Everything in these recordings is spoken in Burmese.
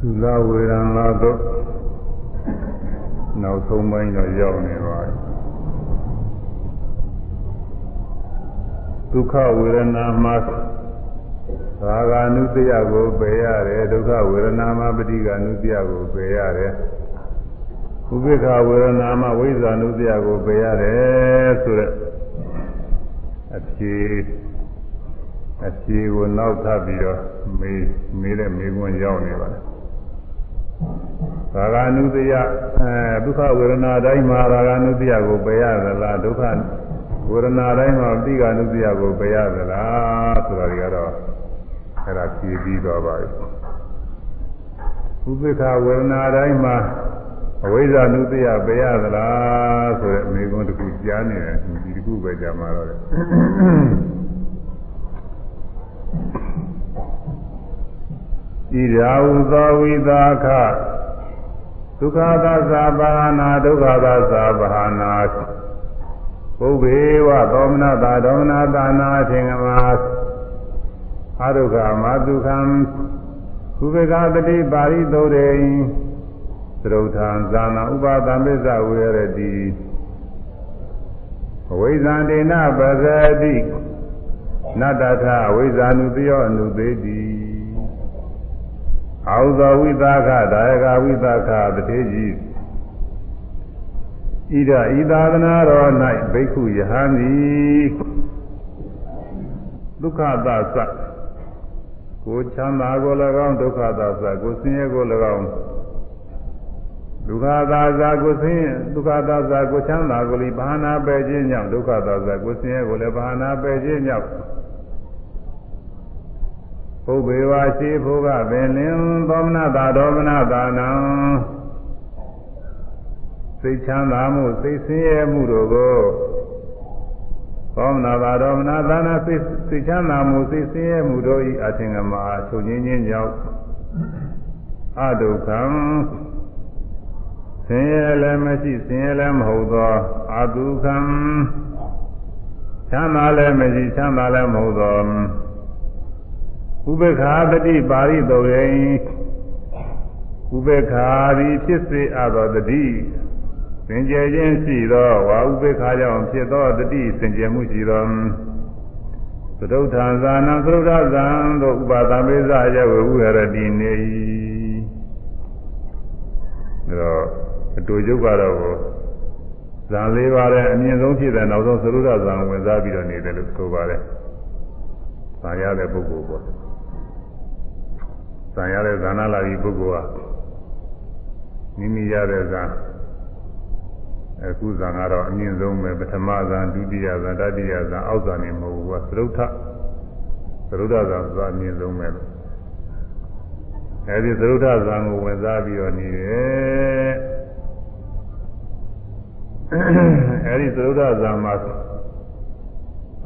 သုလဝေဒနာတို့နောက်ဆုံးပိုင်းတော့ရောက်နေပါပြီဒုက္ခဝေဒနာမှာသာဂာနုတ္တယကိုပယ်ရတယ်ဒုက္ခဝေဒနာမှာပဋိက္ခာနုတ္တယကိုပယ်ရတယ်ဥပိ္ပခာဝေဒနာမှာဝိဇာနုတ္တယကိုပယ်ရတယ်ဆိုတော့အဖြေအဖြေကိုနောက်ထပ်ပြီးတော့မေးမေးတဲ့မေးခွန်းရောက်နေပါတယ် ရာဂ ानु တရားအဲဒုက္ခဝေဒနာတိုင်းမှာရာဂ ानु တရားကိုပယ်ရသလားဒုက္ခဝေဒနာတိုင်းမှာပိဂ ानु တရားကိုပယ်ရသလားဆိုတာတွေကတော့အဲ့ဒါဖြေပြီးတော့ပါပြီဥပိ္ပခဝေဒနာတိုင်းမှာအဝိဇ္ဇာနုတရားပယ်ရသလားဆိုတဲ့မေခွန်းတစ်ခုကြားနေတယ်ဒီတစ်ခုပဲကြားမှာတော့တယ်ဣရာဟုသောဝိသာခ ဒုက္ခသသဘာနာဒုက္ခသသဘာနာပုဗ္ဗေဝသောမနတာဒေါမနတာနာအထင်ကမာအဒုက္ခမဒုက္ခံကုဗေကတတိပါရိသုရေသရုထံဇာနာဥပါဒံပိစ္ဆဝေရတိအဝိဇ္ဇန္တေနပဇတိနတ္တထအဝိဇ္ဇာနုတယောအနုသေးတိ အာဟုသောဝိသခဒါယကဝိသခတတိကြီးဣဒဤသာသနာတော်၌ဘိက္ခုယဟန်သည်ဒုက္ခသသကိုချမ်းသာကို၎င်းဒုက္ခသသကိုဆင်းရဲကို၎င်းဒုက္ခသာသာကိုဆင်းဒုက္ခသာသာကိုချမ်းသာကိုလိဘာနာပယ်ခြင်းကြောင့်ဒုက္ခသာသာကိုဆင်းရဲကိုလည်းဘာနာပယ်ခြင်းကြောင့် ဘုဗ္ဗေဝါရှိဘုကပင်လင်သောမနတာဒေါမနတာနံစိတ်ချမ်းသာမှုစိတ်ဆင်းရဲမှုတို့ကိုသောမနာတာဒေါမနတာနစိတ်စိတ်ချမ်းသာမှုစိတ်ဆင်းရဲမှုတို့ဤအထင်ကမှာချုပ်ငင်းခြင်းကြောင့်အဒုက္ခံဆင်းရဲလည်းမရှိဆင်းရဲလည်းမဟုတ်သောအဒုက္ခံချမ်းသာလည်းမရှိချမ်းသာလည်းမဟုတ်သော ဥပေက္ခာတတိပါရိတောယိဥပေက္ခာသည်ဖြစ်စေအပ်သောတတိစင်ကြယ်ခြင်းရှိသောဝါဥပေက္ခာကြောင့်ဖြစ်သောတတိစင်ကြယ်မှုရှိသောသဒုဋ္ဌာဇာနံသရုဒ္ဓဇံသို့ဥပါဒမေဇယဝေဝရတိနေ၏ဒါတော့အတူယုတ်ကတော့ဇံလေးပါးတဲ့အမြင့်ဆုံးဖြစ်တဲ့နောက်ဆုံးသရုဒ္ဓဇံဝင်စားပြီးတော့နေတယ်လို့ဆိုပါတယ်။ဇာရတဲ့ပုဂ္ဂိုလ်ပေါ့။ဇံ ရတဲ့ဇာနာလာပြီးပုဂ္ဂိုလ်ဟာမိမိရတဲ့ဇံအခုဇံကတော့အမြင့်ဆုံးပဲပထမဇံဒုတိယဇံတတိယဇံအောက်ဇံနေမဟုတ်ဘူးကသရုဒ္ဓသရုဒ္ဓဇံဆိုတာအမြင့်ဆုံးပဲလို့အဲဒီသရုဒ္ဓဇံကိုဝင်စားပြီးတော့နေတယ်အဲဒီသရုဒ္ဓဇံမှာ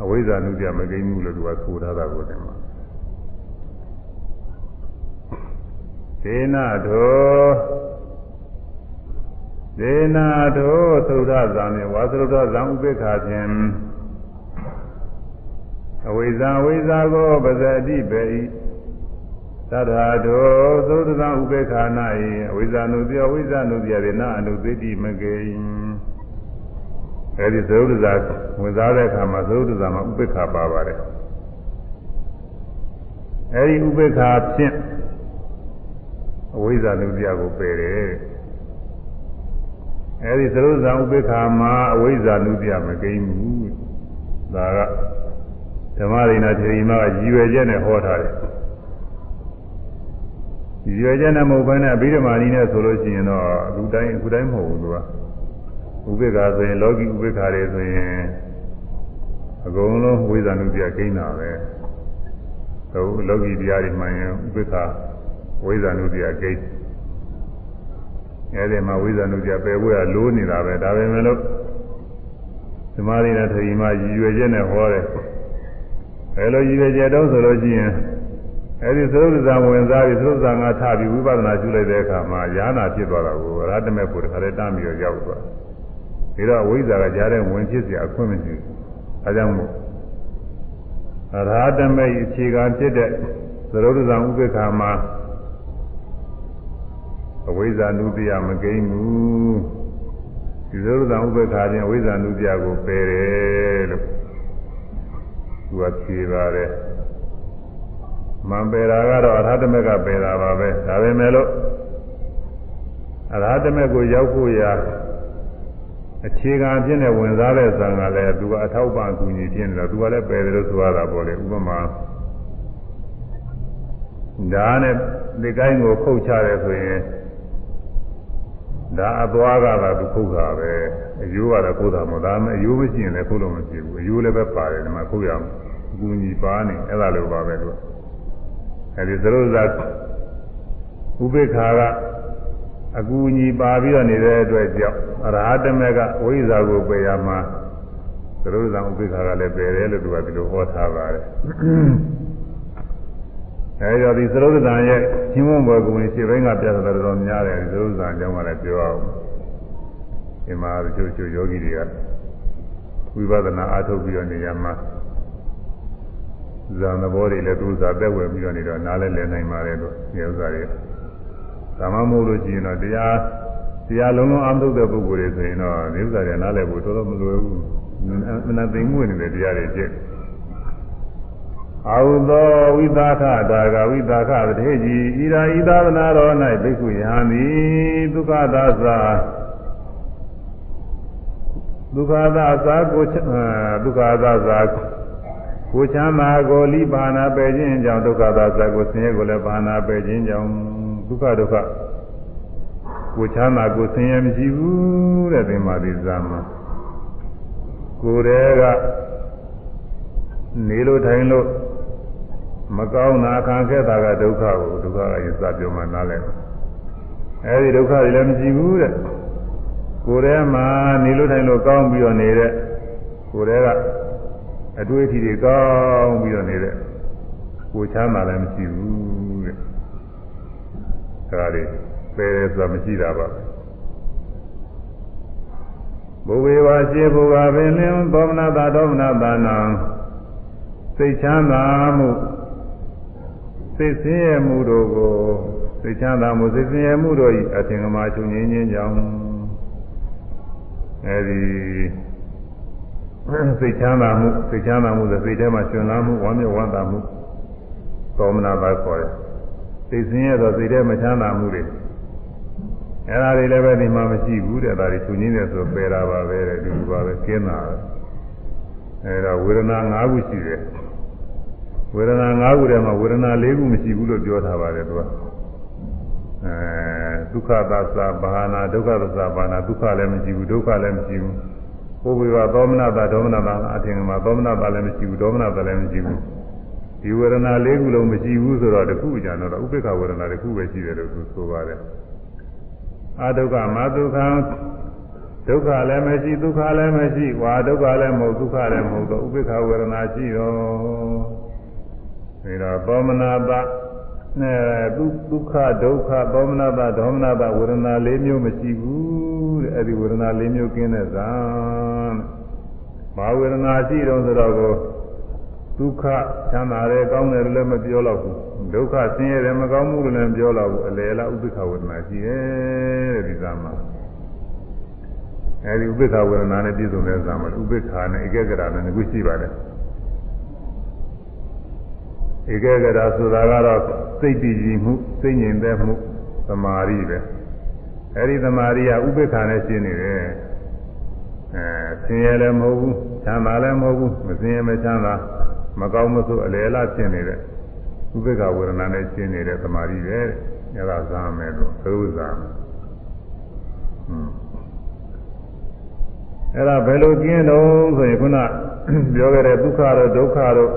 အဝိဇ္ဇာနုပြမကိန်းမှုလို့သူကဆိုထားတာကိုတင်မှာ ဒေနာထောဒေနာထောသုဒ္ဓဇံနဲ့ဝါသုဒ္ဓဇံဥပိ္ပခာဖြင့်အဝိဇ္ဇာဝိဇ္ဇာကိုပဇတိပေဤသတ္ထာထောသုဒ္ဓဇံဥပိ္ပခာနာဤအဝိဇ္ဇာနုတိအဝိဇ္ဇာနုတိရေနာအနုသိတိမကိန်းအဲဒီသုဒ္ဓဇာဝင်စားတဲ့အခါမှာသုဒ္ဓဇာမှာဥပိ္ပခာပါပါတယ်အဲဒီဥပိ္ပခာဖြင့် အဝိဇ္ဇာနုတရားကိုပယ်တယ်အဲဒီသရုပ်ဇံဥပိ္ပခာမှာအဝိဇ္ဇာနုတရားမကိန်းဘူးဒါကဓမ္မရိနာထေရီမကရည်ရွယ်ချက်နဲ့ဟောထားတယ်ရည်ရွယ်ချက်နဲ့မဟုတ်ဘဲနဲ့အဘိဓမ္မာနည်းနဲ့ဆိုလို့ရှိရင်တော့အခုတိုင်းအခုတိုင်းမဟုတ်ဘူးသူကဥပိ္ပခာဆိုရင်လောကီဥပိ္ပခာတွေဆိုရင်အကုန်လုံးဝိဇ္ဇာနုတရားကိန်းတာပဲဟိုလောကီတရားတွေမှရင်ဥပိ္ပခာ ဝိဇ္ဇာနုတရားဂိတ်အဲဒီမှာဝိဇ္ဇာနုတရားပယ်ဖို့ရလိုးနေတာပဲဒါပဲမလို့သမာဓိနဲ့ထရီမှာရည်ရွယ်ချက်နဲ့ဟောတယ်အဲလိုရည်ရွယ်ချက်တော့ဆိုလို့ရှိရင်အဲဒီသုဒ္ဓဇံဝင်စားပြီးသုဒ္ဓဇံကထပြီးဝိပဿနာရှုလိုက်တဲ့အခါမှာယာနာဖြစ်သွားတာကိုရတမေဖို့တခါတည်းတမ်းပြီးတော့ရောက်သွားပြီးတော့ဝိဇ္ဇာကကြားတဲ့ဝင်ဖြစ်เสียအခွင့်မရှိဘူးအဲကြောင့်မို့ရဟတမေအခြေခံဖြစ်တဲ့သရုပ်ဇံဥပ္ပခါမှာ အဝိဇ္ဇာနုတ္တိယမကိန်းဘူးဒီသုဒ္ဓံဥပ္ပခါချင်းအဝိဇ္ဇာနုတ္တိယကိုပယ်တယ်လို့သူကဖြေပါတယ်မံပယ်တာကတော့အရဟတမေကပယ်တာပါပဲဒါပေမဲ့လို့အရဟတမေကိုရောက်ဖို့ရာအခြေခံအဖြစ်နဲ့ဝင်စားတဲ့ဇံကလည်းသူကအထောက်ပံ့ကူညီဖြစ်နေတော့သူကလည်းပယ်တယ်လို့ဆိုရတာပေါ့လေဥပမာဒါနဲ့ဒီကိုင်းကိုခုတ်ချတယ်ဆိုရင် ဒါအသွားကသာသူခုတ်တာပဲအယိုးကတော့ခုတ်တာမဟုတ်ဒါမှအယိုးမရှိရင်လည်းခုတ်လို့မရှိဘူးအယိုးလည်းပဲပါတယ်ဒီမှာခုတ်ရအောင်အကူညီပါနေအဲ့ဒါလိုပါပဲသူအဲဒီသရုပ်ဇာဥပေက္ခာကအကူအညီပါပြီးတော့နေတဲ့အတွက်ကြောင့်အရဟတမေကဝိဇ္ဇာကိုပယ်ရမှာသရုပ်ဇာဥပေက္ခာကလည်းပယ်တယ်လို့သူကဒီလိုဟောထားပါတယ် အဲဒီတော့ဒီသရုပ်ဇာရဲ့ရှင်းမွန်ဘွယ်ကိုရှင်းဘင်းကပြတာတော်များတယ်ဒီသရုပ်ဇာအကြောင်းကလည်းပြောအောင်ဒီမှာချို့ချို့ယောဂီတွေကဝိပဿနာအားထုတ်ပြီးတော့နေရမှာဇာသဘောတွေလည်းသူစားသက်ဝင်ပြီးတော့နေတော့နားလည်းလည်နိုင်ပါတယ်လို့ဒီဥစ္စာတွေဒါမှမဟုတ်လို့ရှိရင်တော့တရားတရားလုံးလုံးအားထုတ်တဲ့ပုဂ္ဂိုလ်တွေဆိုရင်တော့ဒီဥစ္စာတွေနားလည်ဖို့တော်တော်မလွယ်ဘူးမနာသိမှုနေတဲ့တရားတွေကျက် အာဟုသောဝိသခတာကဝိသခတထေကြီးဤရာဤသာသနာတော်၌ဘိက္ခုယဟန်သည်ဒုက္ခသာသာဒုက္ခသာသာကိုဒုက္ခသာသာကိုချမ်းသာကိုလိပါဏပယ်ခြင်းကြောင့်ဒုက္ခသာသာကိုဆင်းရဲကိုလည်းပါဏပယ်ခြင်းကြောင့်ဒုက္ခဒုက္ခကိုချမ်းသာကိုဆင်းရဲမရှိဘူးတဲ့ဒီမှာဒီဇာမှာကိုယ်တည်းကနေလို့ထိုင်လို့ မကောင်းတာခံခဲ့တာကဒုက္ခကိုဒုက္ခကရင်စပြောမှနားလဲအဲဒီဒုက္ခတွေလည်းမရှိဘူးတဲ့ကိုယ်ထဲမှာနေလို့ထိုင်လို့ကောင်းပြီးတော့နေတဲ့ကိုယ်ထဲကအတွေ့အထိတွေကောင်းပြီးတော့နေတဲ့ကိုချမ်းသာလည်းမရှိဘူးတဲ့အဲဒါတွေပယ်တယ်ဆိုတာမရှိတာပါဘုဝေဝါရှိဘုရားပင်လင်းသောမနာတာဒေါမနာတာနံစိတ်ချမ်းသာမှု စိတ်ဆင်းရဲမှုတို့ကိုစိတ်ချမ်းသာမှုစိတ်ဆင်းရဲမှုတို့၏အထင်ကမာချုပ်ငြင်းခြင်းကြောင့်အဲဒီစိတ်ချမ်းသာမှုစိတ်ချမ်းသာမှုဆိုစိတ်ထဲမှာရှင်လာမှုဝမ်းမြောက်ဝမ်းသာမှုသောမနာပါခေါ်တယ်စိတ်ဆင်းရဲတော့စိတ်ထဲမချမ်းသာမှုတွေအဲဒါတွေလည်းပဲဒီမှာမရှိဘူးတဲ့ဒါတွေချုပ်ငင်းတယ်ဆိုပယ်တာပါပဲတဲ့ဒီလိုပါပဲကျင်းတာအဲဒါဝေဒနာ၅ခုရှိတယ် ဝေဒနာ၅ခုထဲမှာဝေဒနာ၄ခုမရှိဘူးလို့ပြောထားပါတယ်သူကအဲဒုက္ခသစ္စာဘာနာဒုက္ခသစ္စာဘာနာဒုက္ခလည်းမရှိဘူးဒုက္ခလည်းမရှိဘူးဘုဝေဝသောမနတာဒေါမနတာအထင်မှာသောမနတာလည်းမရှိဘူးဒေါမနတာလည်းမရှိဘူးဒီဝေဒနာ၄ခုလုံးမရှိဘူးဆိုတော့တခုကြတော့ဥပိ္ပခဝေဒနာတခုပဲရှိတယ်လို့သူဆိုပါတယ်အာဒုက္ခမဒုက္ခဒုက္ခလည်းမရှိဒုက္ခလည်းမရှိဝါဒုက္ခလည်းမဟုတ်ဒုက္ခလည်းမဟုတ်တော့ဥပိ္ပခဝေဒနာရှိတော့ ဒါတော့သောမနာတာအဲဒုဒုက္ခဒုက္ခသောမနာတာဒေါမနာတာဝေဒနာ၄မျိုးမရှိဘူးတဲ့အဲဒီဝေဒနာ၄မျိုးကင်းတဲ့ဇာဘာဝေဒနာရှိတော့ဆိုတော့ကိုဒုက္ခချမ်းသာတယ်ကောင်းတယ်လည်းမပြောတော့ဘူးဒုက္ခဆင်းရဲတယ်မကောင်းမှုလည်းမပြောတော့ဘူးအလယ်လားဥပ္ပခဝေဒနာရှိရဲ့တဲ့ဒီဇာမှာအဲဒီဥပ္ပခဝေဒနာနဲ့ပြည့်စုံတဲ့ဇာမှာဥပ္ပခာနဲ့ဧကဂရနဲ့ငါရှိပါတယ် ဧကဂရဆိုတာကတော့စိတ်တည်ကြည်မှုစိတ်ငြိမ်သက်မှုသမာဓိပဲအဲဒီသမာဓိကဥပေက္ခနဲ့ရှင်းနေတယ်အဲဆင်းရဲလည်းမဟုတ်ဘူးချမ်းသာလည်းမဟုတ်ဘူးမဆင်းရဲမချမ်းသာမကောင်းမဆိုးအလယ်လားရှင်းနေတဲ့ဥပေက္ခဝေဒနာနဲ့ရှင်းနေတဲ့သမာဓိပဲအဲဒါဇာမယ်လို့သုဇာမယ်အဲ့ဒါဘယ်လိုကျင်းတော့ဆိုရင်ခုနပြောခဲ့တဲ့ဒုက္ခတို့ဒုက္ခတို့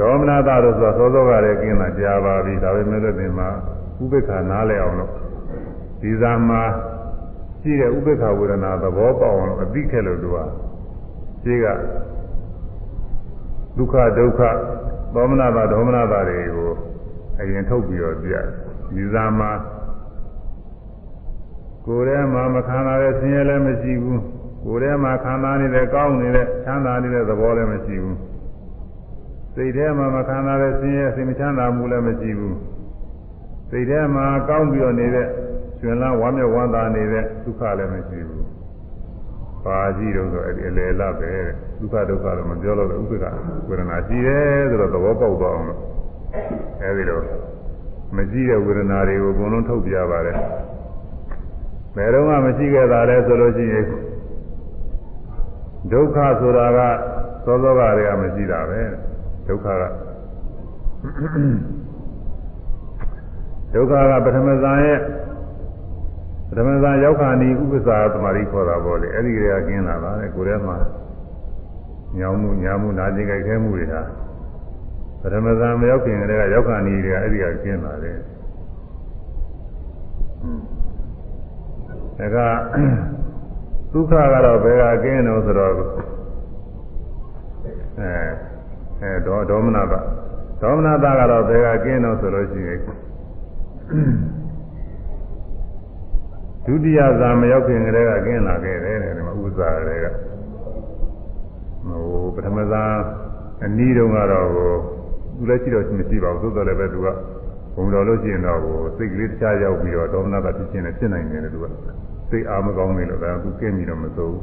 ဒေါမနတာတို့ဆိုသောသောကလည်းကျင်းတာကြားပါပြီဒါပေမဲ့လည်းဒီမှာဥပေက္ခနားလဲအောင်လို့ဒီဇာမှာရှိတဲ့ဥပေက္ခဝေဒနာသဘောပေါက်အောင်အသိခဲ့လို့သူကရှိကဒုက္ခဒုက္ခဒေါမနတာဒေါမနတာတွေကိုအရင်ထုတ်ပြီးတော့ပြဒီဇာမှာကိုယ်ထဲမှာမခံရတဲ့ဆင်းရဲလည်းမရှိဘူးကိုယ်ထဲမှာခံစားနေတဲ့ကောင်းနေတဲ့ချမ်းသာနေတဲ့သဘောလည်းမရှိဘူး စိတ်ထဲမှာမခံစားတဲ့ဆင်းရဲစိတ်မချမ်းသာမှုလည်းမရှိဘူးစိတ်ထဲမှာကောင်းပြီးတော့နေတဲ့ရှင်လန်းဝမ်းမြောက်ဝမ်းသာနေတဲ့ဒုက္ခလည်းမရှိဘူးပါကြီးတော့ဆိုအဲ့ဒီအလေလပဲဒုက္ခဒုက္ခတော့မပြောလို့ဥပ္ပကဝေဒနာရှိတယ်ဆိုတော့သဘောပေါက်သွားအောင်လို့အဲ့ဒီတော့မရှိတဲ့ဝေဒနာတွေကိုအကုန်လုံးထုတ်ပြပါတယ်ဘယ်တော့မှမရှိခဲ့တာလဲဆိုလို့ရှိရင်ဒုက္ခဆိုတာကသောသောကတွေကမရှိတာပဲ ဒုက္ခကဒုက္ခကပထမဇန်ရဲ့ပထမဇန်ရောက်ခါနီဥပ္ပစာသမารိခေါ်တာပေါ့လေအဲ့ဒီကလေးကကျင်းလာတာလေကိုယ်ထဲမှာညောင်းမှုညာမှုနာကျင်ကြိုက်ခဲမှုတွေဟာပထမဇန်မရောက်ခင်ကလေးကရောက်ခါနီတွေကအဲ့ဒီကကျင်းလာတယ်ဒါကဒုက္ခကတော့ဘယ်ကကျင်းတော့ဆိုတော့အဲ အဲဒေါဒေါမနတာဒေါမနတာကတော့ဘယ်ကကျင်းတော့ဆိုလို့ရှိရင်ဒုတိယဇာမရောက်ခင်ကလေးကကျင်းလာခဲ့တယ်တဲ့ဒီမှာဥစ္စာတွေကဟိုပထမဇာအနည်းတုန်းကတော့ဟိုသူလည်းရှိတော့မရှိပါဘူးသို့တော်လည်းပဲသူကဘုံတော်လို့ရှိရင်တော့ဟိုစိတ်ကလေးတခြားရောက်ပြီးတော့ဒေါမနတာဖြစ်ခြင်းနဲ့ဖြစ်နိုင်တယ်သူကစိတ်အားမကောင်းနေလို့ဒါသူကျင်းပြီးတော့မစိုးဘူး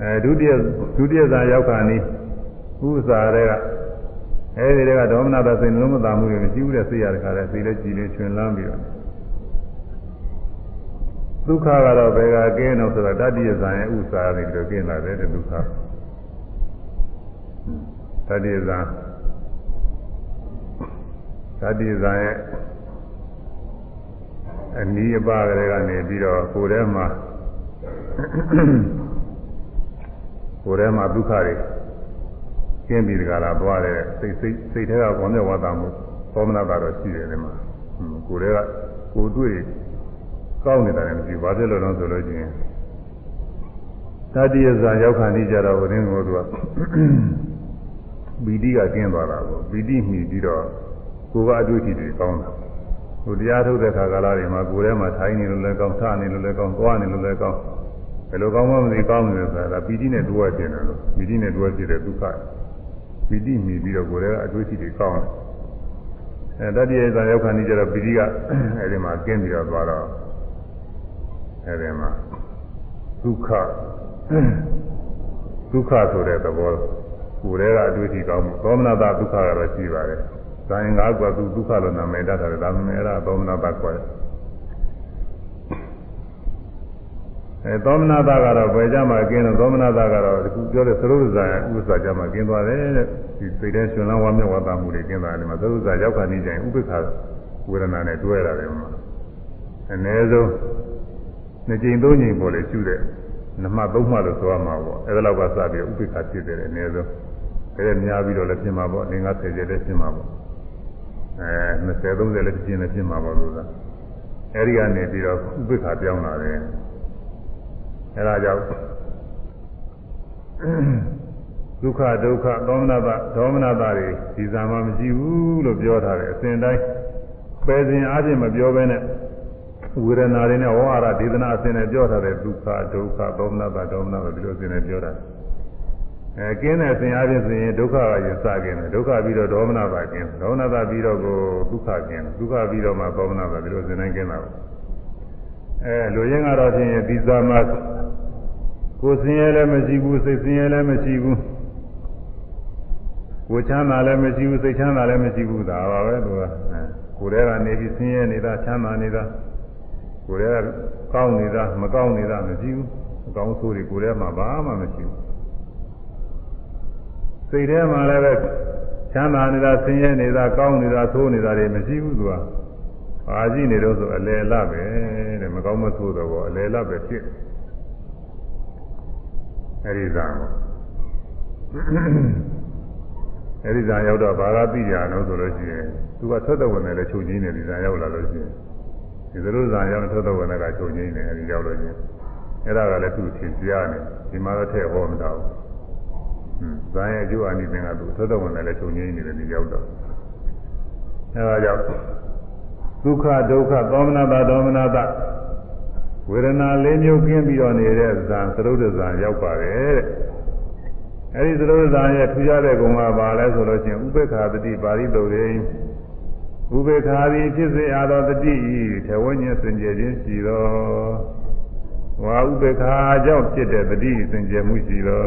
အဲဒုတိယဒုတိယဇာရောက်ခါနီး ဥစ္စာတွေကအဲဒီတွေကဒေါမနတာစိတ်လုံးမသာမှုတွေမရှိဘူးတဲ့စိတ်ရတဲ့ခါလဲစိတ်လည်းကြည်လေးချွင်လန်းပြီးတော့ဒုက္ခကတော့ဘယ်ကကင်းတော့ဆိုတော့တတိယဇာရဲ့ဥစ္စာတွေပြီးတော့ကင်းလာတယ်တဲ့ဒုက္ခတတိယဇာတတိယဇာရဲ့အနီးအပါးကလေးကနေပြီးတော့ကိုယ်ထဲမှာကိုယ်ထဲမှာဒုက္ခတွေ ကျင်းပြီးတကလားသွားတယ်စိတ်စိတ်စိတ်ထဲကဘောမြဝါဒမှုသောမနာကတော့ရှိတယ်ဒီမှာကိုယ်ထဲကကိုယ်တွေ့ကောင်းနေတာလည်းမရှိဘူးဘာဖြစ်လို့လဲဆိုလို့ချင်းတတိယဇာရောက်ခါနေကြတော့ဝိရင်းကိုသူကပီတိကကျင်းသွားတာကိုပီတိမှီပြီးတော့ကိုယ်ကအတွေ့အထိတွေကောင်းတာဟိုတရားထုတ်တဲ့ခါကာလတွေမှာကိုယ်ထဲမှာထိုင်နေလို့လည်းကောင်းထနေလို့လည်းကောင်းသွားနေလို့လည်းကောင်းဘယ်လိုကောင်းမှမသိကောင်းနေလဲဆိုတာပီတိနဲ့တွဲကျင်တယ်လို့ပီတိနဲ့တွဲကျင်တဲ့ဒုက္ခ ပီတိမြည်ပြီးတော့ကိုယ်ထဲကအတွေ့အထိတွေကောင်းတယ်အဲတတိယဇာရောက်ခါနေကြတော့ပီတိကအဲဒီမှာကျင်းပြီးတော့သွားတော့အဲဒီမှာဒုက္ခဒုက္ခဆိုတဲ့သဘောကိုယ်ထဲကအတွေ့အထိကောင်းမှုသောမနာတဒုက္ခကတော့ရှိပါတယ်။ဇာယင်ငါးကသူဒုက္ခလို့နာမည်တတ်တယ်ဒါမှမဟုတ်အဲ့ဒါသောမနာတခေါ်တယ်။ အဲသောမနာတကတော့ဘယ်ကြမှာကျင်းတော့သောမနာတကတော့ဒီခုပြောတဲ့သရုပ်ဇာယဥစ္စာကြမှာကျင်းသွားတယ်တဲ့။ဒီစိတ်ထဲရှင်လန်းဝမ်းမြောက်ဝါသမှုတွေကျင်းသွားတယ်မှာသရုပ်ဇာရောက်ခါနေကြရင်ဥပိ္ပခာဝေဒနာနဲ့တွဲရတယ်မှာ။အ ਨੇ ဆုံးနှစ်ကြိမ်သုံးကြိမ်ပေါ်လေကျူးတဲ့နမသုံးမှလို့ဆိုရမှာပေါ့အဲဒါလောက်ကစပြီးဥပိ္ပခာဖြစ်တယ်အ ਨੇ ဆုံးအဲဒါများပြီးတော့လည်းပြင်မှာပေါ့အင်္ဂါဆယ်ကျလည်းပြင်မှာပေါ့အဲ20 30လည်းပြင်လည်းပြင်မှာပေါ့လို့သာအဲဒီကနေပြီးတော့ဥပိ္ပခာပြောင်းလာတယ် အဲဒါကြောင့်ဒုက္ခဒုက္ခသောမနတဒေါမနတတွေဒီဇာမမရှိဘူးလို့ပြောထားတယ်အစဉ်တိုင်းပယ်စဉ်အားဖြင့်မပြောဘဲနဲ့ဝေဒနာတွေနဲ့ဝါရဒေသနာအစဉ်နဲ့ပြောထားတဲ့ဒုက္ခဒုက္ခသောမနတဒေါမနတဒီလိုအစဉ်နဲ့ပြောတာအဲကင်းတဲ့အစဉ်အားဖြင့်ဆိုရင်ဒုက္ခကရင်စကင်းတယ်ဒုက္ခပြီးတော့ဒေါမနတကင်းဒေါမနတပြီးတော့ကိုဒုက္ခကင်းဒုက္ခပြီးတော့မှသောမနတဒီလိုအစဉ်နဲ့ကင်းတာပါ အဲလူရင်းကတော့ဖြင့်ဒီဇာမကိုယ်စင်ရဲလည်းမရှိဘူးစိတ်စင်ရဲလည်းမရှိဘူးကိုချမ်းသာလည်းမရှိဘူးစိတ်ချမ်းသာလည်းမရှိဘူးဒါပါပဲသူကကိုယ်ထဲကနေပြီးဆင်းရဲနေတာချမ်းသာနေတာကိုယ်ထဲကကောင်းနေတာမကောင်းနေတာမရှိဘူးအကောင်းဆိုးတွေကိုယ်ထဲမှာဘာမှမရှိဘူးစိတ်ထဲမှာလည်းပဲချမ်းသာနေတာဆင်းရဲနေတာကောင်းနေတာဆိုးနေတာတွေမရှိဘူးသူက ဘာကြည့်နေတော့ဆိုအလယ်လပဲတဲ့မကောင်းမဆိုးတော့အလယ်လပဲဖြစ်အဲဒီသာအဲဒီဇာရောက်တော့ဘာသာသိကြအောင်ဆိုလို့ရှိရင်သူကထွက်တဲ့ဝင်တယ်လည်းချုပ်ချင်းနေဒီဇာရောက်လာလို့ရှိရင်ဒီလိုဇာရောက်ထွက်တဲ့ဝင်တယ်ကချုပ်ချင်းနေအဲဒီရောက်လို့ရှိရင်အဲ့ဒါကလည်းသူ့သင်ကြားနေဒီမှာတော့ထည့်ဟောမတော့ဘူးဇာရဲ့အကျိုးအနိသင်ကသူထွက်တဲ့ဝင်တယ်လည်းချုပ်ချင်းနေတယ်ဒီရောက်တော့အဲဒါကြောင့် ဒုက္ခဒုက္ခသောမနာတာဒေါမနာတာဝေဒနာလေးမျိုးကင်းပြီးတော့နေတဲ့ဇာသရုပ်ဇာရောက်ပါတယ်တဲ့အဲဒီသရုပ်ဇာရဲ့ထူးခြားတဲ့ဂုဏ်ကဘာလဲဆိုလို့ချင်းဥပေက္ခာတတိပါဠိတော်ရင်းဥပေက္ခာသည်ဖြစ်စေအသောတတိဤထဝဉ္ဉစင်ကြယ်ခြင်းရှိသောဝါဥပေက္ခာကြောင့်ဖြစ်တဲ့တတိစင်ကြယ်မှုရှိသော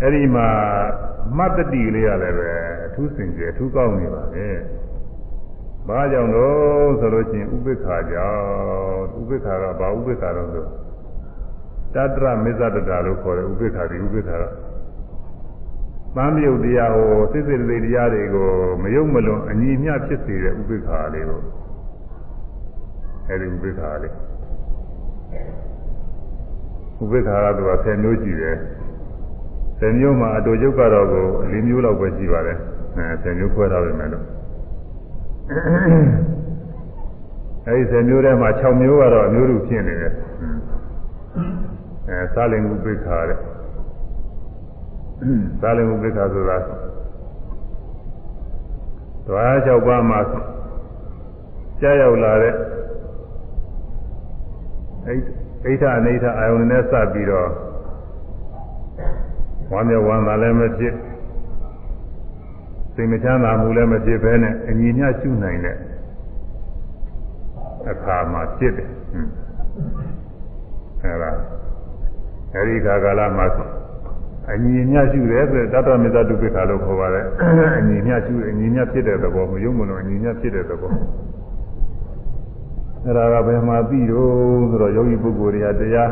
အဲ့ဒီမှာမှတ်တတိလေးရတယ်ပဲအထူးစင်ကြယ်အထူးကောင်းနေပါလေ ဘာကြောင့်လို့ဆိုလို့ချင်းဥပေက္ခာကြောင့်ဥပေက္ခာကဘာဥပေက္ခာတော့ဆိုတတ္တရမေဇတတာလို့ခေါ်တယ်ဥပေက္ခာဒီဥပေက္ခာကပန်းမြုပ်တရားဟိုစိတ်စိတ်လေးတရားတွေကိုမယုံမလွန်အညီမျှဖြစ်စေတဲ့ဥပိ္ပခာလေးကိုအဲဒီဥပိ္ပခာလေးဥပိ္ပခာကတော့10မျိုးကြည့်တယ်10မျိုးမှာအတူကျုပ်ကတော့ကို4မျိုးလောက်ပဲရှိပါတယ်အဲ10မျိုးခွဲထားပြီမယ်လို့ အဲဒီ10မျိုးထဲမှာ6မျိုးကတော့အမျိုးလူဖြစ်နေတယ်အဲသာလင်ဥပိ္ပခာတဲ့သာလင်ဥပိ္ပခဆိုတာဓဝါ6ပါးမှာကြားရောက်လာတဲ့အိအိဋ္ဌအနိဋ္ဌအာယုန်နဲ့စပ်ပြီးတော့ဝမ်းမြောက်ဝမ်းသာလည်းမဖြစ် စိတ်မချမ်းသာမှုလည်းမဖြစ်ဘဲနဲ့အညီမျှရှုနိုင်တဲ့အခါမှာဖြစ်တယ်အဲဒါအဲဒီခါကာလမှာအညီမျှရှုတယ်ဆိုတတ္တမေတ္တတုပိခါလို့ခေါ်ပါတယ်အညီမျှရှုအညီမျှဖြစ်တဲ့သဘောမယုံမလို့အညီမျှဖြစ်တဲ့သဘောအဲ့ဒါကဘယ်မှာပြီးတော့ဆိုတော့ယောဂီပုဂ္ဂိုလ်တွေကတရား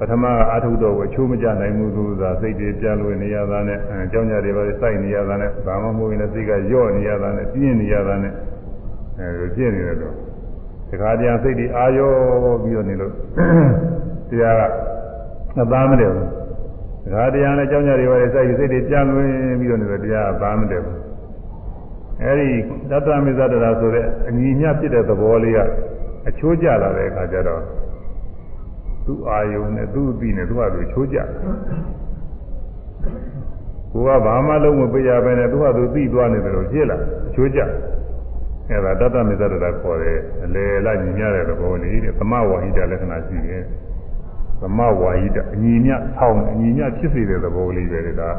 ပထမကအထုတော်ကိုအချိုးမကျနိုင်ဘူးဆိုတာစိတ်တွေပြန်လို့နေရတာနဲ့အကြောင်းကြတွေပဲစိုက်နေရတာနဲ့ဘာမှမဟုတ်ရင်လည်းစိတ်ကယော့နေရတာနဲ့ပြင်းနေရတာနဲ့အဲလိုပြင်းနေတယ်တော့တခါတည်းစိတ်တွေအာရောပြီးတော့နေလို့တရားကမသားမတယ်ဘူးဒါတရားနဲ့ကြောင်းကြတွေပါလေစိုက်ပြီးစိတ်တွေပြန်လွင်ပြီးတော့နေတော့တရားဘာမတည့်ဘူးအဲဒီတတ္တမိသတ္တရာဆိုတဲ့အညီမျှဖြစ်တဲ့သဘောလေးကအချိုးကျလာတဲ့အခါကျတော့ သူ့အာယုံနဲ့သူ့အပြီးနဲ့သူ့ဟာသူချိုးကျကိုကဘာမှလုံးမပေးရဘဲနဲ့သူ့ဟာသူသိသွားနေတယ်လို့ဖြစ်လာအချိုးကျအဲဒါတတ္တမိသတ္တရာခေါ်တယ်အလေလိုက်ညီမျှတဲ့သဘောလေးတဲ့သမဝါဟိတလက္ခဏာရှိတယ်သမဝါယိတအညီမြဆောင်းအညီမြဖြစ်စေတဲ့သဘောလေးပဲဒါ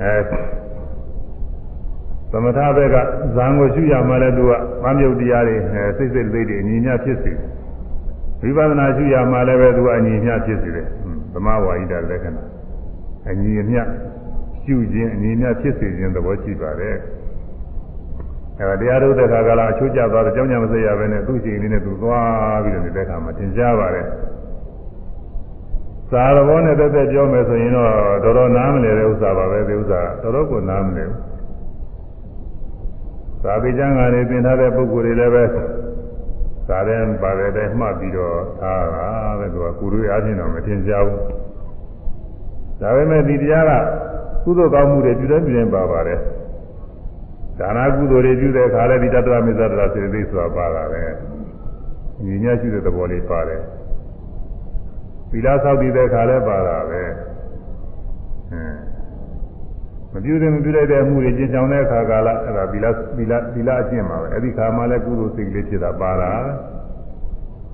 အဲသမထဘက်ကဇံကိုရှုရမှလည်းသူကမမြုပ်တရားတွေစိတ်စိတ်လေးတွေအညီမြဖြစ်စေ ဝိပဿနာရှုရမှလည်းပဲသူကအညီမြဖြစ်စေတယ်သမဝါယိတလက္ခဏာအညီမြရှုခြင်းအညီမြဖြစ်စေခြင်းသဘောရှိပါတယ်အဲတရားထုတ်တဲ့ခါကလာအချိုးကျသွားတော့ကြောင်းကြမစရပဲနဲ့သူ့ရှိလေးနဲ့သူသွားပြီးတော့နေတဲ့ခါမှာသင်ကြားပါတယ်သာရဘောနဲ့တက်တက်ပြောမယ်ဆိုရင်တော့တော်တော်နားမလည်တဲ့ဥစ္စာပါပဲဒီဥစ္စာတော်တော်ကိုနားမလည်ဘူးသာပိကျမ်းကနေသင်ထားတဲ့ပုဂ္ဂိုလ်တွေလည်းပဲ သာတဲ့ပါတဲ့တိုင်းမှတ်ပြီးတော့ထားတာပဲသူကကုရွေးအားဖြင့်တော့မသင်ကြားဘူးဒါပေမဲ့ဒီတရားကကုသိုလ်ကောင်းမှုတွေပြုတဲ့ပြုရင်ပါပါတယ်ဒါနာကုသိုလ်တွေပြုတဲ့အခါလည်းဒီတတ္တဝမေသတ္တရာစေတိဆိုတာပါတာပဲညီညာရှိတဲ့သဘောလေးပါတယ်သီလဆောက်တည်တဲ့အခါလည်းပါတာပဲ မပြုတဲ့မပြုလိုက်တဲ့အမှုတွေကျင့်ကြောင်တဲ့အခါကာလအဲ့ဒါသီလသီလသီလအကျင့်ပါပဲအဲ့ဒီခါမှလည်းကုသိုလ်စိတ်ကလေးဖြစ်တာပါတာ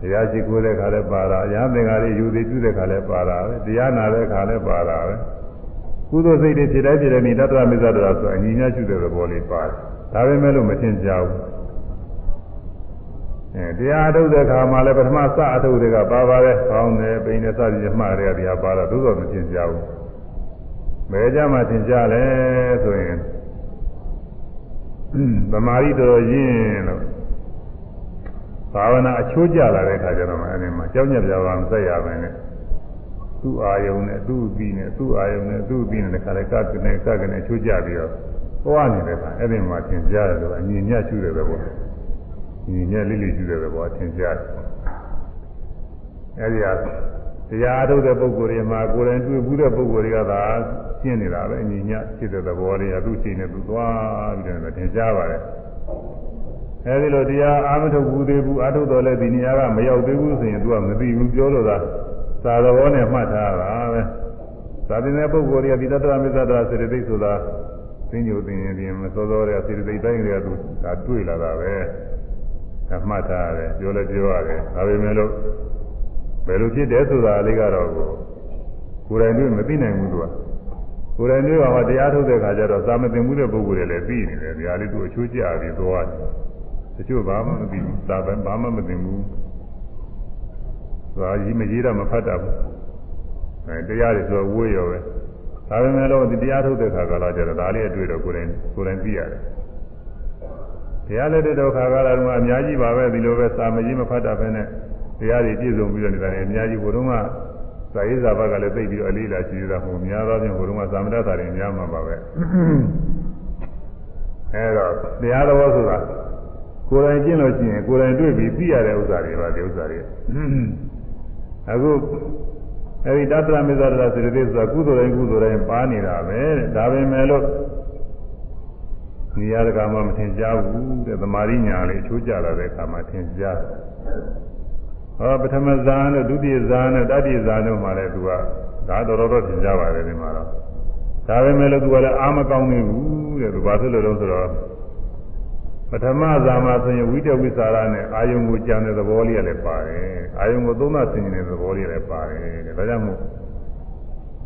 တရားရှိခိုးတဲ့အခါလည်းပါတာအရာသင်္ကားတွေယူသေးပြုတဲ့အခါလည်းပါတာပဲတရားနာတဲ့အခါလည်းပါတာပဲကုသိုလ်စိတ်တွေဖြစ်တိုင်းဖြစ်တိုင်းတတ္တဝမေဇ္ဇတရာဆိုအညီညာရှိတဲ့သဘောလေးပါတယ်ဒါပေမဲ့လို့မသင်ကြဘူးအဲတရားထုတ်တဲ့အခါမှာလည်းပထမစအထုတ်တွေကပါပါတယ်။ကောင်းတယ်ပိန်နဲ့စသည်ဖြင့်မှားတွေကတရားပါတော့သို့တော်မသင်ကြဘူး။ ဘယ်ကြမှာသင်ကြလဲဆိုရင်သမာဓိတော်ရင်းလို့ဘာဝနာအချိုးကျလာတဲ့အခါကျတော့မှအဲဒီမှာကြောက်ညက်ပြပါမဆက်ရမယ်နဲ့သူ့အာယုံနဲ့သူ့အပြီးနဲ့သူ့အာယုံနဲ့သူ့အပြီးနဲ့တခါလဲကကနေကကနေချိုးကြပြီးတော့သွားနေတဲ့အခါအဲ့ဒီမှာသင်ကြားတယ်လို့အညီညွတ်ရှိတယ်ပဲပေါ့ညီညွတ်လေးလေးရှိတယ်ပဲပေါ့သင်ကြားတယ်အဲ့ဒီဟာ တရားထုတ်တဲ့ပုဂ္ဂိုလ်တွေမှာကိုယ်တိုင်တွေ့ဘူးတဲ့ပုဂ္ဂိုလ်တွေကသာရှင်းနေတာပဲအညီညွတ်ဖြစ်တဲ့သဘောလေးကသူ့ချိန်နဲ့သူသွားပြီးတော့သင်ကြားပါတယ်အဲဒီလိုတရားအာမထုတ်ဘူးသေးဘူးအာထုတ်တော်လဲဒီနေရာကမရောက်သေးဘူးဆိုရင် तू ကမသိဘူးပြောလို့သာသာသဘောနဲ့မှတ်ထားတာပဲသာသနာပုဂ္ဂိုလ်တွေကဒီတတ္တမေတ္တာစေတသိက်ဆိုတာသိညိုသိရင်ပြင်မစောစောတဲ့စေတသိက်တိုင်းတွေကသူဒါတွေ့လာတာပဲအမှတ်ထားရတယ်ပြောလဲပြောရတယ်ဒါပေမဲ့လို့ ဘယ်လိုဖြစ်တယ်ဆိုတာလေးကတော့ကိုယ်တိုင်တွေ့မသိနိုင်ဘူးသူကကိုယ်တိုင်တွေ့ပါမှတရားထုတ်တဲ့ခါကျတော့သာမသိမှုတဲ့ပုဂ္ဂိုလ်တွေလည်းပြီးနေတယ်။ဒါလေးသူအချိုးကျပြီးသွားတယ်။တချို့ဘာမှမသိဘူး။သာပဲဘာမှမသိဘူး။သာကြီးမကြီးတော့မဖတ်တတ်ဘူး။အဲတရားတွေဆိုဝေးရောပဲ။ဒါပေမဲ့လို့ဒီတရားထုတ်တဲ့ခါကလာကျတော့ဒါလေးအတွေ့တော့ကိုယ်တိုင်ကိုယ်တိုင်သိရတယ်။တရားလက်တဲ့ခါကလာတော့အများကြီးပါပဲဒီလိုပဲသာမကြီးမဖတ်တတ်ပဲနဲ့ တရားတွေပြည့်စုံပြီးတော့နေတာလည်းအများကြီးဘုရုံးကဇာရေးဇာဘကလည်းသိပြီးတော့အလေးလာရှိရတာမဟုတ်များသောဖြင့်ဘုရုံးကသာမတ္တတွေများမှာပါပဲအဲတော့တရားတော်ဆိုတာကိုယ်တိုင်ကျင့်လို့ရှိရင်ကိုယ်တိုင်တွေ့ပြီးသိရတဲ့ဥစ္စာတွေပါဒီဥစ္စာတွေအခုအဲဒီတတ္တရမေဇရစေတသိက်ဆိုတာကုသိုလ်တိုင်းကုသိုလ်တိုင်းပါနေတာပဲတဲ့ဒါပေမဲ့လို့နေရာတကာမှမထင်ရှားဘူးတဲ့သမာဓိညာလေးအချိုးကျလာတဲ့အခါမှာထင်ရှား ဟောပထမဇာန်တို့ဒုတိယဇာန်တို့တတိယဇာန်တို့မှလည်းသူကဒါတော်တော်ထင်ရှားပါတယ်ဒီမှာတော့ဒါပေမဲ့လို့သူကလည်းအာမကောင်းနေဘူးတဲ့သူဘာဖြစ်လို့လဲဆိုတော့ပထမဇာမှာဆိုရင်ဝိတဝိသရာနဲ့အာယုံကိုကြံတဲ့သဘောလေးလည်းပါတယ်အာယုံကိုသုံးသဆင်ခြင်တဲ့သဘောလေးလည်းပါတယ်တဲ့ဒါကြောင့်မို့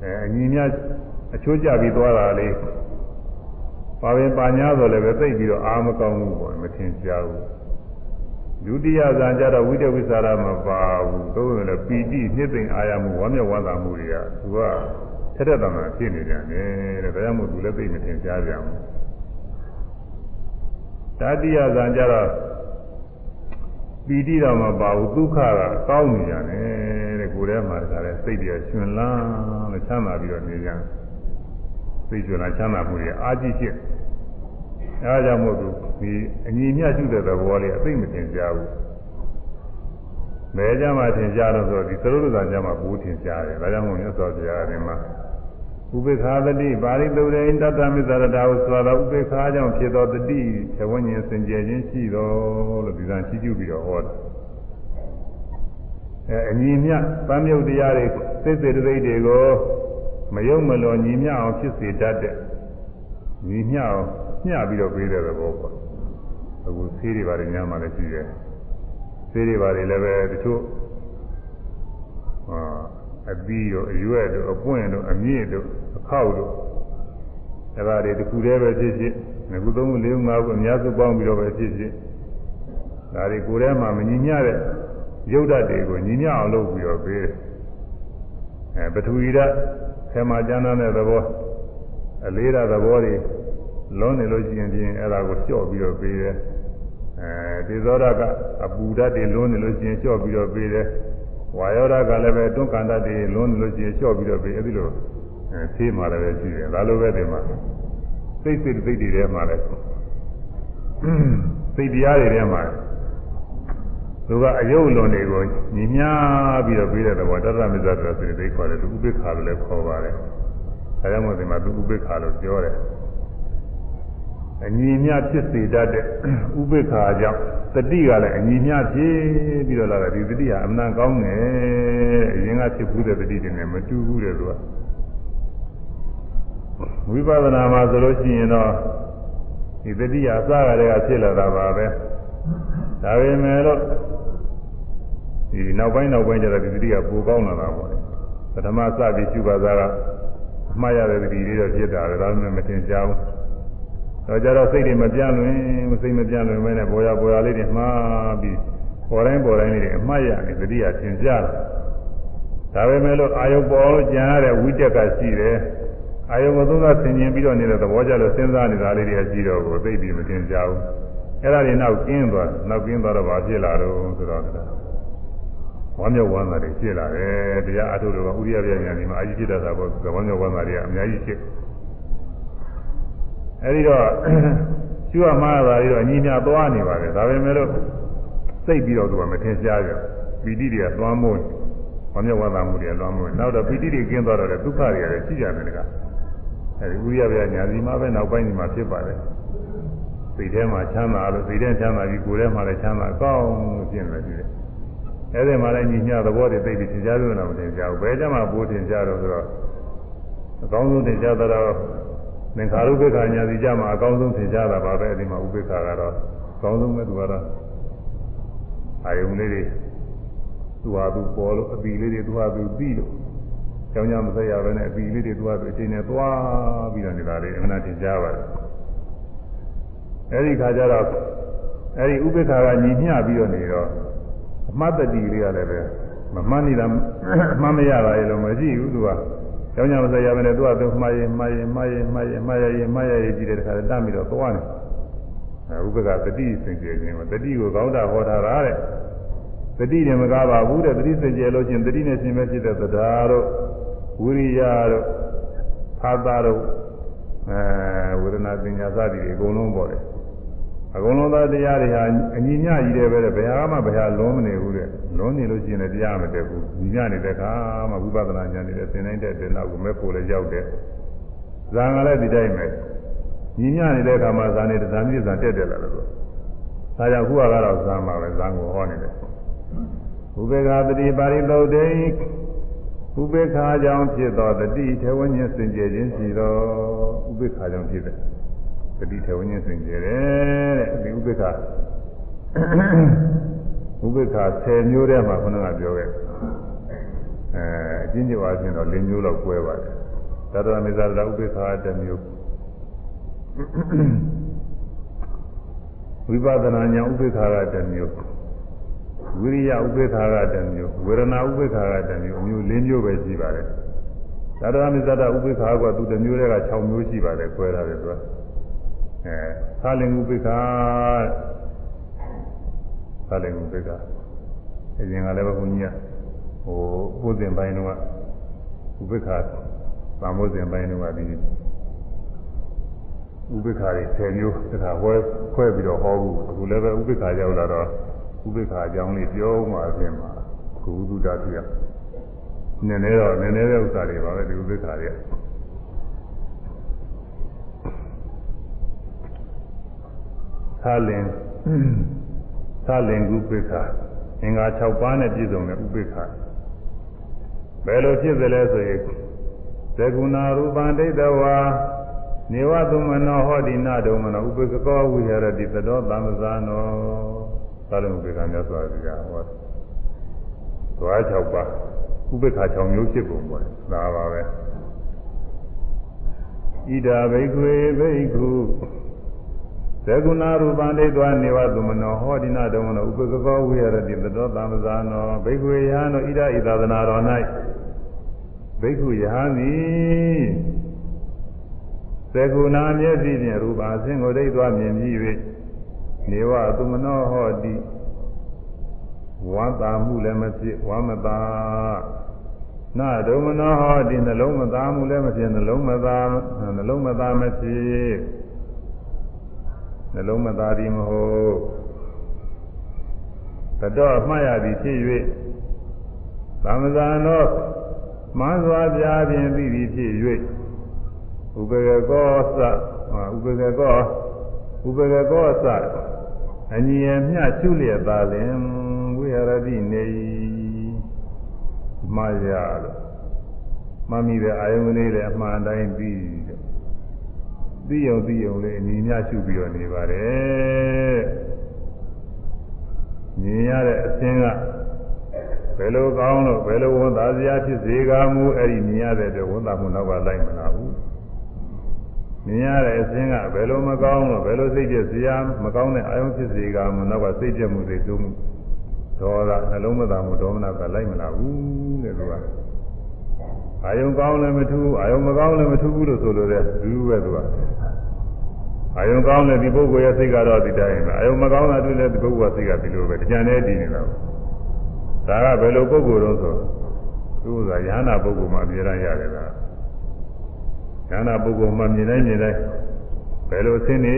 အဲအညီမြအချိုးကျပြီးသွားတာလေးပါပင်ပါညာဆိုလည်းပဲသိပြီးတော့အာမကောင်းဘူးပေါ့မထင်ရှားဘူး ဒုတိယဇာကြတော့ဝိတဝိသရာမပါဘူးသို့လည်းပီတိနှစ်သိမ့်အာရမှုဝမ်းမြောက်ဝမ်းသာမှုတွေကသူကထက်တဲ့တမ်းဖြစ်နေကြတယ်တဲ့ဒါကြောင့်မို့သူလည်းသိမထင်ရှားကြဘူးတတိယဇာကြတော့ပီတိတော့မပါဘူးဒုက္ခကကောင်းနေကြတယ်တဲ့ကိုယ်ထဲမှာတခါလဲစိတ်တွေရှင်လန်းလို့ချမ်းသာပြီးတော့နေကြစိတ်ရှင်လန်းချမ်းသာမှုတွေအာကြည့်ဖြစ် အဲဒါကြောင့်မို့သူဒီအညီမြတ်ရှိတဲ့သဘောလေးအသိမတင်ကြဘူး။မဲကြမှာတင်ကြတော့ဆိုဒီသရုပ်သာကြမှာဘူးတင်ကြတယ်။ဒါကြောင့်မို့မြတ်စွာဘုရားကဒီမှာဥပေက္ခာတတိပါရိသုရေတတ္တမိသရတာဟုဆိုတော့ဥပေက္ခာကြောင့်ဖြစ်သောတတိသဝဉ္ဉ္စင်ကြယ်ခြင်းရှိတော်လို့ဒီကံရှိကျူပြီးတော့ဟောတာ။အဲအညီမြတ်ပန်းမြုပ်တရားတွေစိတ်စေတသိက်တွေကိုမယုံမလွန်ညီမြအောင်ဖြစ်စေတတ်တဲ့ညီမြအောင် မျှပြီးတော့ပေးတဲ့သဘောပေါ့အခုဆေးတွေပါတယ်ညမှာလည်းရှိတယ်ဆေးတွေပါတယ်လည်းပဲတချို့ဟာအပီးတို့အရွက်တို့အပွင့်တို့အမြင့်တို့အခောက်တို့အဲဒါတွေတခုတည်းပဲဖြစ်ဖြစ်ငခုသုံးခုလေးခုငါးခုအများစုပေါင်းပြီးတော့ပဲဖြစ်ဖြစ်ဒါတွေကိုယ်ထဲမှာမညီမျှတဲ့ရုပ်ဓာတ်တွေကိုညီမျှအောင်လုပ်ပြီးတော့ပေးတယ်အဲပထဝီဓာတ်ဆေမာကျမ်းတဲ့သဘောအလေးဓာတ်သဘောတွေ လုံးနေလို့ရှိရင်ပြင်အဲ့ဒါကိုလျှော့ပြီးတော့ပေးတယ်အဲဒေဇောရကအပူဓာတ်တွေလုံးနေလို့ရှိရင်လျှော့ပြီးတော့ပေးတယ်ဝါယောဓာတ်ကလည်းပဲတွန်းကန်ဓာတ်တွေလုံးနေလို့ရှိရင်လျှော့ပြီးတော့ပေးအဲ့ဒီလိုအဲဆေးမှလည်းပဲရှိတယ်ဒါလိုပဲဒီမှာစိတ်စိတ်စိတ်တွေထဲမှာလည်းစိတ်တရားတွေထဲမှာသူကအယုတ်လွန်တွေကိုညီမြပြီးတော့ပြီးတဲ့သဘောတတ္တမစ္ဆတဆိုတဲ့သိခေါ်တယ်သူဥပိ္ပခါလို့လည်းခေါ်ပါတယ်ဒါကြောင့်မို့ဒီမှာသူဥပိ္ပခါလို့ပြောတယ် အညီမြဖြစ်စေတတ်တဲ့ဥပိ္ပခါကြောင့်တတိကလည်းအညီမြဖြစ်ပြီးတော့လာတယ်ဒီတတိဟာအမှန်ကောင်းတယ်အရင်ကဖြစ်ဘူးတဲ့တတိတွေနဲ့မတူဘူးတဲ့သူကဝိပဿနာမှာဆိုလို့ရှိရင်တော့ဒီတတိဟာအစကတည်းကဖြစ်လာတာပါပဲဒါပေမဲ့လို့ဒီနောက်ပိုင်းနောက်ပိုင်းကျတော့ဒီတတိကပိုကောင်းလာတာပေါ့ပထမစပြီးရှုပါသားကအမှားရတဲ့တတိလေးတော့ဖြစ်တာဒါမှမထင်ကြဘူး တော့ကြတော့စိတ်တွေမပြန့်လွင်စိတ်မပြန့်လွင်မဲနဲ့ပေါ်ရပေါ်ရလေးတွေမှားပြီးပေါ်တိုင်းပေါ်တိုင်းလေးတွေအမှားရနေသတိရသင်ကြတယ်ဒါပေမဲ့လို့အာယုပေါ်လို့ကြံရတဲ့ဝိတက်ကရှိတယ်အာယုကိုသုံးသဆင်ခြင်ပြီးတော့နေတဲ့သဘောကြလို့စဉ်းစားနေတာလေးတွေကရှိတော့ကိုသိပြီးမတင်ကြဘူးအဲ့ဒါတွေနောက်ကင်းသွားနောက်ကင်းသွားတော့ဘာဖြစ်လာတော့ဆိုတော့ဝမ်းမြောက်ဝမ်းသာတွေဖြစ်လာတယ်တရားအထုတော်ကဥရိယပြညာနေမှာအကြီးဖြစ်တတ်တာပေါ့ဝမ်းမြောက်ဝမ်းသာတွေကအများကြီးဖြစ် အဲဒီတော့ကျွတ်မှားတာပြီးတော့အညီညာသွားနေပါတယ်ဒါပေမဲ့လို့စိတ်ပြီးတော့သူကမထင်ရှားကြပီတိတွေကသွားမိုးဘာမြတ်ဝါသာမှုတွေလွမ်းမိုးနောက်တော့ပီတိတွေကင်းသွားတော့လည်းဒုက္ခတွေလည်းရှိကြတယ်ကအဲဒီဥရိယပြညာစီမှာပဲနောက်ပိုင်းဒီမှာဖြစ်ပါတယ်စိတ်ထဲမှာချမ်းသာလို့စိတ်ထဲချမ်းသာပြီးကိုယ်ထဲမှာလည်းချမ်းသာအကောင်းလို့ဖြစ်နေတယ်အဲဒီမှာလည်းညီညာသဘောတွေသိပြီးသင်ကြားလို့တော့မသင်ကြားဘူးဘယ်ကြမှာပိုးသင်ကြားတော့ဆိုတော့အကောင်းဆုံးသင်ကြားတော့ သင်္ခါရုပ္ပခာညာစီကြမှာအကောင်းဆုံးသင်ကြားတာပါပဲဒီမှာဥပ္ပခာကတော့အကောင်းဆုံးပဲသူကတော့အာယုန်လေးတွေသူဟာသူပေါ်လို့အပီလေးတွေသူဟာသူပြီးလို့ကြောင်းကြမဆက်ရဘဲနဲ့အပီလေးတွေသွားပြီးအချိန်နဲ့သွားပြီးတော့နေတာလေအမှန်တင်ကြပါတယ်အဲဒီခါကျတော့အဲဒီဥပိ္ပခာကညီမျှပြီးတော့နေတော့အမှတ်တတိလေးရတယ်ပဲမမှန်နေတာမှန်မရတာရေလို့မရှိဘူးသူက ကြောင်းကြမဆက်ရဘဲနဲ့သူကသူမှားရင်မှားရင်မှားရင်မှားရင်မှားရရင်မှားရရင်ကြည့်တဲ့ခါတမ်းပြီးတော့သွားနေဥပ္ပကတတိစင်ကြယ်ခြင်းတတိကိုကောင်းတာဟောထားတာတဲ့တတိနဲ့မကားပါဘူးတဲ့တတိစင်ကြယ်လို့ချင်းတတိနဲ့ရှင်ပဲဖြစ်တဲ့သဒ္ဓါတို့ဝိရိယတို့သာသာတို့အဲဝေဒနာပညာစသည်တွေအကုန်လုံးပေါ်တယ် အကုန်လုံးသောတရားတွေဟာအညီညကြီးတယ်ပဲတဲ့ဘယ်ဟာမှဘယ်ဟာလုံးမနေဘူးတဲ့လုံးနေလို့ရှိရင်လည်းတရားမတက်ဘူးညီညနေတဲ့အခါမှဝိပဿနာဉာဏ်တွေသင်နိုင်တဲ့တဲ့နောက်ကိုမဲ့ဖို့လည်းရောက်တယ်ဇာန်ကလည်းဒီတိုင်းပဲညီညနေတဲ့အခါမှာဇာန်နဲ့ဇာန်ပြည့်ဇာန်တက်တယ်လားလို့ဒါကြောင့်ခုကတော့ဇာန်ပါပဲဇာန်ကိုဟောနေတယ်ဥပေက္ခတတိပါရိသုတ်တိဥပေက္ခကြောင့်ဖြစ်သောတတိထေဝဉ္စင်ကြယ်ခြင်းရှိသောဥပေက္ခကြောင့်ဖြစ်တဲ့ တတိထေဝဉ္စင်ကြယ်တယ်တဲ့ဒီဥပေက္ခဥပေက္ခ10မျိုးထဲမှာခဏကပြောခဲ့အဲအချင်းချင်းအားဖြင့်တော့၄မျိုးလောက်꿰ပါတယ်သတ္တဝမေဇာတဥပေက္ခတစ်မျိုးဝိပဿနာဉာဏ်ဥပေက္ခကတစ်မျိုးဝိရိယဥပေက္ခကတစ်မျိုးဝေဒနာဥပေက္ခကတစ်မျိုးအမျိုး၄မျိုးပဲရှိပါတယ်သတ္တဝမေဇာတဥပေက္ခကသူတစ်မျိုးတည်းက6မျိုးရှိပါတယ်꿰ရတယ်သူက အဲသာလင်ဥပေက္ခသာလင်ဥပေက္ခအရင်ကလည်းဘုန်းကြီးကဟိုဘုဇင်ပိုင်းတော့ဥပေက္ခသံမိုးဇင်ပိုင်းတော့ဒီဥပိ္ပခါတွေ10မျိုးတခါဝဲခွဲပြီးတော့ဟောဘူးအခုလည်းပဲဥပိ္ပခါရောက်လာတော့ဥပိ္ပခါအကြောင်းလေးပြောမှအပြင်မှာကုသဒတိယနည်းနည်းတော့နည်းနည်းတဲ့ဥစ္စာတွေပါပဲဒီဥပိ္ပခါတွေ သာလင်သာလင်ဥပိ္ပခါအင်္ဂါ6ပါးနဲ့ပြည့်စုံတဲ့ဥပိ္ပခါဘယ်လိုဖြစ်သလဲဆိုရင်သကုဏရူပံဒိဋ္ဌဝါနေဝသမနောဟောဒီနာဒုံမနောဥပကကောဝိဟရတိသတောသမဇာနောသာလမုပေကမြတ်စွာဘုရားဟောသွား6ပါးဥပ္ပခါ6မျိုးဖြစ်ပုံပေါ်ဒါပါပဲဣဒာဘိကွေဘိက္ခု သကုဏရူပံဒိဋ္ဌဝနေဝသမနောဟောဒီနာဒုံမနောဥပကကောဝိဟရတိသတောသမဇာနောဘိကွေယဟနောဣဒာဣသဒနာတော်၌ဘိက္ခုယဟန်သည်သေကုဏမျက်စိဖြင့်ရူပါအစဉ်ကိုဒိတ်သွားမြင်ပြီး၍နေဝသူမနောဟောတိဝမ်းသာမှုလည်းမဖြစ်ဝမ်းမသာနာဒုမနောဟောတိနှလုံးမသာမှုလည်းမဖြစ်နှလုံးမသာနှလုံးမသာမဖြစ် နှလုံးမသာသည်မဟုတ်တတော်အမှားရသည်ဖြစ်၍သမဇာနောမှန်စွာပြားဖြင့်ပြီးသည်ဖြစ်၍ဥပကေကောသဥပကေကောဥပကေကောသအညီအမျှရှုလျက်သာလင်ဝိဟရတိနေမှားရလို့မမိတဲ့အာယုန်လေးလည်းအမှန်တိုင်းပြီးတဲ့ သိယုံသိယုံလေးအညီအမျှရှုပြီးတော့နေပါတယ်မြင်ရတဲ့အသင်းကဘယ်လိုကောင်းလို့ဘယ်လိုဝန်သာစရာဖြစ်စေကမူအဲ့ဒီမြင်ရတဲ့အတွက်ဝန်သာမှုနောက်ကလိုက်မလာဘူးမြင်ရတဲ့အစင်းကဘယ်လိုမကောင်းလို့ဘယ်လိုစိတ်ပြည့်စရာမကောင်းတဲ့အာယုံဖြစ်စေကမနောက်ကစိတ်ပြည့်မှုတွေသုံးမှုဒေါသနှလုံးမသာမှုဒေါမနကလိုက်မလာဘူးတဲ့သူကအာယုံကောင်းလည်းမထူးအာယုံမကောင်းလည်းမထူးဘူးလို့ဆိုလိုတဲ့ဒူးပဲသူက အာယုံကောင်းတဲ့ဒီပုဂ္ဂိုလ်ရဲ့စိတ်ကတော့ဒီတိုင်းပဲအာယုံမကောင်းတာတွေ့တဲ့ဒီပုဂ္ဂိုလ်ရဲ့စိတ်ကဒီလိုပဲကြံနေတည်နေတာဒါကဘယ်လိုပုဂ္ဂိုလ်တော့ဆိုသူကရဟနာပုဂ္ဂိုလ်မှအမြဲတမ်းရတယ်လားဉာဏပုဂ္ဂိုလ်မှမြင်တိုင်းမြင်တိုင်းဘယ်လိုအင်းနေ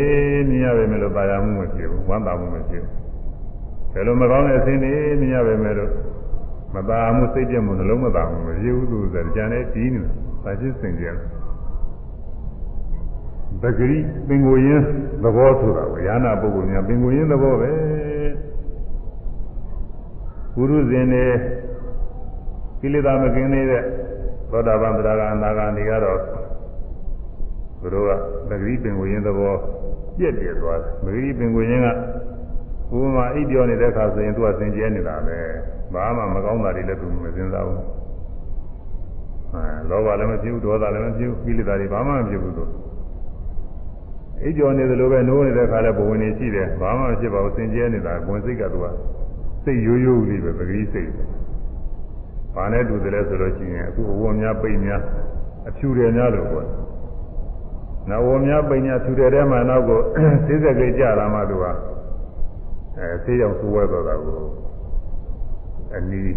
မြင်ရပဲမလို့ပါရမှုမဖြစ်ဘူးဝမ်းသာမှုမဖြစ်ဘူးဘယ်လိုမကောင်းတဲ့အင်းနေမြင်ရပဲမလို့မသာမှုစိတ်ပြမှုနှလုံးမသာမှုမဖြစ်ဘူးသူဆိုကြံတဲ့ဒီနေပါချင်းစင်ကြယ် ပဂရိပင်ကိုရင်းသဘောဆိုတာကိုယာနာပုဂ္ဂိုလ်များပင်ကိုရင်းသဘောပဲပုရုဇဉ်တွေကိလေသာမကင်းနေတဲ့သောတာပန်တရားကအနာဂါနေကတော့သူတို့ကပဂရိပင်ကိုရင်းသဘောပြည့်ပြည့်သွားတယ်ပဂရိပင်ကိုရင်းကဥပမာအိပ်ပြောနေတဲ့အခါဆိုရင်သူကသင်ကျဲနေတာပဲဘာမှမကောင်းတာတွေလည်းသူမစဉ်းစားဘူးအဲလောဘလည်းမဖြစ်ဘူးဒေါသလည်းမဖြစ်ဘူးကိလေသာတွေဘာမှမဖြစ်ဘူးသူ အိပ်ကျော်နေသလိုပဲနိုးနေတဲ့ခါလဲဘဝင်နေရှိတယ်ဘာမှမဖြစ်ပါဘူးစင်ကြဲနေတာဝင်စိတ်ကသူကစိတ်ရိုးရိုးလေးပဲပဂရိစိတ်ဘာနဲ့တူတယ်လဲဆိုတော့ရှိရင်အခုအဝတ်များပိတ်များအဖြူတယ်များလို့ပေါ့နဝများပိတ်များဖြူတယ်ထဲမှာနောက်ကိုသိစက်ကလေးကြလာမှသူကအဲဆေးရောင်စူးဝဲတော့တာကိုအနီး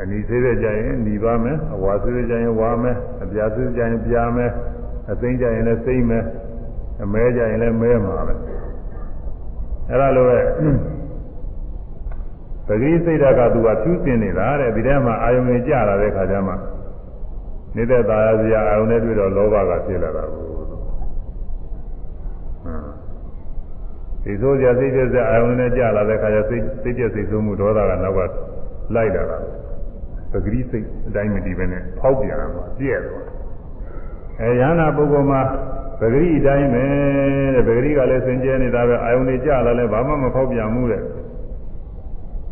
အနီးသေးတဲ့ကြရင်หนีပါမယ်အဝါသေးတဲ့ကြရင်ဝါမယ်အပြာသေးတဲ့ကြရင်ပြာမယ်အသိကြရင်လည်းသိမ့်မယ် အမဲကြရင်လည်းမဲမှာပဲအဲ့ဒါလိုပဲပဂိစိတ်ဓာတ်ကသူကဖြူးတင်နေတာတဲ့ဒီထဲမှာအာယုံတွေကြလာတဲ့ခါကျမှနေတဲ့သာယာစရာအာယုံနဲ့တွေ့တော့လောဘကဖြစ်လာတာကိုဒီဆိုစရာစိတ်ပြည့်စရာအာယုံနဲ့ကြလာတဲ့ခါကျစိတ်စိတ်ပြည့်စိတ်ဆိုးမှုဒေါသကနောက်ကလိုက်လာတာပဂိစိတ်အတိုင်းမတည်ပဲနဲ့ဖောက်ပြန်လာပြည့်သွားအဲယန္နာပုဂ္ဂိုလ်မှာ ပဂရိအတိုင်းပဲတဲ့ပဂရိကလည်းစင်ကြဲနေတာပဲအာယုန်တွေကြလာလဲဘာမှမဖောက်ပြန်ဘူးတဲ့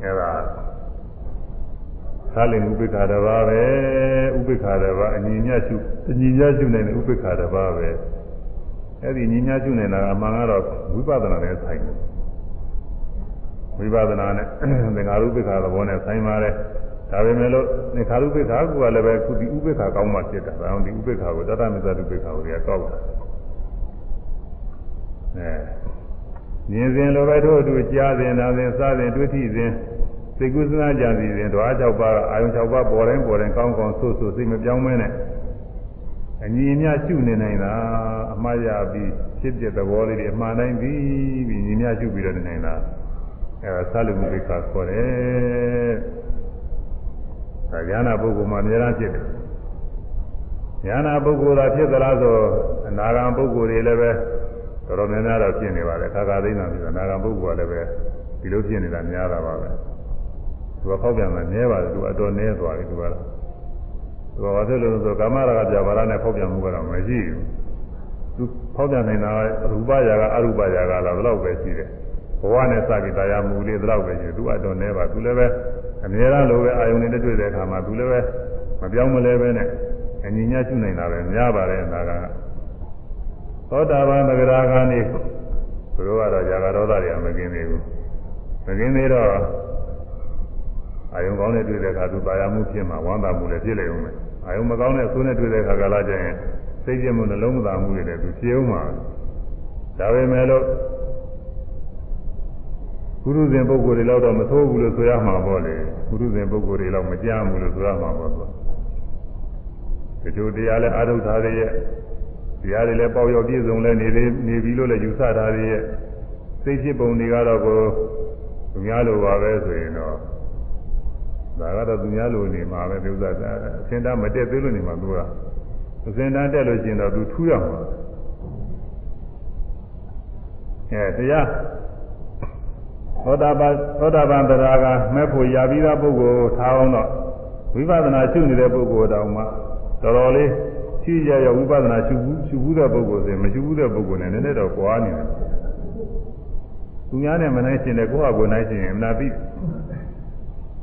အဲဒါသာလင်ဥပိ္ပခာတဘာပဲဥပိ္ပခာတဘာအညီညရှုအညီညရှုနိုင်တဲ့ဥပိ္ပခာတဘာပဲအဲ့ဒီညီညရှုနေတာအမှန်ကတော့ဝိပဿနာနဲ့ဆိုင်တယ်ဝိပဿနာနဲ့သင်္ဃာရုပ္ပခာသဘောနဲ့ဆိုင်ပါတယ်ဒါပေမဲ့လို့သင်္ခါရုပ္ပခာကလည်းပဲခုဒီဥပ္ပခာကောင်းမှဖြစ်တာဒါအောင်ဒီဥပ္ပခာကိုတတမစ္ဆတုပ္ပခာကိုလည်းကောက်တာ အဲမြင်စဉ်လိုပဲတို့အတူကြားစဉ်နာစဉ်စားစဉ်တွေ့ထိစဉ်စိတ်ကူးစဉ်းစားကြစီစဉ်ဓဝါ၆ပါးအာယုံ၆ပါးပေါ်တိုင်းပေါ်တိုင်းကောင်းကောင်းဆိုးဆိုးစိတ်မပြောင်းမဲနဲ့အညီအမျှရှုနေနိုင်တာအမှားရပြီးဖြစ်တဲ့သဘောလေးတွေအမှန်တိုင်းပြီးပြီးညီမျှရှုပြီးတော့နေနိုင်တာအဲဒါသလူမှုပိက္ခာခေါ်တယ်ဒါဉာဏပုဂ္ဂိုလ်မှာအများအားဖြစ်တယ်ဉာဏပုဂ္ဂိုလ်သာဖြစ်သလားဆိုအနာဂံပုဂ္ဂိုလ်တွေလည်းပဲ တော်တော်များများတော့ဖြစ်နေပါတယ်ခါခါသိနေတာပြီးတော့အနာဂံပုဂ္ဂိုလ်ကလည်းပဲဒီလိုဖြစ်နေတာများတာပါပဲသူကဖောက်ပြန်တာနည်းပါတယ်သူအတော်နည်းသွားပြီသူကတော့သူကဘာဖြစ်လို့လဲဆိုကာမရာဂပြဘာလာနဲ့ဖောက်ပြန်မှုကတော့မရှိဘူးသူဖောက်ပြန်နေတာရူပရာဂအရူပရာဂလားဘယ်လောက်ပဲရှိတယ်ဘဝနဲ့စပြီးတရားမှုလေးဘယ်လောက်ပဲရှိတယ်သူအတော်နည်းပါသူလည်းပဲအများအားလိုပဲအာယုန်နဲ့တွေ့တဲ့အခါမှာသူလည်းပဲမပြောင်းမလဲပဲနဲ့အညီညာရှုနိုင်တာပဲများပါတယ်နာက သောတာပန်သဂရာဂာနေသူတို့ကတော့ဇာကရောသတွေကမกินသေးဘူးမกินသေးတော့အာယုံကောင်းနဲ့တွေ့တဲ့အခါသူပါရမှုဖြစ်မှာဝမ်းသာမှုလည်းဖြစ်လေဦးမယ်အာယုံမကောင်းတဲ့ဆိုးနဲ့တွေ့တဲ့အခါကလာကျရင်စိတ်ပြမှုနှလုံးမသာမှုတွေလည်းသူဖြစ်ဦးမှာဒါပေမဲ့လို့ကုရုဇဉ်ပုဂ္ဂိုလ်တွေလောက်တော့မသိုးဘူးလို့ဆိုရမှာပေါ့လေကုရုဇဉ်ပုဂ္ဂိုလ်တွေလောက်မကြားဘူးလို့ဆိုရမှာပေါ့သူတချို့တရားလည်းအာထုတ်ထားတဲ့ရဲ့ တရားတွေလည်းပေါ့ရောပြည့်စုံလဲနေသေးနေပြီလို့လည်းယူဆထားတဲ့ရဲ့စိတ်ဖြစ်ပုံတွေကတော့ကိုသူများလိုပါပဲဆိုရင်တော့ဒါကတော့သူများလိုနေမှာပဲဒီဥစ္စာအစင်တာမတက်သေးလို့နေမှာသူကအစင်တာတက်လို့ရှိရင်တော့သူထူးရမှာအဲတရားသောတာပန်သောတာပန်တရားကမဲ့ဖို့ရပြီးသားပုဂ္ဂိုလ်ထားအောင်တော့ဝိပဿနာရှုနေတဲ့ပုဂ္ဂိုလ်တောင်မှတော်တော်လေးရှိရရဝိပဿနာရှုဘူး ရှုဘူးတဲ့ပုဂ္ဂိုလ်ဆိုမရှုဘူးတဲ့ပုဂ္ဂိုလ်နဲ့နည်းနည်းတော့ကွာနေတယ်သူများနဲ့မနိုင်ရှင်တဲ့ကိုယ့်ဟာကိုယ်နိုင်ရှင်ရင်နာပြီ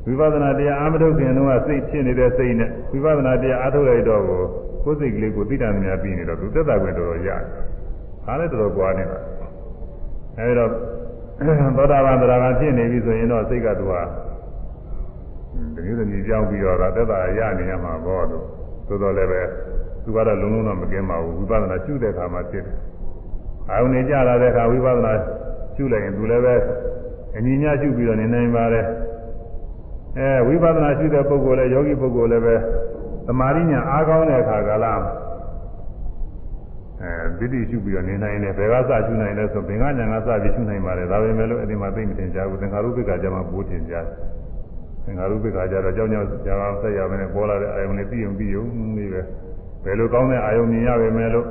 ဝိပဿနာတရားအာမထုတ်ခင်တုန်းကစိတ်ဖြစ်နေတဲ့စိတ်နဲ့ဝိပဿနာတရားအားထုတ်လိုက်တော့ကိုကိုယ်စိတ်ကလေးကိုသိတာများပြီးနေတော့သူသက်သာခွင့်တော်တော်ရတယ်။ဒါလည်းတော်တော်ကွာနေတာ။အဲဒီတော့သောတာပန်တရားကဖြစ်နေပြီဆိုရင်တော့စိတ်ကသူဟာတမျိုးသမီးကြောင်းပြီးတော့သက်သာရနေရမှာပေါ့လို့သို့တော်လည်းပဲ သူကတော့လုံးလုံးတော့မကင်းပါဘူးဝိပဿနာရှုတဲ့အခါမှာဖြစ်တယ်။အာယုန်နေကြလာတဲ့အခါဝိပဿနာရှုလိုက်ရင်သူလည်းပဲအညီညာရှုပြီးတော့နေနိုင်ပါတယ်။အဲဝိပဿနာရှုတဲ့ပုဂ္ဂိုလ်လည်းယောဂီပုဂ္ဂိုလ်လည်းပဲသမာဓိညာအားကောင်းတဲ့အခါကလားအဲဒိဋ္ဌိရှုပြီးတော့နေနိုင်တယ်ဘယ်ကစရှုနိုင်လဲဆိုဘင်္ဂညာကစပြီးရှုနိုင်ပါတယ်ဒါပေမဲ့လို့အဲ့ဒီမှာသိမတင်ကြဘူးသင်္ခါရုပ္ပကကြမှာပိုးတင်ကြတယ်သင်္ခါရုပ္ပကကြတော့ကြောင်းကြောင်းကြာအောင်ဆက်ရမယ်ပေါ်လာတဲ့အာယုန်နဲ့ပြီးုံပြီးုံလေးပဲ ဘယ်လိုကောင်းတဲ့အာယုန်မြင်ရပေမဲ့လို့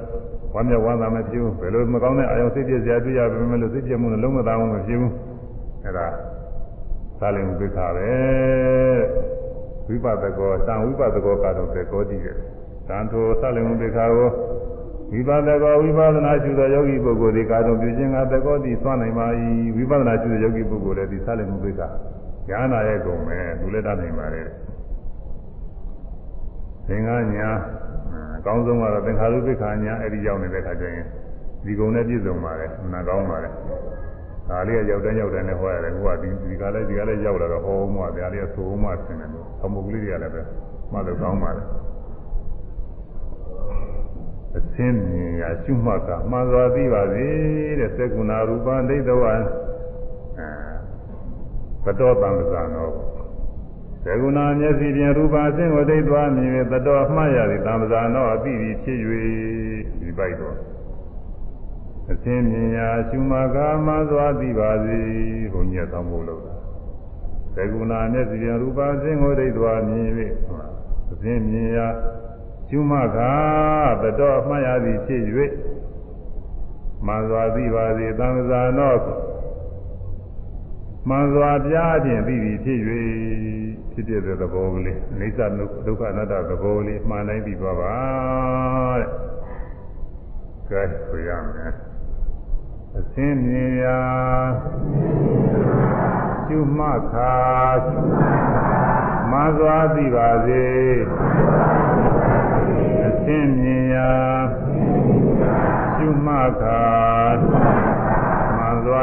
ဝမ်းမြောက်ဝမ်းသာမဖြစ်ဘူးဘယ်လိုမကောင်းတဲ့အာယုန်စိတ်ပြည့်စရာတွေ့ရပေမဲ့လို့စိတ်ပြည့်မှုနဲ့လုံးမသားမှုမဖြစ်ဘူးအဲ့ဒါသာလင်ဥပ္ပခါပဲဝိပဿကောတံဝိပဿကောကတော့တေကောတည်တယ်တန်ထိုသာလင်ဥပ္ပခါကိုဝိပဿကောဝိပဿနာရှုသောယောဂီပုဂ္ဂိုလ်ဒီကာတော်ပြုခြင်းကသကောတိသွားနိုင်ပါ၏ဝိပဿနာရှုတဲ့ယောဂီပုဂ္ဂိုလ်လည်းဒီသာလင်ဥပ္ပခါဉာဏ်နာရဲ့ကုန်ပဲသူလည်းတတ်နိုင်ပါလေအဲသင်္ကညာ အကောင်းဆုံးကတော့သင်္ခါရုပ္ပခာညာအဲ့ဒီရောက်နေတဲ့ခါကျရင်ဒီကုံနဲ့ပြည့်စုံပါတယ်နာကောင်းပါတယ်ဒါလေးကရောက်တဲ့ရောက်တဲ့နဲ့ဟောရတယ်ဟိုကဒီဒီကလည်းဒီကလည်းရောက်လာတော့ဟောမှဒါလေးကသိုးမှဆင်းတယ်လို့အမှုကလေးတွေကလည်းပဲမှလို့ကောင်းပါတယ်အသင်းမြင်ရာရှုမှတ်ကမှန်စွာသိပါစေတဲ့သက္ကုဏရူပဒိဋ္ဌဝအဲဘတော်တံပဇာနော သက္ကုဏမျက်စိဖြင့်ရူပအသင်းကိုဒိဋ္ဌဝမြင်၍ဘတော်မှတ်ရသည်တံပဇာနောအသိပြီးဖြစ်၍ဒီပိုက်တော့အသင်းမြင်ရာရှုမှတ်ကမှန်စွာသိပါစေဘုန်းကြီးသောမို့လို့သက္ကုဏမျက်စိဖြင့်ရူပအသင်းကိုဒိဋ္ဌဝမြင်၍အသင်းမြင်ရာကျုမကတတော်အမှတ်ရသည်ဖြစ်၍မှန်စွာသိပါစေသံဃာနောမှန်စွာပြားခြင်းသိပြီဖြစ်၍ ဖြစ်တဲ့သဘောကလေးအိဋ္ဌဒုက္ခအနတ္တသဘောကလေးမှန်တိုင်းပြီးသွားပါတဲ့ကဲဆိုရမယ်အစင်းမြင်ရာကျုမခါမှန်စွာသိပါစေသင်မြင်ရာရှုမှတ်ခါမှန်စွာ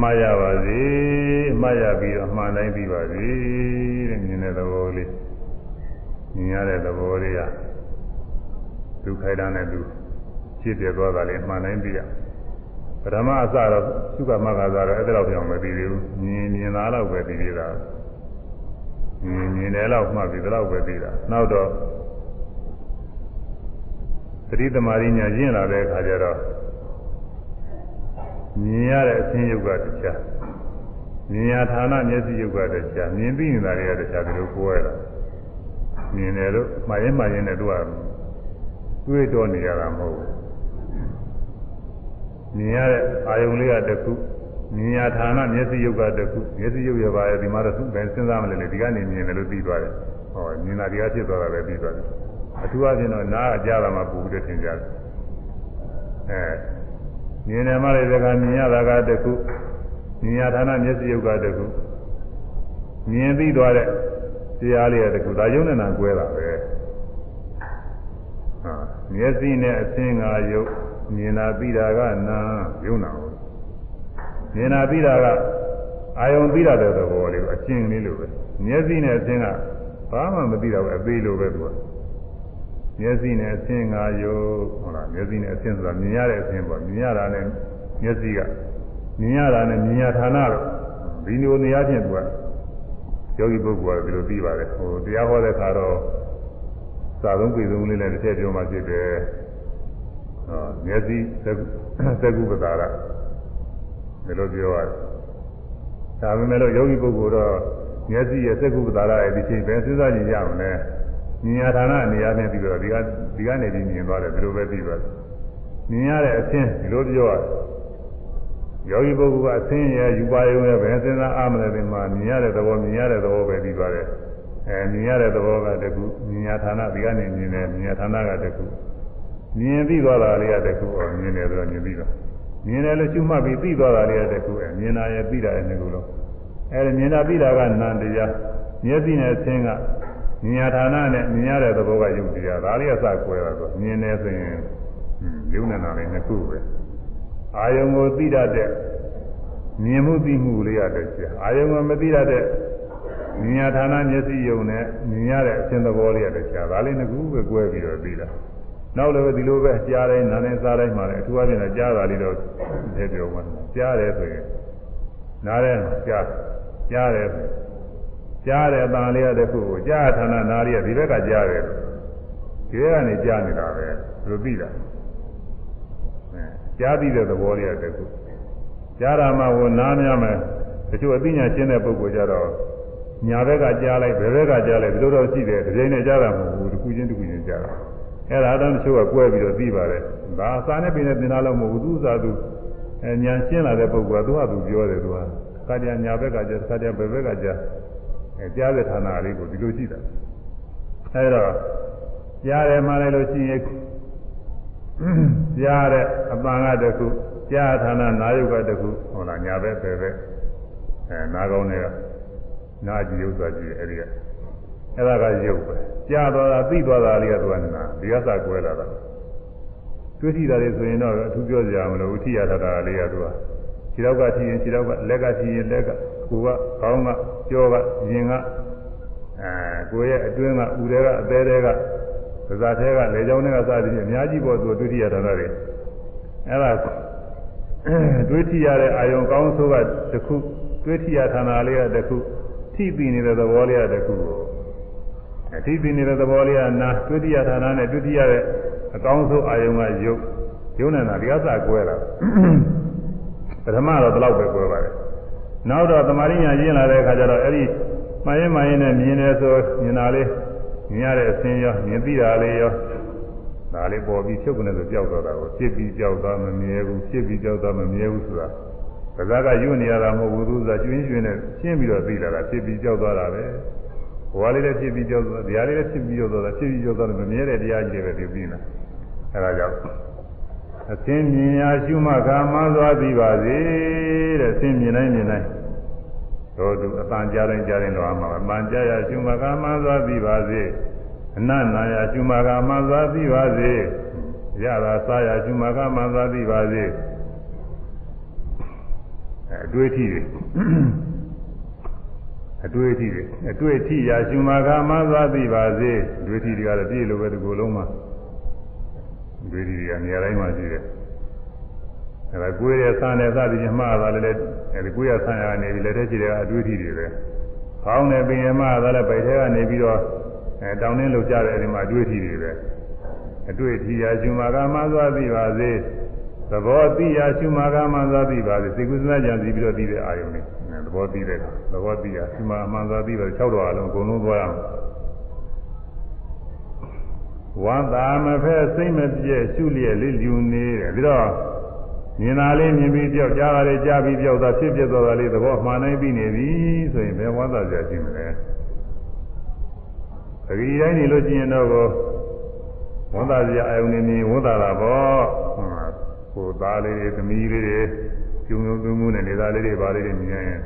မြင်ရာရှုမှတ်ခါမှန်စွာသိပါစေခိုက်တာနဲ့သူဖြစ်ပြသွားတာလေးမှန်တိုင်းသိရပထမအစတော့သုကမကသာတော့အဲ့ဒါတော့ပြောင်းမသိသေးဘူးမြင်မြင်သားတော့ပဲသိသေးတာမြင်မြင်တယ်တော့မှတ်ပြီးတော့ပဲသိတာနောက်တော့သတိသမารိညာရင့်လာတဲ့အခါကျတော့ မြင်ရတဲ့အခြင်းယုတ်ကတရားမြင်ရဌာနမျက်စိယုတ်ကတရားမြင်ပြီးနေတာတွေကတရားဒီလိုကိုယ်ရတာမြင်တယ်လို့မှားရင်မှားရင်လည်းသူကတွေးတော့နေရတာမဟုတ်ဘူးမြင်ရတဲ့အာယုံလေးကတခုမြင်ရဌာနမျက်စိယုတ်ကတခုမျက်စိယုတ်ရပါရဲ့ဒီမှာတော့သူပဲစဉ်းစားမလဲလေဒီကနေမြင်တယ်လို့သိသွားတယ်ဟောမြင်တာဒီကဖြစ်သွားတာပဲသိသွားတယ်အထူးအဖြင့်တော့နားအကြတာမှပူပြီးထင်ကြတယ်အဲ မြင်တယ်မှလည်းဒီကမြင်ရတာကတခုမြင်ရဌာနမျက်စိယုတ်ကတခုမြင်ပြီးသွားတဲ့တရားလေးကတခုဒါယုံနေတာကွဲတာပဲမျက်စိနဲ့အသင်္ကာယုတ်မြင်လာပြီးတာကနာယုံနာဟုတ်မြင်လာပြီးတာကအာယုံပြီးတာတဲ့သဘောလေးကိုအကျဉ်းလေးလိုပဲမျက်စိနဲ့အသင်္ကဘာမှမသိတော့ဘူးအသေးလိုပဲသူက မျက်စိနဲ့အသင်္ကာယုတ်ဟုတ်လားမျက်စိနဲ့အသင်ဆိုတာမြင်ရတဲ့အသင်ပေါ့မြင်ရတာနဲ့မျက်စိကမြင်ရတာနဲ့မြင်ရဌာနတော့ဒီလိုနေရာချင်းသူကယောဂီပုဂ္ဂိုလ်ကဒီလိုပြီးပါတယ်ဟိုတရားဟောတဲ့ခါတော့စာသုံးပေသုံးလေးနဲ့တစ်ထည့်ပြောမှဖြစ်တယ်။ဟောမျက်စိသကုပ္ပတာရဒီလိုပြောရတယ်။ဒါပေမဲ့လို့ယောဂီပုဂ္ဂိုလ်တော့မျက်စိရဲ့သကုပ္ပတာရရဲ့ဒီချိန်ပဲစဉ်းစားကြည့်ရမလဲ။ ဉာဏ်ဌာနအနေအချင်းပြီးတော့ဒီကဒီကနေပြီးမြင်သွားတယ်ဒီလိုပဲပြီးသွားတယ်။မြင်ရတဲ့အချင်းဒီလိုပြောရတယ်။ယောဂီပုဂ္ဂိုလ်ကအချင်းရဲ့ယူပါယုံရဲ့ဘယ်စဉ်းစားအားမလဲဒီမှာမြင်ရတဲ့သဘောမြင်ရတဲ့သဘောပဲပြီးသွားတယ်။အဲမြင်ရတဲ့သဘောကတခုမြင်ရဌာနဒီကနေမြင်တယ်မြင်ရဌာနကတခုမြင်ပြီးသွားတာလေးကတခုဟောမြင်တယ်ဆိုတော့မြင်ပြီးတော့မြင်တယ်လို့ရှုမှတ်ပြီးပြီးသွားတာလေးကတခုအဲမြင်တာရဲ့ပြီးတာရဲ့ငါလို့အဲမြင်တာပြီးတာကနန္တရားမျက်စိနဲ့ဆင်းက မြင်ရဌာနနဲ့မြင်ရတဲ့သဘောကယုတ်တရားဒါလေးကစကွဲတာဆိုမြင်တယ်ဆိုရင်ယုံနေတာလေးနှစ်ခုပဲအာယုံကိုသိတတ်တဲ့မြင်မှုသိမှုလေးရတဲ့ကြာအာယုံကိုမသိတတ်တဲ့မြင်ရဌာနမျက်စိယုံနဲ့မြင်ရတဲ့အရှင်သဘောလေးရတယ်ရှားဒါလေးငကူပဲကွဲပြီးတော့ပြီးတာနောက်လည်းဒီလိုပဲကြားတိုင်းနားတိုင်းစားတိုင်းမှာလည်းအထူးအဖြင့်ကြားတာလေးတော့ထည့်ပြောမှကြားတယ်ဆိုရင်နားထဲမှာကြားကြားတယ် ကြားတယ်အတန်လေးရတဲ့ခုကိုကြားဌာနနားလေးကဒီဘက်ကကြားတယ်ဒီဘက်ကနေကြားနေတာပဲဘယ်လိုပြီးတာအဲကြားပြီးတဲ့သဘောလေးရတဲ့ခုကြားတာမှကိုနားများမယ်တချို့အသိဉာဏ်ရှင်းတဲ့ပုဂ္ဂိုလ်ကြတော့ညာဘက်ကကြားလိုက်ဘယ်ဘက်ကကြားလိုက်ဒီလိုတော့ရှိတယ်ဒီချိန်နဲ့ကြားတာမဟုတ်ဘူးတစ်ခုချင်းတစ်ခုချင်းကြားတာအဲ့ဒါတော့တချို့ကကွဲပြီးတော့သိပါတယ်ဒါအစာနဲ့ပင်နဲ့သင်တာလို့မဟုတ်ဘူးသူ့စာသူဉာဏ်ရှင်းလာတဲ့ပုဂ္ဂိုလ်ကသူ့ဟာသူပြောတယ်သူကခါတည်းညာဘက်ကကြားခါတည်းဘယ်ဘက်ကကြား အဲကြားတဲ့ဌာနလေးကိုဒီလိုရှိတာအဲ့တော့ကြားတယ်မှလည်းလို့ရှိရင်ကြားတဲ့အပန်ကတခုကြားဌာနနာယုတ်ကတခုဟုတ်လားညာဘက်ပဲပဲအဲနာကောင်းတွေကနာကြည့်ဥစ္စာကြည့်အဲ့ဒီကအဲ့ဒါကယုတ်ပဲကြားသွားတာသိသွားတာလေးကသူကနာဒီကစားကွဲလာတာတွေ့ထိတာတွေဆိုရင်တော့အထူးပြောစရာမလိုဘူးထိရတာလေးကသူကခြေတော့ကထိရင်ခြေတော့ကလက်ကထိရင်လက်က ကိုကခေါင်းကကြောကရင်ကအဲကိုရဲ့အတွင်းကဥတွေကအသေးတွေကပါးစားသေးကလေကြောင်းတွေကစသည်ဖြင့်အများကြီးပေါ်သူတွေ့ထိရတာတွေအဲ့ဒါတွေးထိရတဲ့အာယုံကောင်းဆိုးကတစ်ခုတွေးထိရဌာနလေးကတစ်ခုထိပြီးနေတဲ့သဘောလေးကတစ်ခုကိုအထိပြီးနေတဲ့သဘောလေးကနာတွေးထိရဌာနနဲ့တွေးထိရတဲ့အကောင်းဆုံးအာယုံကယုတ်ယုံနေတာဒီအစကွဲတာပထမတော့ဒီလောက်ပဲကွဲပါတယ် နောက်တော့သမာဓိညာရင်းလာတဲ့အခါကျတော့အဲ့ဒီမှန်ရင်မှန်ရင်နဲ့မြင်တယ်ဆိုမြင်တာလေးမြင်ရတဲ့အစင်းရောမြင်သိတာလေးရောဒါလေးပေါ်ပြီးချုပ်ကနေဆိုကြောက်တော့တာကိုဖြစ်ပြီးကြောက်သွားမမြဲဘူးဖြစ်ပြီးကြောက်သွားမမြဲဘူးဆိုတာပဇာကယူနေရတာမဟုတ်ဘူးသူကကျွင်းကျွင်းနဲ့ရှင်းပြီးတော့သိလာတာဖြစ်ပြီးကြောက်သွားတာပဲဘဝလေးလည်းဖြစ်ပြီးကြောက်သွားတရားလေးလည်းဖြစ်ပြီးကြောက်သွားတာဖြစ်ပြီးကြောက်သွားတယ်မမြဲတဲ့တရားကြီးတွေပဲသိပြီးနေအဲဒါကြောင့်အသင်းမြင်ရာရှုမှတ်ကာမှန်းသွားပြီးပါစေတဲ့အသင်းမြင်တိုင်းမြင်တိုင်း တို့သူအတန်ကြားတိုင်းကြားတိုင်းတော့မှာအတန်ကြားရရှုမှတ်ကာမှန်းသွားပြီးပါစေအနတ်နာရရှုမှကမှန်သွားသိပါစေရတာစားရရှုမှကမှန်သွားသိပါစေအတွေ့အထိတွေအတွေ့အထိတွေအတွေ့အထိရရှုမှကမှန်သွားသိပါစေအတွေ့အထိတွေကတော့ပြည့်လို့ပဲဒီကိုယ်လုံးမှာအတွေ့အထိတွေကနေရာတိုင်းမှာရှိတယ်အဲဒါကိုယ်ရဲ့ဆန်းနဲ့စသည်ဖြင့်မှားတာလည်း အဲဒီကိုယ်ရဲ့ဆန်းရကနေပြီးလက်ထက်ရှိတဲ့အတွေ့အထိတွေပဲခေါင်းနဲ့ပင်ရမှားတာလည်းဗိုက်ထဲကနေပြီးတော့အဲတောင်းနှင်းလောက်ကြတဲ့အဲဒီမှာအတွေ့အထိတွေပဲအတွေ့အထိရာရှင်မာကမှသွားသိပါစေသဘောသိရာရှင်မာကမှသွားသိပါစေသိကုသနာကြံစီပြီးတော့သိတဲ့အာယုန်တွေသဘောသိတဲ့သဘောသိရာရှင်မာမှန်သွားသိတော့6တော်အလုံးအကုန်လုံးသွားရမယ်ဝါသာမဖဲစိတ်မပြည့်ရှုလျက်လေးလူနေတယ်ပြီးတော့ မြင်တာလေးမြင်ပြီးကြောက်ကြားတာလေးကြားပြီးကြောက်တာဖြစ်ဖြစ်သွားတာလေးသဘောမှန်နိုင်ပြီးနေပြီဆိုရင်ဘယ်ဝါသာကြရှိမလဲပဂရီတိုင်းနေလို့ရှိရင်တော့ဝန်သားစရာအယုန်နေနေဝန်သားတာပေါ့ကိုသားလေးတွေသမီးလေးတွေကျုံကျုံသွင်းမှုနဲ့နေသားလေးတွေပါလေးတွေမြင်ရင်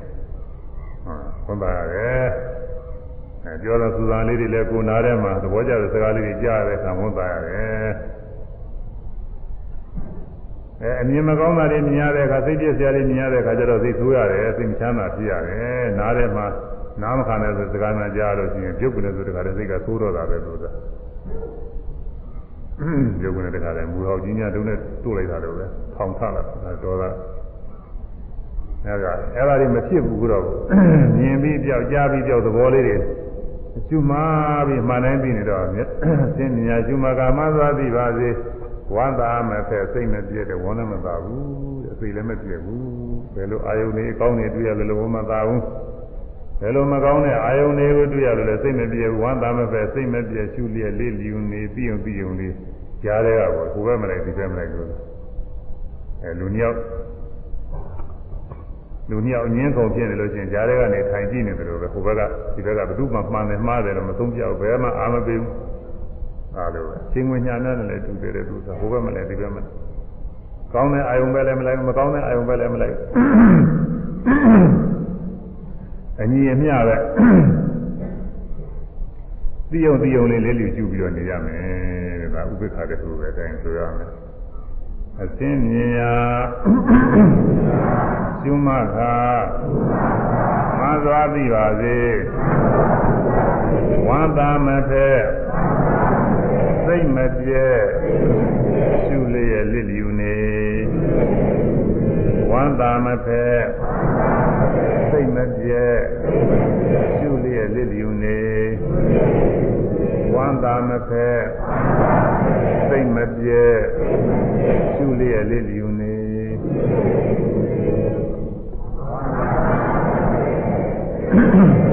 ဝန်သားရတယ်အဲပြောတော့စူဇန်လေးတွေလည်းကိုနားထဲမှာသဘောကျတဲ့စကားလေးတွေကြားရတဲ့အခါဝန်သားရတယ် အဲအမြင်မကောင်းတာတွေမြင်ရတဲ့အခါစိတ်ပြည့်စရာတွေမြင်ရတဲ့အခါကျတော့စိတ်ဆိုးရတယ်စိတ်မချမ်းသာဖြစ်ရတယ်နားထဲမှာနားမခံတဲ့ဆိုစကားနာကြားလို့ရှိရင်ပြုတ်ကနေဆိုတခါတည်းစိတ်ကသိုးတော့တာပဲဆိုတာပြုတ်ကနေတခါတည်းမူဟောက်ကြီးများတုံးနဲ့တို့လိုက်တာတော့ပဲထောင်ထလာတာတော်တာအဲကအဲ့ဒါတွေမဖြစ်ဘူးတော့မြင်ပြီးပြောက်ကြားပြီးပြောက်သဘောလေးတွေကျူမာပြီးမှန်တိုင်းပြီးနေတော့သင်ညာကျူမာကမှသွားသိပါစေ ဝမ်းသာမဖက်စိတ်မပြည့်တဲ့ဝမ်းလည်းမသာဘူးအစိတ်လည်းမပြည့်ဘူးဘယ်လိုအာယုန်တွေအကောင်းတွေတွေ့ရလဲလို့မသာဘူးဘယ်လိုမကောင်းတဲ့အာယုန်တွေကိုတွေ့ရလို့လဲစိတ်မပြေဝမ်းသာမပဲစိတ်မပြေရှုလျက်လေးလျူနေပြီးုံပြီးုံလေးကြားတဲ့ကပေါ့ကိုယ်ပဲမလိုက်ဒီပဲမလိုက်လို့အဲလူညောက်လူညောက်အငင်းကုန်ဖြစ်နေလို့ချင်းကြားတဲ့ကနေထိုင်ကြည့်နေတယ်လို့ပဲကိုယ်ဘက်ကဒီဘက်ကဘယ်သူမှမှန်တယ်မှားတယ်လို့မသုံးပြဘူးဘယ်မှအာမပေးဘူး အားလို့ချင်းဝင်ညာနဲ့လည်းတူတယ်သူကကိုယ်ပဲမလိုက်ဒီပဲမလိုက်ကောင်းတဲ့အာယုန်ပဲလည်းမလိုက်မကောင်းတဲ့အာယုန်ပဲလည်းမလိုက်အညီအမျှပဲသိယုံသိယုံလေးလေးလူကျူပြီးတော့နေရမယ်တဲ့ဒါဥပိ္ပခတဲ့သူပဲတိုင်းဆိုရမယ်အစင်းမြင်ရာရှုမခါမသွားသိပါစေဝန္တာမဖက် စိတ်မပြည့်ရှုလျက်လစ်လျူနေဝမ်းသာမဖက်စိတ်မပြည့်ရှုလျက်လစ်လျူနေဝမ်းသာမဖက်စိတ်မပြည့်ရှုလျက်လစ်လျူနေဝမ်းသာမဖက်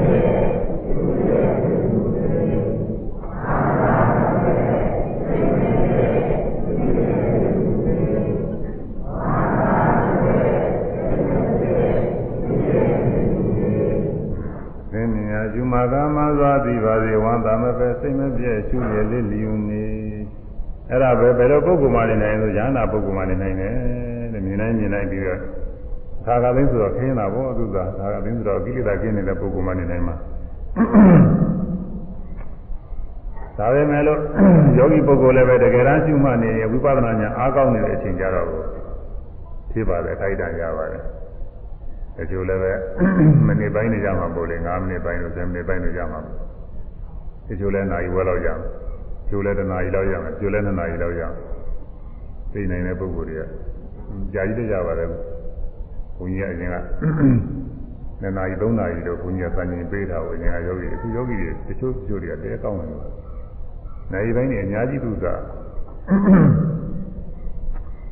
မာသာမသာတိပါစေဝံသာမပဲစိတ်မပြည့်ရှုရလေးလျုံနေအဲ့ဒါပဲဘယ်လိုပုဂ္ဂိုလ်မှနေနိုင်လို့ရဟနာပုဂ္ဂိုလ်မှနေနိုင်တယ်တဲ့မြင်နိုင်မြင်နိုင်ပြီးတော့ခါကသိဆိုတော့ခင်းတာပေါ့သူကခါကသိဆိုတော့ကိလေသာကင်းနေတဲ့ပုဂ္ဂိုလ်မှနေနိုင်မှာဒါပဲမဲ့လို့ယောဂီပုဂ္ဂိုလ်လည်းပဲတကယ်တမ်းရှုမှတ်နေရဝိပဿနာညာအားကောင်းနေတဲ့အချိန်ကြတော့ဖြစ်ပါတယ်ခိုက်တန်ရပါတယ် တချို့လည်းပဲမိနစ်ပိုင်းနေကြမှာပို့လေ9မိနစ်ပိုင်းလို့10မိနစ်ပိုင်းလို့ကြမှာတချို့လည်းနာရီဝက်လောက်ရမယ်ကျိုးလည်းတစ်နာရီလောက်ရမယ်ကျိုးလည်းနှစ်နာရီလောက်ရမယ်သိနိုင်တဲ့ပုဂ္ဂိုလ်တွေကကြာကြီးတကြပါတယ်ဘုန်းကြီးကအရင်ကနှစ်နာရီသုံးနာရီလို့ဘုန်းကြီးကစံချိန်ပေးတာကိုအရင်ကယောဂီအခုယောဂီတွေတချို့တချို့တွေကတဲကောင်းတယ်လို့နိုင်ပိုင်းနေအများကြီးသူက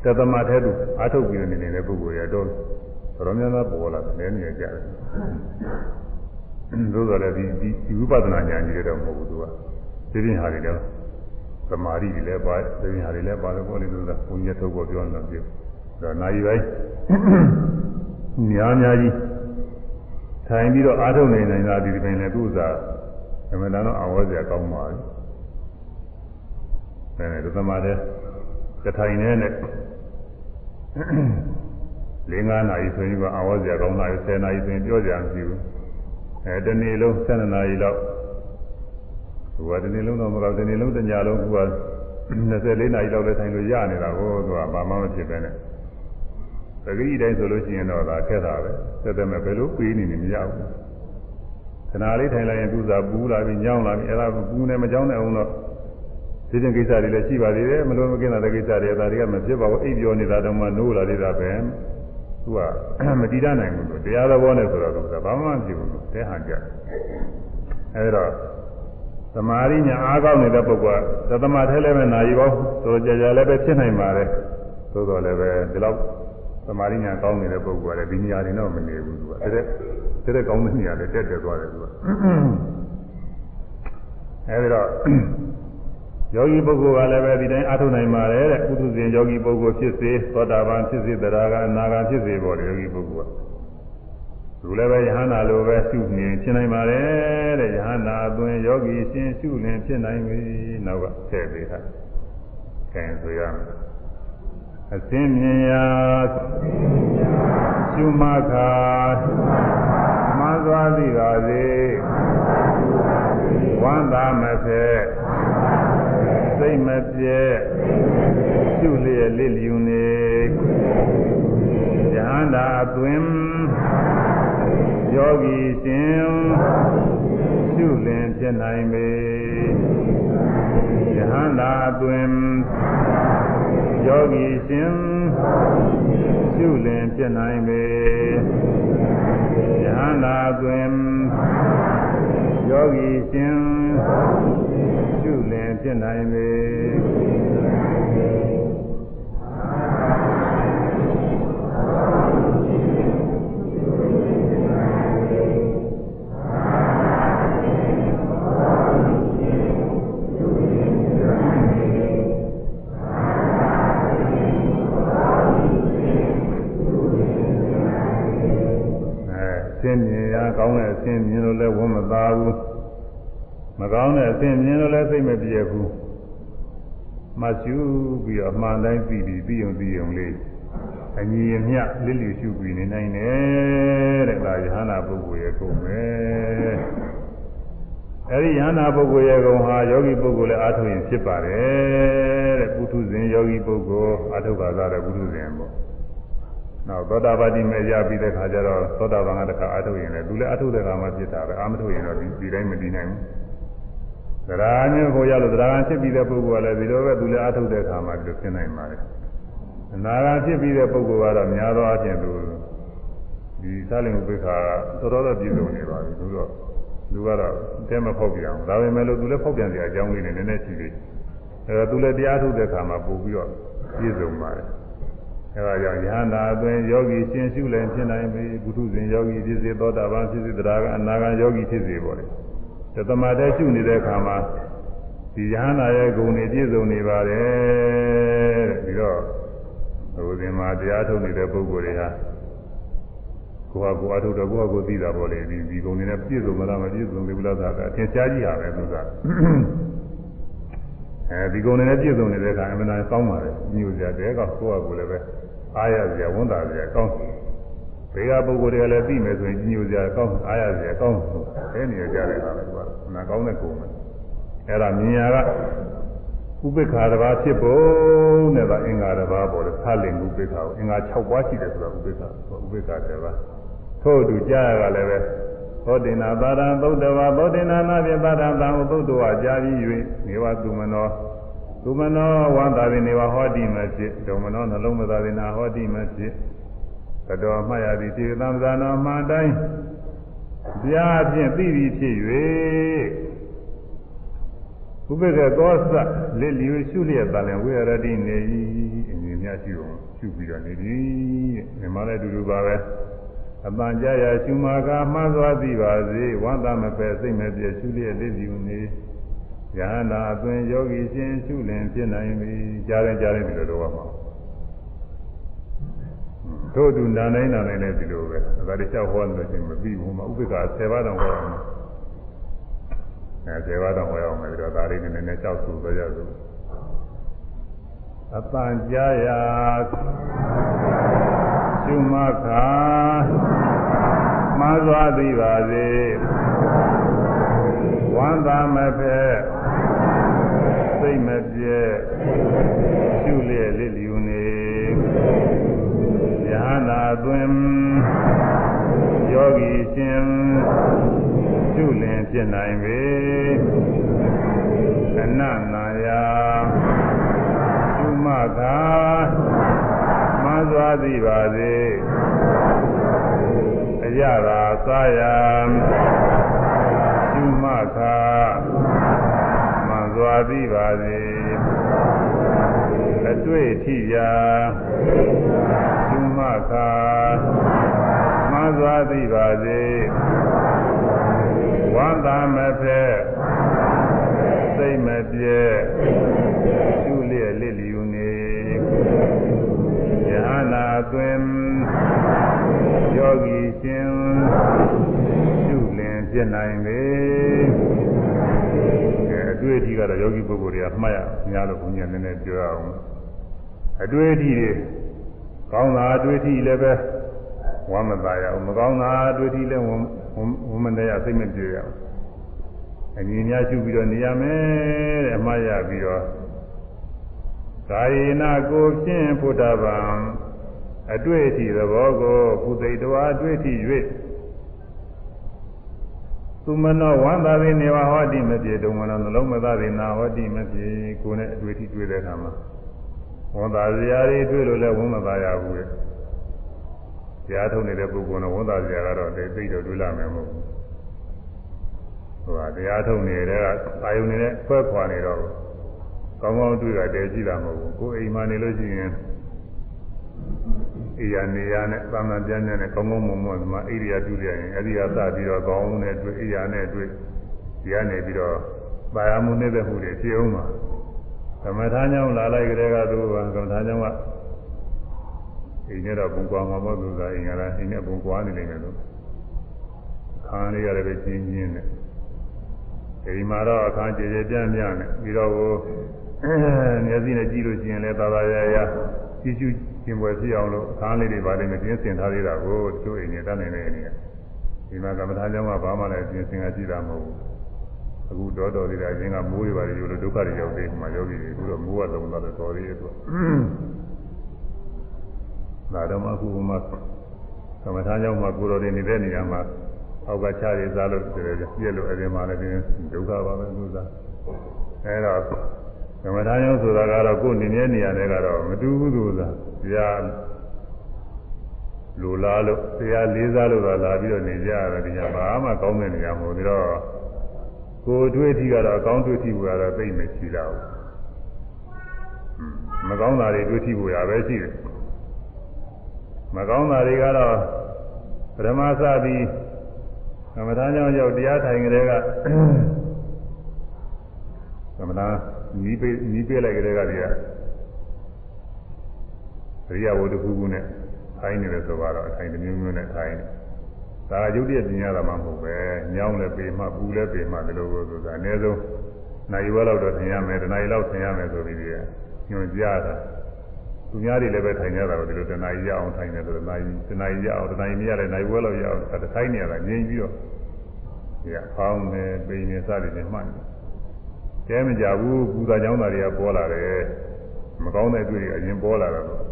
တသမထဲသူအာထုတ်ပြီးနေနေတဲ့ပုဂ္ဂိုလ်တွေ တော့တော်များများပေါ်လာတယ်နည်းနည်းကြတယ်သို့တော်လည်းဒီဒီဝိပဿနာဉာဏ်ကြီးတွေတော့မဟုတ်ဘူးသူကသိပြင်ဟာတွေလည်းသမာဓိတွေလည်းပါသိပြင်ဟာတွေလည်းပါတယ်ပေါ့လေသူကဘုံရက်ထုတ်ဖို့ပြောနေတာပြဒါနိုင်ပိုင်းများများကြီးထိုင်ပြီးတော့အာထုတ်နေနိုင်တာဒီဒီပင်လည်းသူ့ဥစားအမှန်တန်တော့အဝဲစရာကောင်းပါဘူးအဲဒါသမာဓိတထိုင်နေနဲ့ ၄၅နာရီဆိုရင်ကအဝဲစရာကောင်းတာ10နာရီဆိုရင်ပြောကြမရှိဘူးအဲတနေ့လုံး12နာရီလောက်ဟိုကတနေ့လုံးတော့မဟုတ်တနေ့လုံးတညလုံးက24နာရီလောက်လည်းထိုင်လို့ရနေတာကိုသူကဘာမှမဖြစ်ပဲနဲ့ပဂိတိုင်းဆိုလို့ရှိရင်တော့ဒါခက်တာပဲသက်သက်မဲ့ဘယ်လိုပေးနေနေမရဘူးခဏလေးထိုင်လိုက်ရင်သူ့စာပူလာပြီးညောင်းလာပြီးအဲ့ဒါပူနေမကြောင်းတဲ့အောင်တော့ဒီတင်ကိစ္စတွေလည်းရှိပါသေးတယ်မလို့မကင်းတဲ့ကိစ္စတွေဒါတွေကမဖြစ်ပါဘူးအိပ်ပြောနေတာတော့မှနိုးလာနေတာပဲ သူကမတည်တတ်နိုင်ဘူးသူတရားသဘောနဲ့ဆိုတော့သူကဘာမှမဖြစ်ဘူးတဲ့ဟန်ကြအဲဒါသမာဓိညာအားကောင်းနေတဲ့ပုဂ္ဂိုလ်ကသတ္တမထဲလည်းပဲနာရီပေါင်းဆိုကြကြလည်းပဲဖြစ်နိုင်ပါတယ်သို့တော်လည်းပဲဒီလောက်သမာဓိညာကောင်းနေတဲ့ပုဂ္ဂိုလ်ကလည်းဒီနေရာတွေတော့မနေဘူးသူကတဲ့တဲ့ကောင်းတဲ့နေရာတွေတက်တက်သွားတယ်သူကအဲဒီတော့ ယောဂီပုဂ္ဂိုလ်ကလည်းပဲဒီတိုင်းအားထုတ်နိုင်ပါတယ်တဲ့ပုထုဇဉ်ယောဂီပုဂ္ဂိုလ်ဖြစ်စေသောတာပန်ဖြစ်စေတရားကအနာဂါဖြစ်စေပေါ်တယ်ယောဂီပုဂ္ဂိုလ်ကသူလည်းပဲယဟန္တာလိုပဲရှုနေဖြစ်နိုင်ပါတယ်တဲ့ယဟန္တာအသွင်ယောဂီရှင်ရှုလင်ဖြစ်နိုင်ပြီနောက်ကထည့်ပေးတာခဲဆိုရမယ်အစင်းမြင်ရာရှုမခါမှန်သွားသည်ပါစေဝန္တာမဖက် စိတ်မပြဲရှုလျက်လစ်လျူနေယဟန္တာအသွင်ယောဂီရှင်ရှုလင်ဖြစ်နိုင်ပေယဟန္တာအသွင်ယောဂီရှင်ရှုလင်ဖြစ်နိုင်ပေယဟန္တာအသွင်ယောဂီရှင်ရှုလင် ဖြစ်နိုင်ပေကောင်းတဲ့အဆင်းမြင်လို့လည်းဝမ်းမသာဘူးမ ကောင်းတဲ့အဆင်းမြင်လို့လည်းစိတ်မပြေဘူးမရှုပြီးတော့အမှန်တိုင်းသိပြီးပြီးုံပြီးုံလေးအညီအမျှလစ်လျူရှုပြီးနေနိုင်တယ်တဲ့ဒါယဟနာပုဂ္ဂိုလ်ရဲ့ကုန်ပဲအဲဒီယဟနာပုဂ္ဂိုလ်ရဲ့ကုန်ဟာယောဂီပုဂ္ဂိုလ်လည်းအာထုရင်ဖြစ်ပါတယ်တဲ့ပုထုဇဉ်ယောဂီပုဂ္ဂိုလ်အာထုပါသာတဲ့ပုထုဇဉ်ပေါ့နောက်သောတာပတိမဲ့ရပြီးတဲ့ခါကျတော့သောတာပန်ကတခါအထုတ်ရင်လည်းသူလည်းအထုတ်တဲ့ခါမှဖြစ်တာပဲအာမထုတ်ရင်တော့ဒီဒီတိုင်းမတည်နိုင်ဘူး သရဏညကိုရလို့သရဏဖြစ်ပြီးတဲ့ပုဂ္ဂိုလ်ကလည်းဒီလိုပဲသူလည်းအထုတ်တဲ့ခါမှဒီလိုဖြစ်နိုင်ပါတယ်အနာဂါဖြစ်ပြီးတဲ့ပုဂ္ဂိုလ်ကတော့များသောအားဖြင့်သူဒီသာလင်ဥပိ္ပခာတော်တော်တော့ပြည့်စုံနေပါပြီသူတော့လူကတော့တဲမဖောက်ပြန်ဘူးဒါပေမဲ့လို့သူလည်းဖောက်ပြန်စရာအကြောင်းလေးနဲ့နည်းနည်းရှိသေးတယ်အဲဒါသူလည်းတရားထုတ်တဲ့ခါမှပို့ပြီးတော့ပြည့်စုံပါတယ်အဲဒါကြောင့်ယဟန္တာအတွင်းယောဂီရှင်းရှုလည်းဖြစ်နိုင်ပြီဘုထုဇဉ်ယောဂီဖြစ်စေသောတာပန်ဖြစ်စေတရားကအနာဂံယောဂီဖြစ်စေပေါ့လေ သတ္တမတည်းရှုနေတဲ့အခါမှာဒီယဟန္တာရဲ့ဂုဏ်တွေပြည့်စုံနေပါတယ်တဲ့ပြီးတော့ဘုရင်မှာတရားထုတ်နေတဲ့ပုဂ္ဂိုလ်တွေဟာကိုယ်ဟာကိုယ်အထုတ်တော့ကိုယ်ဟာကိုယ်သိတာပေါ့လေဒီဒီဂုဏ်တွေနဲ့ပြည့်စုံမလားမပြည့်စုံဘူးလားသာကအထင်ရှားကြီးဟာပဲသူကအဲဒီကုံနဲ့ပြည့်စုံနေတဲ့အခါအမှန်တန်ကောင်းပါလေညိုစရာတဲကောကိုယ့်အကူလည်းပဲအားရစရာဝန်တာစရာကောင်း ဘေကပုဂ္ဂိုလ်တွေကလည်းသိမယ်ဆိုရင်ညိုစရာကောင်းအားရစရာကောင်းအဲနေရကြတယ်ပါလေကွာနာကောင်းတဲ့ကုံပဲအဲ့ဒါမြင်ရကဥပိ္ပခာတစ်ပါးဖြစ်ဖို့နဲ့ဒါအင်္ဂါတစ်ပါးပေါ်တယ်ဖတ်လင်ဥပိ္ပခာကိုအင်္ဂါ6ပါးရှိတယ်ဆိုတော့ဥပိ္ပခာဥပိ္ပခာတစ်ပါးထို့အတူကြားရကလည်းပဲသောတိနာသာရံသုတ်တဝါသောတိနာနာပြသာရံသံသုတ်တဝါကြာပြီး၍နေဝသူမနောသူမနောဝန္တာရိနေဝဟောတိမဖြစ်ဒုံမနောနှလုံးမသာရိနာဟောတိမဖြစ် တတော်မှတ်ရသည်စေတံသာနောမှန်တိုင်းဗျာဖြင့်သိပြီးဖြစ်၍ဥပ္ပကေသောသလက်လျူရှုလျက်တန်လင်ဝိရတိနေ၏အမြင်များရှိအောင်ရှုပြီးတော့နေသည်မြင်မလည်းအတူတူပါပဲအပန်ကြရာရှုမာကမှန်သွားသည်ပါစေဝန္တာမပဲစိတ်မပြည့်ရှုလျက်လက်လျူနေယဟနာအသွင်ယောဂီရှင်ရှုလင်ဖြစ်နိုင်ပြီကြားရင်ကြားရင်ဒီလိုတော့ပါ တို့သူနာနိုင်နာနိုင်လည်းဒီလိုပဲဒါတခြားဟောလို့ချင်းမပြီးဘူးမှာဥပ္ပက္ခ10ပါးတောင်ဟောအောင်အဲ10ပါးတောင်ဟောအောင်မယ်ပြီးတော့ဒါလေးနည်းနည်းကြောက်သူပဲရစို့အပန်ကြားရာရှုမခါမှားသွားသည်ပါစေဝမ်းသာမဖက်စိတ်မပြဲရှုလျက်လစ် လျူနေယဟနာသွင်ယောဂီရှင်ရှုလင်ဖြစ်နိုင်ပေအနနာယာရှုမသာမှန်စွာသည်ပါစေအရသာသာယာရှုမသာမှန်စွာသည်ပါစေ အတွေ့ထိရာရှုမသာမှန်စွာသည်ပါစေဝန္တာမဖက်စိတ်မပြဲရှုလျက်လစ်လျူနေယဟနာသွင်ယောဂီရှင်ရှုလင်ဖြစ်နိုင်ပေကဲအတွေ့အထိကတော့ယောဂီပုဂ္ဂိုလ်တွေကမှတ်ရများလို့ဘုန်းကြီးကနည်းနည်းပြောရအောင် အတွေ့အထိတွေကောင်းတာအတွေ့အထိလည်းပဲဝမ်းမသာရအောင်မကောင်းတာအတွေ့အထိလည်းဝမ်းမနေရစိတ်မပြေရအောင်အညီများရှုပြီးတော့နေရမယ်တဲ့အမှားရပြီးတော့ကာယေနကိုဖြင့်ဖုဒ္ဓဗံအတွေ့အထိသဘောကိုကုသိတဝါအတွေ့အထိ၍သူမနောဝန္တာရိနေဝဟောတိမပြေတုံမနောနှလုံးမသားရိနာဟောတိမပြေကိုယ်နဲ့အတွေ့အထိတွေ့တဲ့အခါမှာ ဝန်သာစရာတွေတွေ့လို့လည်းဝန်မသာရဘူးလေကြားထုံနေတဲ့ပုဂ္ဂိုလ်နဲ့ဝန်သာစရာကတော့တိတ်တော့တွေ့လာမယ်မဟုတ်ဘူးဟိုကတရားထုံနေတဲ့ကအာယုန်နေတဲ့ဆွဲခွာနေတော့ကောင်းကောင်းတွေ့တာတည်းကြည့်တာမဟုတ်ဘူးကိုယ်အိမ်မှာနေလို့ရှိရင်အိယာနေရနဲ့သာမန်ပြန်ပြန်နဲ့ကောင်းကောင်းမွန်မွန်ဒီမှာအိရိယာပြုရရင်အဲ့ဒီဟာစပြီးတော့ကောင်းနဲ့တွေ့အိယာနဲ့တွေ့ဒီကနေပြီးတော့ပါရမှုနေတဲ့မှုတွေဖြစ်အောင်ပါ ကမ္မထာကြောင့်လာလိုက်ကြတဲ့ကသူကကမ္မထာကြောင့်ကအိမ်နဲ့တော့ပုံကွာမှာမဟုတ်သူကအိမ်ကလည်းအိမ်နဲ့ပုံကွာနေနေတယ်လို့ခါလေးရတယ်ပဲချင်းချင်းနဲ့ဒီမှာတော့အခါကြေကြေပြန့်ပြန့်နဲ့ပြီးတော့ကိုမျက်စိနဲ့ကြည့်လို့ရှိရင်လည်းသာသာရရကြည့်ရှုကျင်ပွဲဖြစ်အောင်လို့အခါလေးတွေပါလိမ့်မယ်ပြင်ဆင်ထားသေးတာကိုတို့အိမ်နဲ့တတ်နိုင်တဲ့အနေနဲ့ဒီမှာကမ္မထာကြောင့်ကဘာမှလည်းပြင်ဆင်ကြည့်တာမဟုတ်ဘူး အခုတော်တော်လေးကအချင်းကမိုးတွေပါတယ်ယူလို့ဒုက္ခတွေရောက်သေးမှယောဂီတွေအခုတော့မိုးကလုံးသွားတော့တော်သေးရဲ့သူကဒါတော့မှအခုမှကမ္မထာကြောင့်မှကိုတော်တွေနေတဲ့နေရာမှာအောက်ကချရစားလို့ပြည့်လို့အဲဒီမှာလည်းဒီဒုက္ခပါပဲသူစားအဲတော့ကမ္မထာယောဆိုတာကတော့ကိုယ်နေနေနေရာတွေကတော့မတူဘူးသူစားတရားလူလားလို့တရားလေးစားလို့သာလာပြီးတော့နေကြရတယ်ဒီကဘာမှကောင်းတဲ့နေရာမဟုတ်ဘူးတော့ ကိုယ်တွေ့ထီကတော့အကောင်းတွေ့ထီကိုကတော့သိမရှိတော့ဘူးမကောင်းတာတွေတွေ့ထီကိုရပဲရှိတယ်မကောင်းတာတွေကတော့ပရမသပြီးကမ္မထာကြောင့်ရောက်တရားထိုင်ကြတဲ့ကကမ္မထာနီးပေးနီးပေးလိုက်ကြတဲ့ကတည်းကသရိယဝတ္ထုခုနဲ့ထိုင်နေတယ်ဆိုတော့အထိုင်တစ်မျိုးမျိုးနဲ့ထိုင်နေ ဒါရုပ်တရက်ပြင်ရတာမှမဟုတ်ပဲညောင်းလည်းပေးမှပူလည်းပေးမှဒီလိုလိုဆိုတာအနည်းဆုံးနိုင်ဝဲလောက်တော့ပြင်ရမယ်တနားရီလောက်ပြင်ရမယ်ဆိုပြီးညွှန်ကြားတာသူများတွေလည်းပဲထိုင်ကြတာကိုဒီလိုတနားရီရအောင်ထိုင်တယ်ဆိုတော့တနားရီတနားရီရအောင်တနားရီမရတဲ့နိုင်ဝဲလောက်ရအောင်ဒါတစ်ဆိုင်နေရတာငြိမ်ပြီးတော့ဒီကဖောင်းနေပိန်နေစသည်နဲ့မှတ်တယ်ကဲမကြဘူးပူတာကြောင်းတာတွေကပေါ်လာတယ်မကောင်းတဲ့တွေ့တွေအရင်ပေါ်လာတာတော့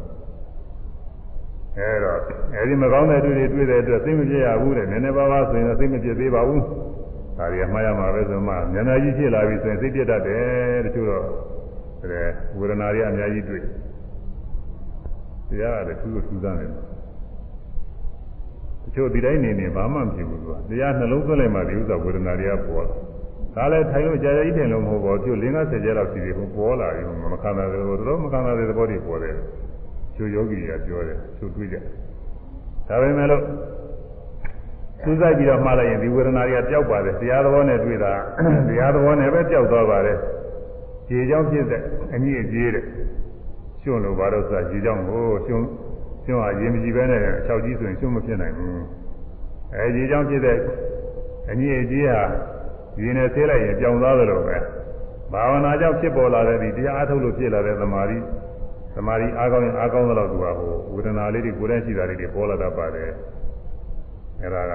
အဲတော့အဲဒီမကောင်းတဲ့အတွေ့တွေတွေ့တဲ့အတွက်သိမပြရဘူးတဲ့နည်းနည်းပါးပါးဆိုရင်တော့သိမပြသေးပါဘူးဒါတွေကမှားရမှာပဲဆိုမှဉာဏ်ကြီးဖြစ်လာပြီဆိုရင်သိပြတတ်တယ်တချို့တော့အဲဝေဒနာတွေအများကြီးတွေ့တရားရတယ်သူ့ကိုထူးဆန်းတယ်တချို့ဒီတိုင်းနေနေဘာမှမဖြစ်ဘူးသူကတရားနှလုံးသွင်းလိုက်မှဒီဥစ္စာဝေဒနာတွေကပေါ်လာဒါလည်းထိုင်လို့ကြာကြာကြီးထိုင်လို့မဟုတ်ပါဘူးကျို့၄50ကျက်လောက်ရှိသေးဘူးပေါ်လာပြီမခံနိုင်ဘူးတော်မခံနိုင်တဲ့သဘောတွေပေါ်တယ် ကျို့ယောဂီတွေကပြောတယ်ကျို့တွေ့ကြဒါပေမဲ့လို့စူးစိုက်ပြီးတော့မှားလိုက်ရင်ဒီဝေဒနာတွေကပျောက်ပါတယ်တရားသဘောနဲ့တွေ့တာတရားသဘောနဲ့ပဲပျောက်သွားပါတယ်ခြေကြောင့်ဖြစ်တဲ့အညစ်အကြေးတဲ့ကျွန်းလို့ဘာလို့ဆိုတာခြေကြောင့်ကိုကျွန်းကျွန်းဟာရင်မကြည့်ပဲနဲ့အချောက်ကြီးဆိုရင်ကျွန်းမဖြစ်နိုင်ဘူးအဲခြေကြောင့်ဖြစ်တဲ့အညစ်အကြေးဟာဒီနဲ့သေးလိုက်ရင်ပြောင်းသွားသလိုပဲဘာဝနာကြောင့်ဖြစ်ပေါ်လာတဲ့ဒီတရားအထုတ်လို့ဖြစ်လာတဲ့သမာဓိ သမာဓိအားကောင်းရင်အားကောင်းသလောက်သူကဟိုဝေဒနာလေးတွေကိုယ်တည်းရှိတာလေးတွေပေါ်လာတတ်ပါတယ်အဲ့ဒါက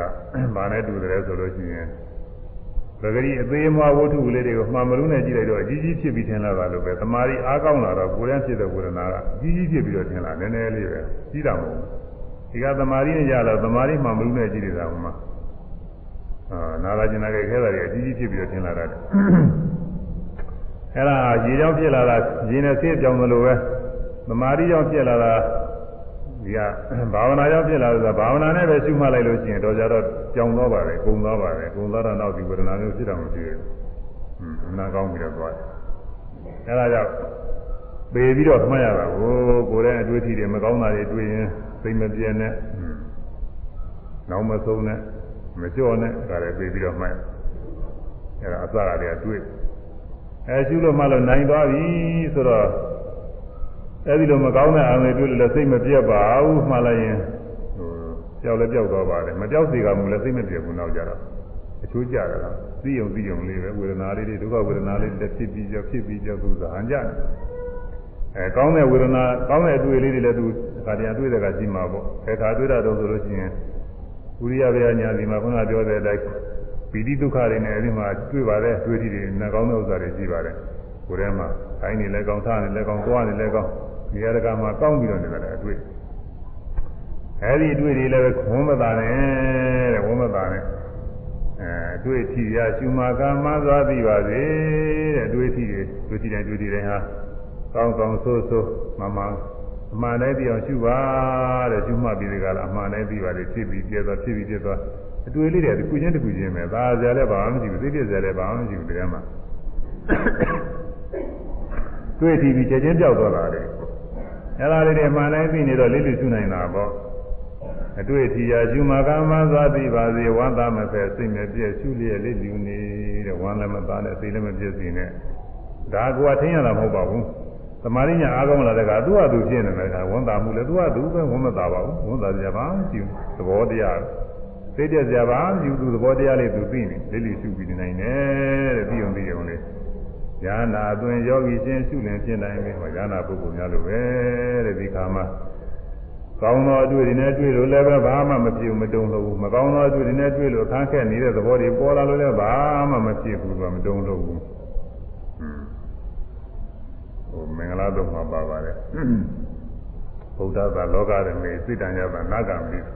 ဘာနဲ့တူတယ်ဆိုလို့ရှိရင်ပဂရိအသေးမွားဝတ္ထုလေးတွေကိုမှန်မလို့နဲ့ကြည့်လိုက်တော့အကြီးကြီးဖြစ်ပြီးထင်လာတာလို့ပဲသမာဓိအားကောင်းလာတော့ကိုယ်တည်းဖြစ်တဲ့ဝေဒနာကအကြီးကြီးဖြစ်ပြီးတော့ထင်လာနည်းနည်းလေးပဲကြီးတာမဟုတ်ဘူးဒီကသမာဓိနဲ့ရတော့သမာဓိမှန်မလို့နဲ့ကြည့်နေတာဟိုမှာအာနာလာကျင်နာခဲ့ခဲတာတွေအကြီးကြီးဖြစ်ပြီးတော့ထင်လာတာအဲ့ဒါရေကြောင့်ဖြစ်လာတာရေနဲ့ဆေးပြောင်းသလိုပဲ သမာဓိကြောင့်ဖြစ်လာတာဒီကဘာဝနာကြောင့်ဖြစ်လာတာဘာဝနာနဲ့ပဲရှုမှတ်လိုက်လို့ရှိရင်တော့ကြတော့ကြောင်သွားပါတယ်၊ကုံသွားပါတယ်၊ကုံသွားတော့နောက်ဒီဝေဒနာမျိုးဖြစ်တော့မရှိဘူး။ဟွန်းနာကောင်းပြီးတော့သွားတယ်။အဲဒါကြောင့်ပေပြီးတော့မှတ်ရတာကိုကိုယ်ရဲ့အတွေ့အထိတွေမကောင်းတာတွေတွေ့ရင်သိမပြည့်နဲ့နောက်မဆုံးနဲ့မကြော့နဲ့ဒါလည်းပေပြီးတော့မှတ်အဲဒါအစကတည်းကတွေ့အဲရှုလို့မှလို့နိုင်သွားပြီဆိုတော့ အဲဒီလိုမကောင်းတဲ့အာရုံတွေတွေ့လို့လည်းစိတ်မပြတ်ပါဘူးမှလိုက်ရင်ဟိုကြောက်လည်းကြောက်သွားပါတယ်မကြောက်စေကမူလည်းစိတ်မပြတ်ဘူးနောက်ကြတော့အချိုးကြတာသိယုံသိယုံလေးပဲဝေဒနာလေးတွေဒုက္ခဝေဒနာလေးတွေဖြစ်ပြီးကြောက်ဖြစ်ပြီးကြောက်သူသာဟန်ကြတယ်အဲကောင်းတဲ့ဝေဒနာကောင်းတဲ့အတွေ့အလေးတွေလည်းသူခါတည်းအတွေ့တဲ့ကရှိမှာပေါ့အဲခါတွေ့တာတော့ဆိုလို့ရှိရင်ဝိရိယဗျာညာစီမှာခုနပြောတဲ့အတိုင်းပီတိဒုက္ခတွေနဲ့အဲဒီမှာတွေ့ပါတယ်တွေ့ထိတွေနဲ့ကောင်းတဲ့ဥစ္စာတွေရှိပါတယ်ကိုယ်ထဲမှာခိုင်းနေလဲကောင်းထားနေလဲကောင်းသွားနေလဲကောင်း ဒီရကမှာကောင်းပြီးတော့နေတယ်အတွေ့အဲဒီအတွေ့တွေလည်းဝမ်းမသာနဲ့တဲ့ဝမ်းမသာနဲ့အဲအတွေ့အထိရရှုမာကမှန်းသွားပြီးပါစေတဲ့အတွေ့အထိတွေတွေ့ထိတိုင်းတွေ့ထိတိုင်းဟာကောင်းကောင်းဆိုးဆိုးမမအမှန်တိုင်းသိအောင်ရှုပါတဲ့ရှုမှတ်ပြီးဒီကလာအမှန်တိုင်းသိပါလေဖြစ်ပြီးပြည့်သွားဖြစ်ပြီးပြည့်သွားအတွေ့လေးတွေတစ်ခုချင်းတစ်ခုချင်းပဲဒါကြလည်းဘာမှမရှိဘူးသိပြည့်စရာလည်းဘာမှမရှိဘူးတရားမှာတွေ့ထိပြီးချက်ချင်းပြောက်သွားတာလေ အဲ့ဒါလေးတွေမှန်တိုင်းသိနေတော့လေးလေးရှုနိုင်တာပေါ့အတွေ့အထိရာရှုမှာကမှသာသိပါစေဝမ်းသာမဖက်စိတ်မပြည့်ရှုလျက်လေးလူနေတဲ့ဝမ်းလည်းမသားနဲ့စိတ်လည်းမပြည့်စင်နဲ့ဒါကွာထင်ရတာမဟုတ်ပါဘူးသမာဓိညာအားကောင်းလာတဲ့ကသူ့ဟာသူဖြစ်နေတယ်ကဝန်တာမှုလည်းသူ့ဟာသူပဲဝန်မသာပါဘူးဝန်တာကြပါမရှိဘူးသဘောတရားသိတဲ့ကြပါမရှိဘူးသူသဘောတရားလေးသူသိနေလေးလေးရှုပြီးနေနိုင်တယ်တဲ့ပြီးအောင်ပြီးအောင်လေး ဉာဏ်နာအသွင်ယောဂီချင်းရှုလင်ဖြစ်နိုင်ပြီဟောဉာဏ်နာပုဂ္ဂိုလ်များလိုပဲတဲ့ဒီခါမှာကောင်းသောအတွေ့တွေနဲ့တွေ့လို့လည်းပဲဘာမှမဖြစ်ဘူးမတုံ့လို့ဘူးမကောင်းသောအတွေ့တွေနဲ့တွေ့လို့အခန်းခက်နေတဲ့သဘောတွေပေါ်လာလို့လည်းဘာမှမဖြစ်ဘူးကမတုံ့လို့ဘူးဟိုမင်္ဂလာတော့မှာပါပါတယ်ဗုဒ္ဓသာလောကရမေစိတ္တံယဗနာဂမိဆိုတာ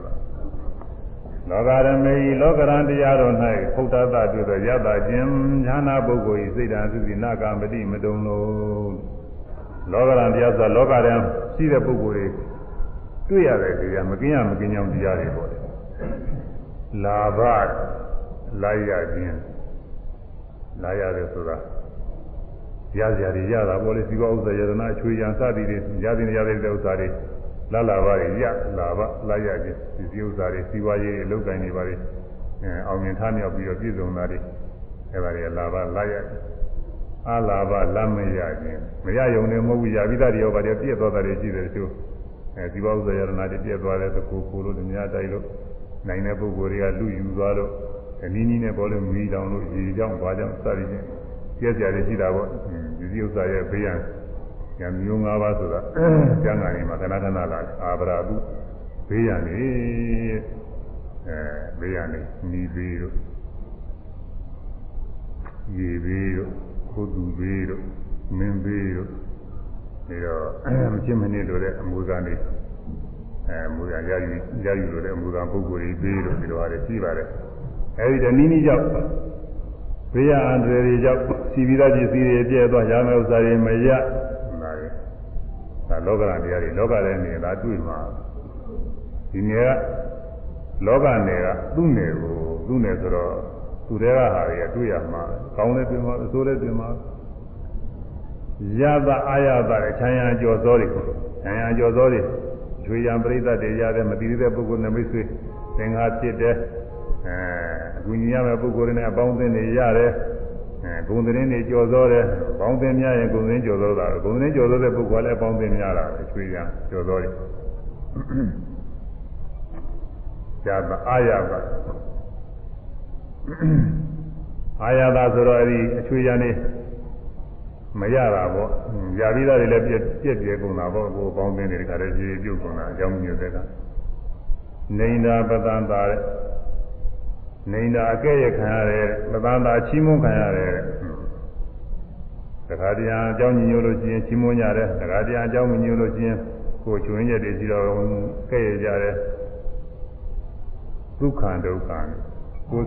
လောကရမေလောကရန်တရားတော်၌ဗုဒ္ဓသာတွေ့သောယတခြင်းဉာဏပုဂ္ဂိုလ်၏စိတ္တံသုစီနာဂမတိမတုံလို့လောကရန်တရားဆိုတာလောကရန်ရှိတဲ့ပုဂ္ဂိုလ်တွေတွေ့ရတယ်တရားမကင်းရမကင်းကြောင်းတရားတွေပေါ့လေလာဘလိုက်ရခြင်းလာရတယ်ဆိုတာရစရာတွေရတာပေါ့လေစီကောဥစ္စာယတနာအချွေရန်စသည်တွေရသည်ရတဲ့ဥစ္စာတွေ လာလာပါတွေရလာပါလာရခြင်းဒီစီဥစ္စာတွေစီဝါရေးတွေလောက်ကင်နေပါတွေအဲအောင်မြင်ထားမြောက်ပြီးတော့ပြည့်စုံတာတွေအဲပါတွေလာပါလာရအာလာပါလမ်းမရခြင်းမရယုံနေမဟုတ်ဘူးရပြီးသားတွေရောပါတွေပြည့်သွားတာတွေရှိတယ်တချို့အဲစီဝါဥစ္စာယတနာတွေပြည့်သွားတဲ့သကူကိုလို့မြားတိုက်လို့နိုင်တဲ့ပုဂ္ဂိုလ်တွေကလူယူသွားလို့အနည်းနည်းနဲ့ပေါ်လို့မီးတောင်လို့ရေကြောင့်ဘာကြောင့်စသည်ဖြင့်ကျက်ကြရရှိတာပေါ့ဒီဒီဥစ္စာရဲ့ဘေးရန် ညမျိုး၅ပါးဆိုတာကျမ်းဂန်ကြီးမှာခဏခဏလာတယ်အာဗရာတုဘေးရန်နေအဲဘေးရန်နေမိဘေးတို့ရေဘေးတို့ကိုသူဘေးတို့မင်းဘေးတို့ပြီးတော့မချင်းမနစ်တို့တဲ့အမူအကားနေအဲမူရရယူရယူလို့တဲ့အမူအကားပုဂ္ဂိုလ်တွေဘေးတို့ဒီလိုဟာတွေရှိပါတယ်အဲဒီတနည်းနည်းကြောင့်ဘေးရအန္တရာယ်တွေကြောင့်စီပြီးသားပစ္စည်းတွေပြည့်သွားရမယ့်ဥစ္စာတွေမရဒါတွေဒါ လောကရန်တရားတွေလောကထဲနေတာတွေ့မှာဒီနေကလောကနယ်ကသူ့နယ်ကိုသူ့နယ်ဆိုတော့သူတွေကဟာတွေကတွေ့ရမှာကောင်းလည်းတွေ့မှာအဆိုးလည်းတွေ့မှာရသအာရသတဲ့ခြံရံကြော်စောတွေခြံရံကြော်စောတွေကျွေရံပရိသတ်တွေရတယ်မတည်တဲ့ပုဂ္ဂိုလ်နမိတ်ဆွေသင်္ဃာဖြစ်တဲ့အဲအကူညီရမယ့်ပုဂ္ဂိုလ်တွေနဲ့အပေါင်းအသင်းတွေရတယ်အဲ ဂုံသတင်းတွေကြော်စောတယ်ပေါင်းသင်းများရင်ဂုံသတင်းကြော်စောတာဂုံသတင်းကြော်စောတဲ့ပုဂ္ဂိုလ်ကလည်းပေါင်းသင်းများတာပဲကျွေရံကြော်စောတွေဇာတအာရပါအာရတာဆိုတော့အဲ့ဒီအချွေရံနေမရတာပေါ့ຢာပြီးသားတွေလည်းပြက်ပြက်ပြဲကုန်တာပေါ့ကိုပေါင်းသင်းတွေတခါတည်းကြီးပြုတ်ကုန်တာအကြောင်းမျိုးတဲ့ကနေတာပတန်တာတဲ့ နေတာအကဲ့ရခံရတယ်ပတန်တာချီးမွမ်းခံရတယ်တခါတည်းအကြောင်းညညလို့ချင်းချီးမွမ်းကြတယ်တခါတည်းအကြောင်းညညလို့ချင်းကိုချွင်းချက်တွေစီတော့ကဲ့ရကြတယ်ဒုက္ခဒုက္ခကို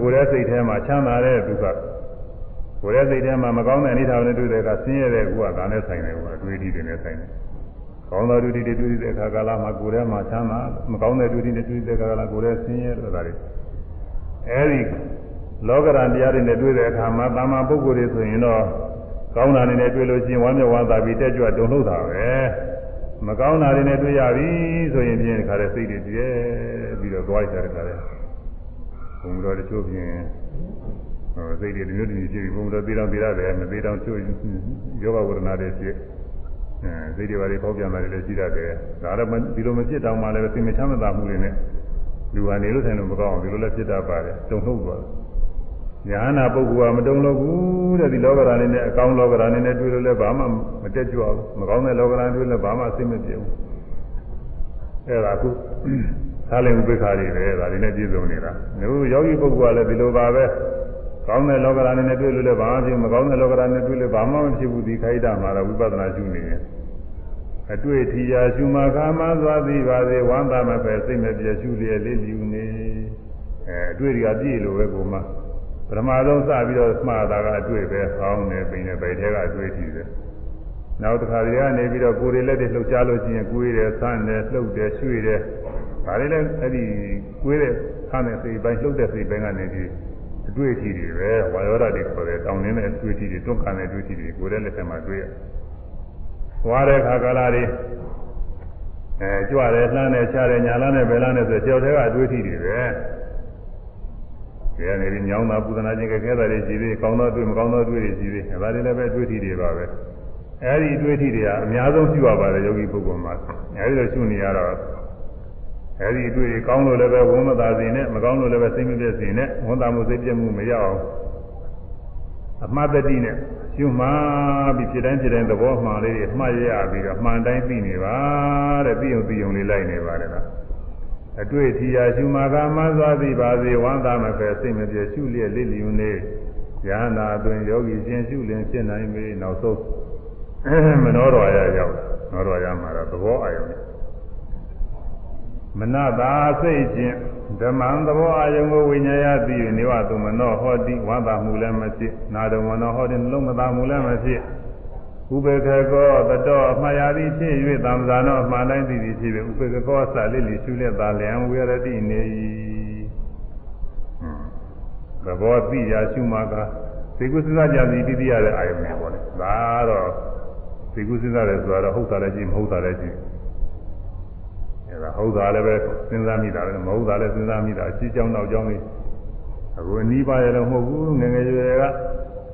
ကိုယ်ရဲ့စိတ်ထဲမှာချမ်းသာတဲ့ဒုက္ခကိုယ်ရဲ့စိတ်ထဲမှာမကောင်းတဲ့အနေထားနဲ့တွေ့တဲ့အခါဆင်းရဲတဲ့ကူကဒါနဲ့ဆိုင်တယ်ကအတွေ့အထိတွေနဲ့ဆိုင်တယ်။ ကောင်းသောတွေ့အထိတွေတွေ့တဲ့အခါကာလမှာကိုယ်ထဲမှာချမ်းသာမကောင်းတဲ့တွေ့အထိတွေတွေ့တဲ့အခါကာလကိုယ်ရဲ့ဆင်းရဲဆိုတာတွေအဲဒီလောကရန်တရားတွေနဲ့တွေ့တဲ့အခါမှာတာမန်ပုဂ္ဂိုလ်တွေဆိုရင်တော့ကောင်းတာတွေနဲ့တွေ့လို့ချင်းဝမ်းမြောက်ဝမ်းသာပြီးတက်ကြွတုန်လှုပ်တာပဲ။မကောင်းတာတွေနဲ့တွေ့ရပြီဆိုရင်ဖြင့်ခါတဲ့စိတ်တွေတည်းပြီးတော့သွားကြတဲ့ခါတဲ့ဘုံတော်တချို့ဖြင့်ဟိုစိတ်တွေဒီလိုတည်းဖြစ်ပြီးဘုံတော်သေးတော့သေးရတယ်မသေးတော့ချို့ယောဂဝရဏတွေဖြစ်အဲ စိတ်တွေဘာတွေပေါက်ပြန်တာတွေလည်းရှိတတ်တယ်ဒါတော့ဒီလိုမဖြစ်တောင်မှလည်းသိမချမ်းမသာမှုတွေနဲ့လူကနေလို့ဆိုင်လို့မကောင်းအောင်ဒီလိုလည်းဖြစ်တတ်ပါတယ်တုံ့နှုတ်သွားညာနာပုဂ္ဂိုလ်ကမတုံလို့ဘူးတဲ့ဒီလောကဓာတ်နေနဲ့အကောင်းလောကဓာတ်နေနဲ့တွေ့လို့လည်းဘာမှမတက်ကြွဘူးမကောင်းတဲ့လောကဓာတ်တွေ့လည်းဘာမှအသိမပြေဘူးအဲ့ဒါခုသာလင်ဥပိ္ပခါတွေပဲဒါတွေနဲ့ပြည့်စုံနေတာမျိုးယောဂီပုဂ္ဂိုလ်ကလည်းဒီလိုပါပဲ ကောင်းတဲ့လောကဓာတ်နဲ့တွေ့လို့လည်းဘာမှဖြစ်မကောင်းတဲ့လောကဓာတ်နဲ့တွေ့လို့ဘာမှမဖြစ်ဘူးဒီခိုက်တာမှာတော့ဝိပဿနာရှုနေတယ်အတွေ့ထီရာရှုမှခါမှသွားသည်ပါစေဝမ်းသာမပဲစိတ်မပြည့်ရှုလျက်လေးလူနေအဲအတွေ့တွေကပြည့်လို့ပဲကိုမှပထမဆုံးစပြီးတော့မှားတာကအတွေ့ပဲကောင်းတယ်ပိန်တယ်ဗိုက်ထဲကအတွေ့ထီတယ်နောက်တစ်ခါတွေကနေပြီးတော့ကိုယ်တွေလက်တွေလှုပ်ရှားလို့ရှိရင်ကိုယ်ရယ်ဆန်းတယ်လှုပ်တယ်ရွှေ့တယ်ဒါတွေလည်းအဲ့ဒီကိုယ်တဲ့ဆန်းတဲ့စိတ်ပိုင်းလှုပ်တဲ့စိတ်ပိုင်းကနေပြီး အတွေ့အထိတွေပဲဝါယောဓာတ်တွေခေါ်တဲ့တောင်းနေတဲ့တွေ့အထိတွေတွန်းကန်တဲ့တွေ့အထိတွေကိုယ်ရဲ့လက်ထက်မှာတွေ့ရ။သွားတဲ့ခါကာလတွေအဲကြွတယ်လှမ်းတယ်ချတယ်ညာလမ်းတယ်ဘယ်လမ်းတယ်ဆိုကြောက်တဲ့ကအတွေ့အထိတွေပဲ။ဒီကနေပြီးညောင်းတာပူဇနာခြင်းကခဲတာတွေရှိသေးကောင်းသောတွေ့မကောင်းသောတွေ့တွေရှိသေးဒါတွေလည်းပဲတွေ့အထိတွေပါပဲ။အဲဒီတွေ့အထိတွေကအများဆုံးရှိရပါတယ်ယောဂီပုဂ္ဂိုလ်မှာ။အဲဒီလိုရှုနေရတော့ အဲဒီအတွေ့အကောင်းလို့လည်းပဲဝမ်းမသာစေနဲ့မကောင်းလို့လည်းပဲစိတ်မပြည့်စေနဲ့ဝန်တာမှုစိတ်ပြည့်မှုမရအောင်အမှတ်တတိနဲ့ရှုမှပြီးဖြစ်တိုင်းဖြစ်တိုင်းသဘောမှန်လေးတွေမှတ်ရရပြီးတော့မှန်တိုင်းသိနေပါတဲ့သိုံသိုံလေးလိုက်နေပါတယ်လားအတွေ့အထိရာရှုမှကမှစွာသိပါစေဝမ်းသာမပဲစိတ်မပြည့်ရှုလျက်လေးလျူနေယန္နာအတွင်ယောဂီရှင်ရှုလင်ဖြစ်နိုင်ပြီနောက်ဆုံးမနောတော်ရရောက်နောတော်ရမှာတော့သဘောအာရုံနဲ့ မနတာစိတ်ချင်းဓမ္မံသဘောအာယုံကိုဝိညာယသိ၍နေဝသူမနောဟောတိဝန္တာမှုလည်းမဖြစ်နာတော်မနောဟောတိလုံးမသာမှုလည်းမဖြစ်ဥပေက္ခကောတတော်အမှားရာသည်ဖြစ်၍သံသာနောအမှားတိုင်းသည်ဖြစ်၍ဥပေက္ခကောအစလေးလီရှုလက်သာလျံဝေရတိနေ၏သဘောသိရာရှုမှာကသေကုသစ္စာကြသည်တိတိရတဲ့အာယုံနဲ့ပေါ့လေဒါတော့သေကုသစ္စာလည်းဆိုတော့ဟုတ်တာလည်းကြည့်မဟုတ်တာလည်းကြည့် အဲဒါဟုတ်တာလည်းပဲစဉ်းစားမိတာပဲမဟုတ်တာလည်းစဉ်းစားမိတာအရှိကြောင်းနောက်ကြောင်းလေးအခုအနီးပါရလည်းမဟုတ်ဘူးငငယ်ရွယ်က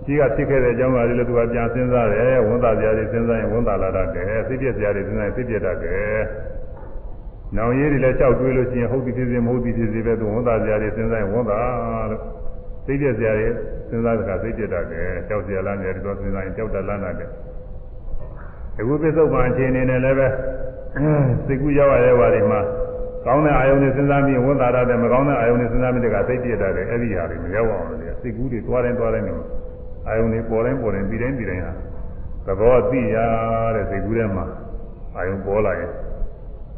ကြီးကဖြစ်ခဲ့တဲ့အကြောင်းအရာတွေလည်းသူကပြန်စဉ်းစားတယ်ဝန်တာစရာတွေစဉ်းစားရင်ဝန်တာလာတတ်တယ်သိပြက်စရာတွေစဉ်းစားရင်သိပြက်တတ်တယ်နောင်ရည်တွေလည်းကြောက်တွေးလို့ရှိရင်ဟုတ်ပြီဖြစ်စေမဟုတ်ပြီဖြစ်စေပဲသူဝန်တာစရာတွေစဉ်းစားရင်ဝန်တာလို့စိတ်ပြက်စရာတွေစဉ်းစားကြစိတ်ပြက်တတ်တယ်ကြောက်စရာလားများတော့စဉ်းစားရင်ကြောက်တတ်လားနာတယ်အခုပစ္စုပန်အခြေအနေနဲ့လည်းပဲ စိတ်ကူးရောက်ရတဲ့ဘာတွေမှာကောင်းတဲ့အာယုန်နဲ့စဉ်းစားပြီးဝန်တာရတယ်မကောင်းတဲ့အာယုန်နဲ့စဉ်းစားပြီးတကစိတ်ပြက်တတ်တယ်အဲ့ဒီဟာတွေမရောက်အောင်လို့စိတ်ကူးတွေတွားတိုင်းတွားတိုင်းနေအာယုန်တွေပေါ်တိုင်းပေါ်တိုင်းပြီးတိုင်းပြီးတိုင်းဟာသဘောသိရတဲ့စိတ်ကူးထဲမှာအာယုန်ပေါ်လာရင်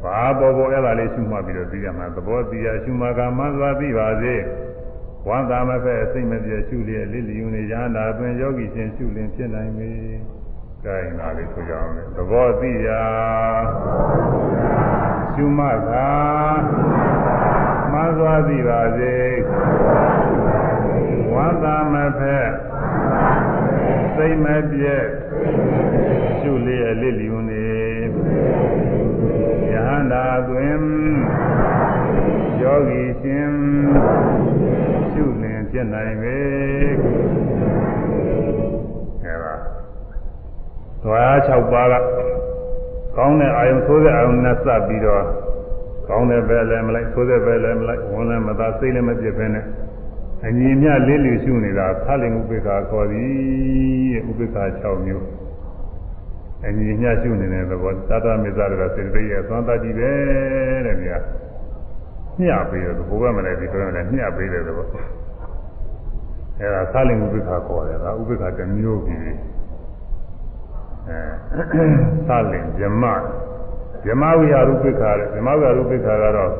ဘာပေါ်ပေါ်အဲ့ဒါလေးရှုမှတ်ပြီးတော့သိရမှာသဘောသိရရှုမှတ်ကမှန်စွာသိပါစေဝန္တာမဖက်စိတ်မပြည့်ရှုလျက်လိလျူနေရဟန္တာအတွင်ယောဂီရှင်ရှုလင်ဖြစ်နိုင်ပြီ။ ဒါရင်လားလေးဆိုကြအောင်လေသဘောသိရာရှုမှတ်ကမှန်စွာသိပါစေဝန္တာမဖက်စိတ်မပြည့်ရှုလျက်လိလျူနေယဟန္တာတွင်ယောဂီရှင်ရှုလင်ဖြစ်နိုင်ပေ သွား6ပါးကကောင်းတဲ့အာယုံဆိုးတဲ့အာယုံနဲ့စပ်ပြီးတော့ကောင်းတဲ့ဘက်လည်းမလိုက်ဆိုးတဲ့ဘက်လည်းမလိုက်ဝန်လည်းမသာစိတ်လည်းမပြည့်ဘဲနဲ့အညီမြလေးလူရှုနေတာသလင်ဥပိ္ပခာခေါ်သည်ဥပိ္ပခာ6မျိုးအညီမြရှုနေတဲ့သဘောသာတမေဇရကစေတသိက်ရဲ့သွားတတ်ကြည့်ပဲတဲ့ဗျာမျှပေးတယ်ဘိုးဘက်မလဲဒီပြောရင်လည်းမျှပေးတယ်သဘောအဲဒါသလင်ဥပိ္ပခာခေါ်တယ်ဒါဥပိ္ပခာတစ်မျိုးပြီးအဲ သလင်ဇမဇမဝိဟာရုပိ္ပခာတဲ့ဇမဝိဟာရုပိ္ပခာကတော့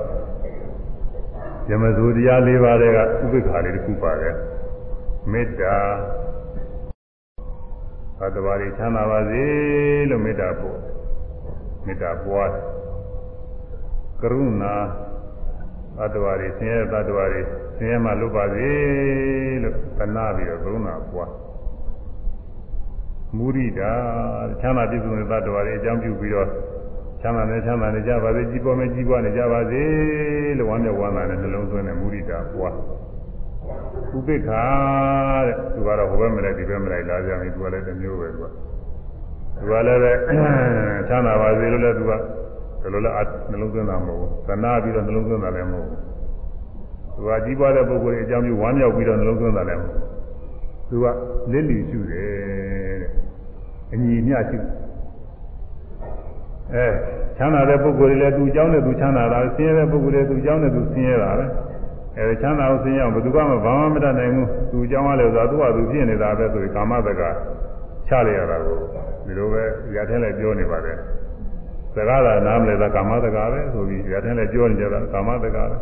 ဇမဇူတရား၄ပါးတဲ့ကဥပိ္ပခာလေးတစ်ခုပါတယ်မေတ္တာသတ္တဝါတွေချမ်းသာပါစေလို့မေတ္တာပို့မေတ္တာပွားကရုဏာသတ္တဝါတွေဆင်းရဲသတ္တဝါတွေဆင်းရဲမှလွတ်ပါစေလို့သနာပြီးတော့ကရုဏာပွား မုရိဒာချမ်းသာပြည့်စုံတဲ့သတ္တဝါတွေအကြောင်းပြုပြီးတော့ချမ်းသာနေချမ်းသာနေကြပါစေကြီးပွားမယ်ကြီးပွားနေကြပါစေလို့ဝမ်းမြောက်ဝမ်းသာနဲ့နှလုံးသွင်းတဲ့မုရိဒာပွားဥပိ္ပခာတဲ့သူကတော့ဟိုဘက်မလဲဒီဘက်မလဲလာကြပြီသူကလည်းတစ်မျိုးပဲသူကသူကလည်းပဲချမ်းသာပါစေလို့လည်းသူကဒီလိုလည်းနှလုံးသွင်းတာမဟုတ်ဘူးသနာပြီးတော့နှလုံးသွင်းတာလည်းမဟုတ်ဘူးသူကကြီးပွားတဲ့ပုဂ္ဂိုလ်ရဲ့အကြောင်းပြုဝမ်းမြောက်ပြီးတော့နှလုံးသွင်းတာလည်းမဟုတ်ဘူးသူကလစ်လီရှုတယ်တဲ့ အညီမျှရှုအဲချမ်းသာတဲ့ပုဂ္ဂိုလ်တွေလည်းသူအကြောင်းနဲ့သူချမ်းသာတာဆင်းရဲတဲ့ပုဂ္ဂိုလ်တွေသူအကြောင်းနဲ့သူဆင်းရဲတာပဲအဲချမ်းသာအောင်ဆင်းရဲအောင်ဘယ်သူမှဘာမှမတတ်နိုင်ဘူးသူအကြောင်းကလည်းဆိုတော့သူကသူဖြစ်နေတာပဲဆိုပြီးကာမတကချလိုက်ရတာကိုဒီလိုပဲရထဲလည်းပြောနေပါတယ်စကားသာနားမလဲသာကာမတကပဲဆိုပြီးရထဲလည်းပြောနေကြတာကာမတကပဲ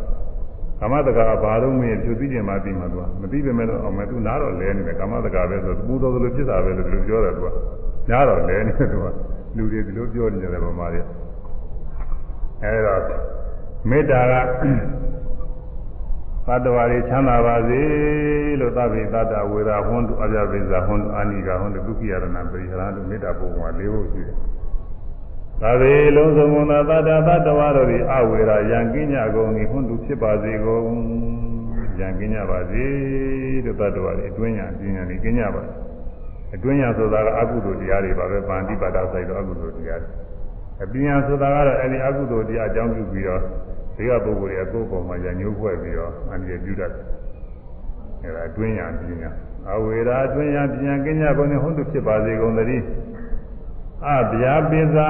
ကာမတကကဘာလို့မင်းဖြူသိကျင်မှပြီးမှသူကမသိပေမဲ့တော့အောင်မဲ့သူနားတော့လဲနေတယ်ကာမတကပဲဆိုပူတော်သလိုဖြစ်တာပဲလို့ဒီလိုပြောတယ်သူကနားတော့လဲနေတယ်သူကလူတွေဒီလိုပြောနေကြတယ်ဗမာတွေအဲဒါမေတ္တာကသတ္တဝါတွေချမ်းသာပါစေလို့သဗ္ဗေတတ္တဝေဒဟွန်းတုအပြပိဇာဟွန်းတုအာနိကဟွန်းတုဒုက္ခိယရဏပရိဟရတုမေတ္တာပုံက၄ဖို့ရှိတယ်။ သဗ္ဗေလုံးစုံကုန်သောတတ္တသတ္တဝါတို့သည်အဝေရာယံကိညာကုန်သည်ဟွန်းတုဖြစ်ပါစေကုန်ယံကိညာပါစေလို့တတ္တဝါတွေအတွင်းညာပညာတွေကိညာပါအတွင်းညာဆိုတာကအကုသိုလ်တရားတွေပါပဲပါဠိပါဒဆိုင်တော့အကုသိုလ်တရားတွေအပညာဆိုတာကတော့အဲဒီအကုသိုလ်တရားအကြောင်းပြုပြီးတော့ဒီကပုဂ္ဂိုလ်တွေကကိုယ်ပေါ်မှာညာညှိုးဖွဲ့ပြီးတော့အန္တရာယ်ပြုတတ်တယ်။အဲဒါအတွင်းညာပညာအဝေရာအတွင်းညာပညာကင်းညာကုန်နဲ့ဟုတ်တုဖြစ်ပါစေကုန်သတည်း အဗျာပိဇာ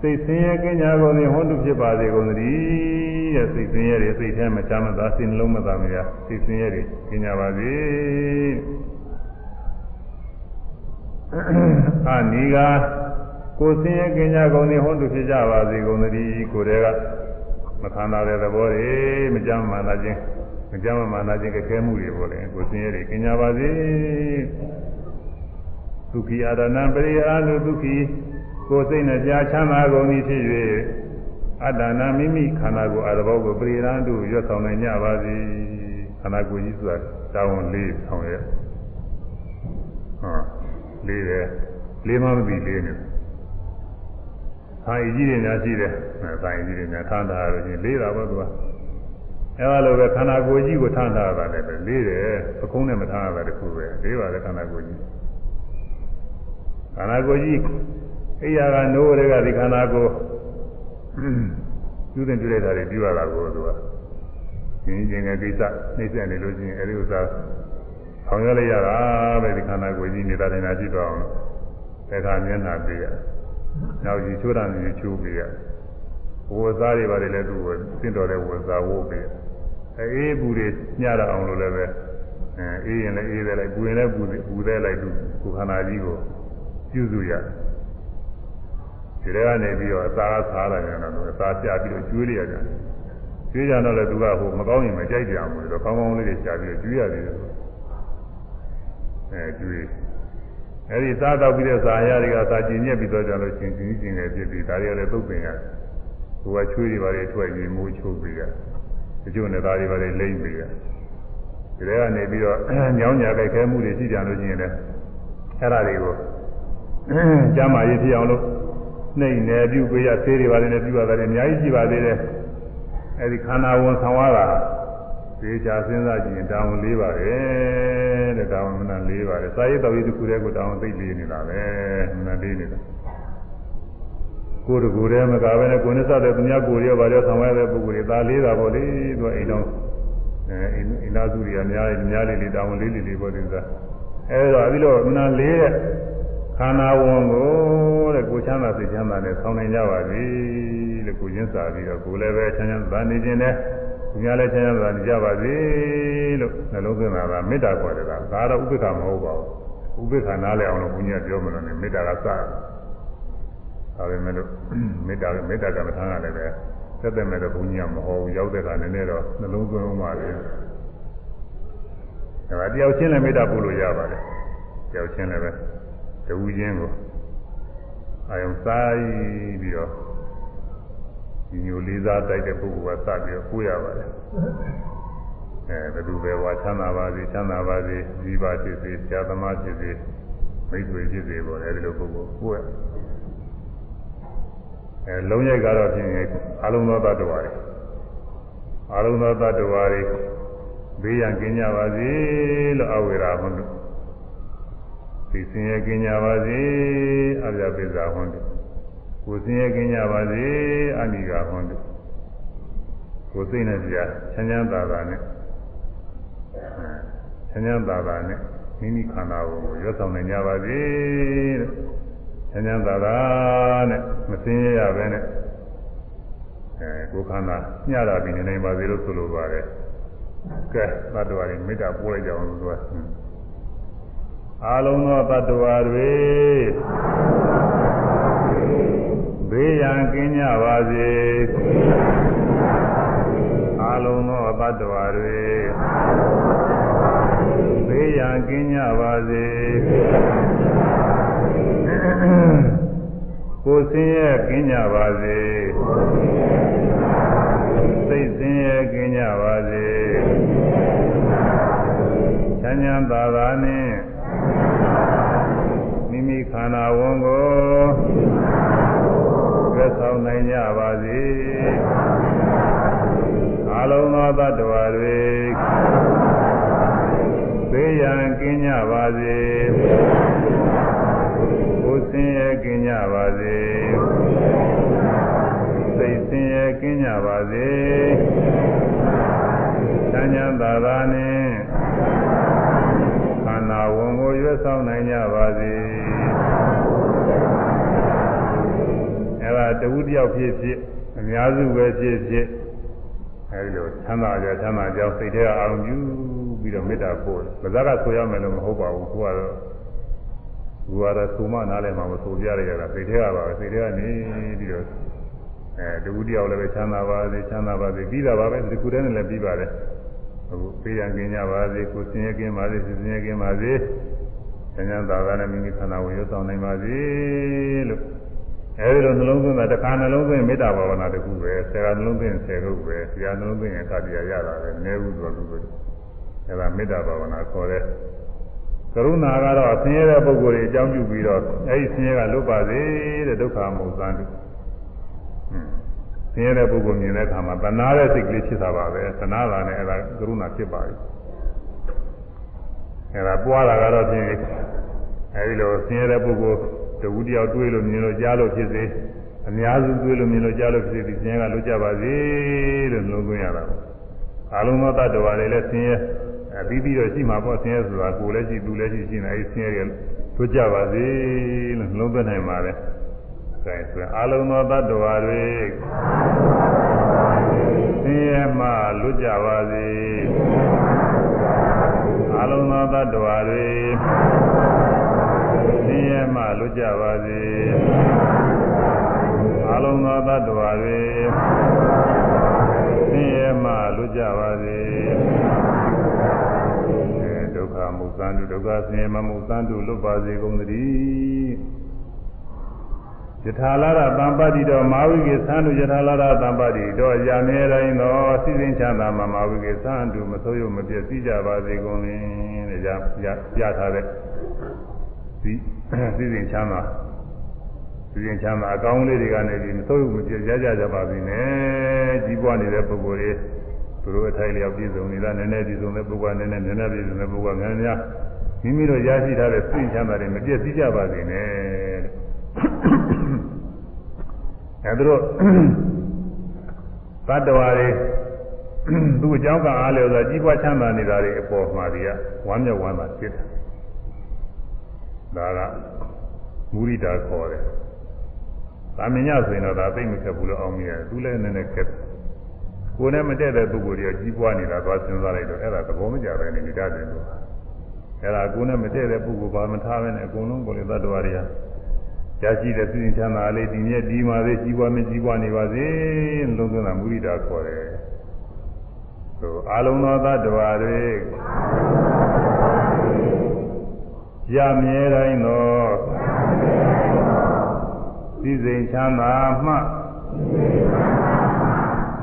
စိတ်ဆင်းရဲကင်းညာကုန်နဲ့ဟုတ်တုဖြစ်ပါစေကုန်သတည်းတဲ့စိတ်ဆင်းရဲတွေစိတ်ထဲမှာချမ်းသာစိတ်နှလုံးမသာမရစိတ်ဆင်းရဲတွေကင်းညာပါစေအာနိကာကိုယ်ဆင်းရဲကင်းကြကုန်သည်ဟုတ်သူဖြစ်ကြပါစေကုန်သတည်းကိုယ်တည်းကမခံတာတဲ့သဘောတွေမကြမ်းမှန်တာချင်းမကြမ်းမှန်တာချင်းကဲမှုတွေပေါ့လေကိုယ်ဆင်းရဲတွေကင်းကြပါစေ ဒုက္ခိအရဏံပရိအာနုဒုက္ခိကိုယ်စိတ်နဲ့ကြားချမ်းသာကုန်သည်ဖြစ်၍အတ္တနာမိမိခန္ဓာကိုယ်အရဘောကိုပရိရန်တုရွတ်ဆောင်နိုင်ကြပါစေခန္ဓာကိုယ်ကြီးဆိုတာတောင်းလေးဆောင်ရဲ့ဟောလေးတယ်လေးမမသိလေးနေဆိုင်ကြီးတွေများရှိတယ်ဆိုင်ကြီးတွေများထမ်းထားရလို့ချင်းလေးတာပေါ့သူကအဲလိုပဲခန္ဓာကိုယ်ကြီးကိုထမ်းထားတာလည်းပဲလေးတယ်ပကုံးနဲ့မထမ်းရတာတခုပဲလေးပါလေခန္ဓာကိုယ်ကြီး ခန္ဓာကိုယ်ကြီးအိယာကနိုးတွေကဒီခန္ဓာကိုယ်ပြုတဲ့ပြုလိုက်တာတွေပြုရတာကိုသူကင်းကျင်တဲ့ကိစ္စနှိမ့်ဆက်နေလို့ရှိရင်အဲဒီဥစ္စာဆောင်ရွက်လိုက်ရတာပဲဒီခန္ဓာကိုယ်ကြီးနေတာနေတာကြည့်တော့အောင်တခါမျက်နှာပေးရနောက်ကြီးချိုးတာနေချိုးပေးရဝဇ္ဇာတွေပါတယ်လည်းသူ့ကိုသင့်တော်တဲ့ဝဇ္ဇာဝုတ်ပေးအေးဘူးတွေညရအောင်လို့လည်းပဲအဲအေးရင်လည်းအေးတယ်လိုက်ပူရင်လည်းပူပူတယ်လိုက်သူကိုခန္ဓာကြီးကို ပြုစုရတယ်ဒီထဲကနေပြီးတော့အသာစားလာကြတော့အသာပြပြီးတော့ကျွေးလိုက်ရတယ်ကျွေးကြတော့လည်းသူကဟိုမကောင်းရင်မကြိုက်ကြဘူးလို့ကောင်းကောင်းလေးတွေရှာပြီးတော့ကျွေးရတယ်အဲကျွေးအဲဒီစားတော့ပြီးတဲ့ဇာရတွေကစာကျင်ညက်ပြီးတော့ကြလို့ချင်းချင်းချင်းငယ်ဖြစ်ပြီးဒါတွေကလည်းသုတ်ပင်ရတယ်ဟိုကချွေးတွေပါလေထွက်ရင်မိုးချိုးပေးရတချို့နဲ့သားတွေပါလေလိမ့်ပေးရဒီထဲကနေပြီးတော့ညောင်းညာကြိုက်ခဲမှုတွေရှိကြလို့ရှိရင်လည်းအဲ့ဒါတွေကို ကျမ်းမာရေးဖြစ်အောင်လို့နှိမ့်နယ်ပြုပေးရသေးတွေပါလေနဲ့ပြုရတယ်အများကြီးရှိပါသေးတယ်အဲဒီခန္ဓာဝန်ဆောင်ရတာသေချာစဉ်းစားကြည့်ရင်တောင်းလေးပါတယ်တဲ့တောင်းမနာလေးပါတယ်စာရေးတော်ရေးတစ်ခုတည်းကိုတောင်းသိလေးနေတာပဲမနာလေးနေတာကိုယ်တကူတည်းမကပဲနဲ့ကိုယ်နဲ့စတဲ့သူများကိုယ်ရောဗါရောဆောင်ရတဲ့ပုဂ္ဂိုလ်တွေဒါလေးတာပေါ့လေသူကအိမ်တော်အဲအိမ်သားစုတွေအများကြီးများလေးလေးတောင်းလေးလေးလေးပေါ့ဒီစားအဲဒါပြီးတော့မနာလေးတဲ့ခ န္ဓာဝန်ကိုတဲ့ကိုချမ်းသာစိတ်ချမ်းသာနဲ့ဆောင်းနိုင်ကြပါပြီလို့ကိုရင်းစားပြီးတော့ကိုလည်းပဲချမ်းချမ်းသာနေခြင်းနဲ့သူများလည်းချမ်းသာနေကြပါစေလို့နှလုံးသွင်းတာကမေတ္တာခေါ်တယ်ကဒါတော့ဥပ္ပခါမဟုတ်ပါဘူးဥပ္ပခါနားလည်အောင်လို့ဘုရားပြောမှလို့နေမေတ္တာကစတယ်ဒါပေမဲ့လို့မေတ္တာမေတ္တာကမ္မထာကလည်းပဲသက်သက်မဲ့တော့ဘုရားမဟုတ်ဘူးရောက်တဲ့ကနည်းနည်းတော့နှလုံးသွင်းအောင်ပါလေဒါကတယောက်ချင်းလည်းမေတ္တာပို့လို့ရပါတယ်တယောက်ချင်းလည်းပဲ တဝူချင်းကိုအာယုံစားပြီးတော့ဒီမျိုးလေးစားတိုက်တဲ့ပုဂ္ဂိုလ်ကစပြီးတော့ကိုးရပါတယ်အဲဘယ်သူပဲဝါချမ်းသာပါစေချမ်းသာပါစေဒီပါဖြစ်စေဆရာသမားဖြစ်စေမိတ်ဆွေဖြစ်စေပေါ့အဲဒီလိုပုဂ္ဂိုလ်ကိုးရအဲလုံးရိုက်ကတော့ဖြင့်အလုံးသောတ attva တွေအလုံးသောတ attva တွေဘေးရန်ကင်းကြပါစေလို့အဝေရာဟွန်းတို့ သိစင်ရကင်းကြပါစေအပြပိဇာဟွန်းတို့ကိုစင်ရကင်းကြပါစေအနိကာဟွန်းတို့ကိုစိတ်နဲ့ကြာချမ်းချမ်းသာသာနဲ့ချမ်းချမ်းသာသာနဲ့မိမိခန္ဓာကိုရွတ်ဆောင်နိုင်ကြပါစေတဲ့ချမ်းချမ်းသာသာနဲ့မစင်ရရပဲနဲ့အဲကိုခန္ဓာညှတာပြီးနေနိုင်ပါစေလို့ဆိုလိုပါတယ်ကဲသတ္တဝါတွေမေတ္တာပို့လိုက်ကြအောင်လို့သူက အာလုံးသောတ attva တွေဘေးရန်ကင်းကြပါစေအာလုံးသောတ attva တွေဘေးရန်ကင်းကြပါစေကိုယ်ဆင်းရဲကင်းကြပါစေစိတ်ဆင်းရဲကင်းကြပါစေချမ်းချမ်းသာသာနဲ့ မိမိခန္ဓာဝန်ကိုရွတ်ဆောင်နိုင်ကြပါစေအလုံးသောတ attva တွေဘေးရန်ကင်းကြပါစေကိုယ်ဆင်းရဲကင်းကြပါစေစိတ်ဆင်းရဲကင်းကြပါစေချမ်းချမ်းသာသာနဲ့ခန္ဓာဝန် ကိုရွတ်ဆောင်နိုင်ကြပါစေအဲဒါတဝုတယောက်ဖြစ်ဖြစ်အများစုပဲဖြစ်ဖြစ်အဲဒီလိုချမ်းသာကြချမ်းသာကြောင်းစိတ်ထဲအာရုံပြုပြီးတော့မေတ္တာပို့တယ်။ဘာသာကဆိုရမယ်လို့မဟုတ်ပါဘူး။ကိုကတော့ကိုကတော့သုံမနားလည်းမမဆိုပြရရတာစိတ်ထဲကပါပဲစိတ်ထဲကနေပြီးတော့အဲတဝုတယောက်လည်းပဲချမ်းသာပါစေချမ်းသာပါစေပြီးတာပါပဲဒီကုတဲ့နဲ့လည်းပြီးပါတယ်။အခုပေးရန်ကင်းကြပါစေကိုစင်ရကင်းပါစေစင်ရကင်းပါစေ။ ဉာဏ်သာသာနဲ့မိမိခန္ဓာကိုရွတ်ဆောင်နိုင်ပါစေလို့အဲဒီလိုနှလုံးသွင်းတာတစ်ခါနှလုံးသွင်းမေတ္တာဘာဝနာတစ်ခုပဲဆယ်ကနှလုံးသွင်းဆယ်ခုပဲဆရာနှလုံးသွင်းရင်သာတရားရတာပဲနည်းဘူးဆိုတော့သူအဲဒါမေတ္တာဘာဝနာခေါ်တဲ့ကရုဏာကတော့ဆင်းရဲတဲ့ပုဂ္ဂိုလ်တွေအကြောင်းပြုပြီးတော့အဲဒီဆင်းရဲကလွတ်ပါစေတဲ့ဒုက္ခမဟုတ်သန်းတုဆင်းရဲတဲ့ပုဂ္ဂိုလ်မြင်တဲ့အခါမှာတဏှာတဲ့စိတ်ကလေးဖြစ်တာပါပဲတဏှာလာနဲ့အဲဒါကရုဏာဖြစ်ပါပြီ အဲဒါပွားတာကတော့ဖြင့်အဲဒီလိုဆင်းရဲတဲ့ပုဂ္ဂိုလ်တဝူတယောက်တွေးလို့မြင်လို့ကြားလို့ဖြစ်စေအများစုတွေးလို့မြင်လို့ကြားလို့ဖြစ်စေဒီဆင်းရဲကလွတ်ကြပါစေလို့နှလုံးသွင်းရတာပေါ့အလုံးသောတ attva တွေလည်းဆင်းရဲအပြီးပြီးတော့ရှိမှာပေါ့ဆင်းရဲဆိုတာကိုယ်လည်းရှိသူလည်းရှိရှိနေအဲဒီဆင်းရဲတွေတို့ကြပါစေလို့နှလုံးသွင်းနိုင်ပါလေ။အဲဆိုရင်အလုံးသောတ attva တွေဆင်းရဲမှလွတ်ကြပါစေ။အ လုံးသောတ attva တွေဆင်းရဲမှလွတ်ကြပါစေ။အလုံးသောတ attva တွေဆင်းရဲမှလွတ်ကြပါစေဒုက္ခမုသံတုဒုက္ခဆင်းရဲမမုသံတုလွတ်ပါစေကုန်သတည်း ယထာလာရတံပတိတော်မာဝိကေသံတုယထာလာရတံပတိတော်ရာမြဲတိုင်းသောစိစဉ်ချမ်းသာမှာမာဝိကေသံတုမဆိုးရမပြည့်စည်ကြပါစေကုန်လင်တဲ့ရရထားတဲ့ဒီစိစဉ်ချမ်းသာသူရင်ချမ်းသာအကောင်းလေးတွေကနေပြီးမစိုးဘူးမပြည့်ကြကြကြပါစေနဲ့ကြီးပွားနေတဲ့ပုဂ္ဂိုလ်တွေသူတို့အထိုက်လျောက်ပြည့်စုံနေတာနည်းနည်းပြည့်စုံတဲ့ပုဂ္ဂိုလ်ကနည်းနည်းနည်းနည်းပြည့်စုံတဲ့ပုဂ္ဂိုလ်ကများများမိမိတို့ရရှိထားတဲ့စိတ်ချမ်းသာတွေမပြည့်စည်ကြပါစေနဲ့ အဲဒါတို့သတ္တဝါတွေသူ့အကြောင်းကအားလျော်စွာကြီးပွားချမ်းသာနေတာတွေအပေါ်မှာတွေကဝမ်းမြောက်ဝမ်းသာဖြစ်တာဒါကမုရိဒာခေါ်တယ်သာမညဆိုရင်တော့ဒါသိမခက်ဘူးလို့အောင်မြင်တယ်သူလည်းနည်းနည်းခက်ကိုယ်နဲ့မတည့်တဲ့ပုဂ္ဂိုလ်တွေကကြီးပွားနေတာသွားစဉ်းစားလိုက်တော့အဲ့ဒါသဘောမကျပဲနေနေတတ်တယ်လို့အဲ့ဒါကိုယ်နဲ့မတည့်တဲ့ပုဂ္ဂိုလ်ဘာမထားပဲနဲ့အကုန်လုံးကိုယ်လေသတ္တဝါတွေက ရရှိတဲ့သိဉ္ချမ်းသာလေးဒီမြဲဒီမှာလေးကြီးပွားမကြီးပွားနေပါစေလုံးသွင်းတာမုရိဒာခေါ်တယ်သို့အာလုံးသောသတ္တဝါတွေရမြဲတိုင်းသောစည်းစိမ်ချမ်းသာမှ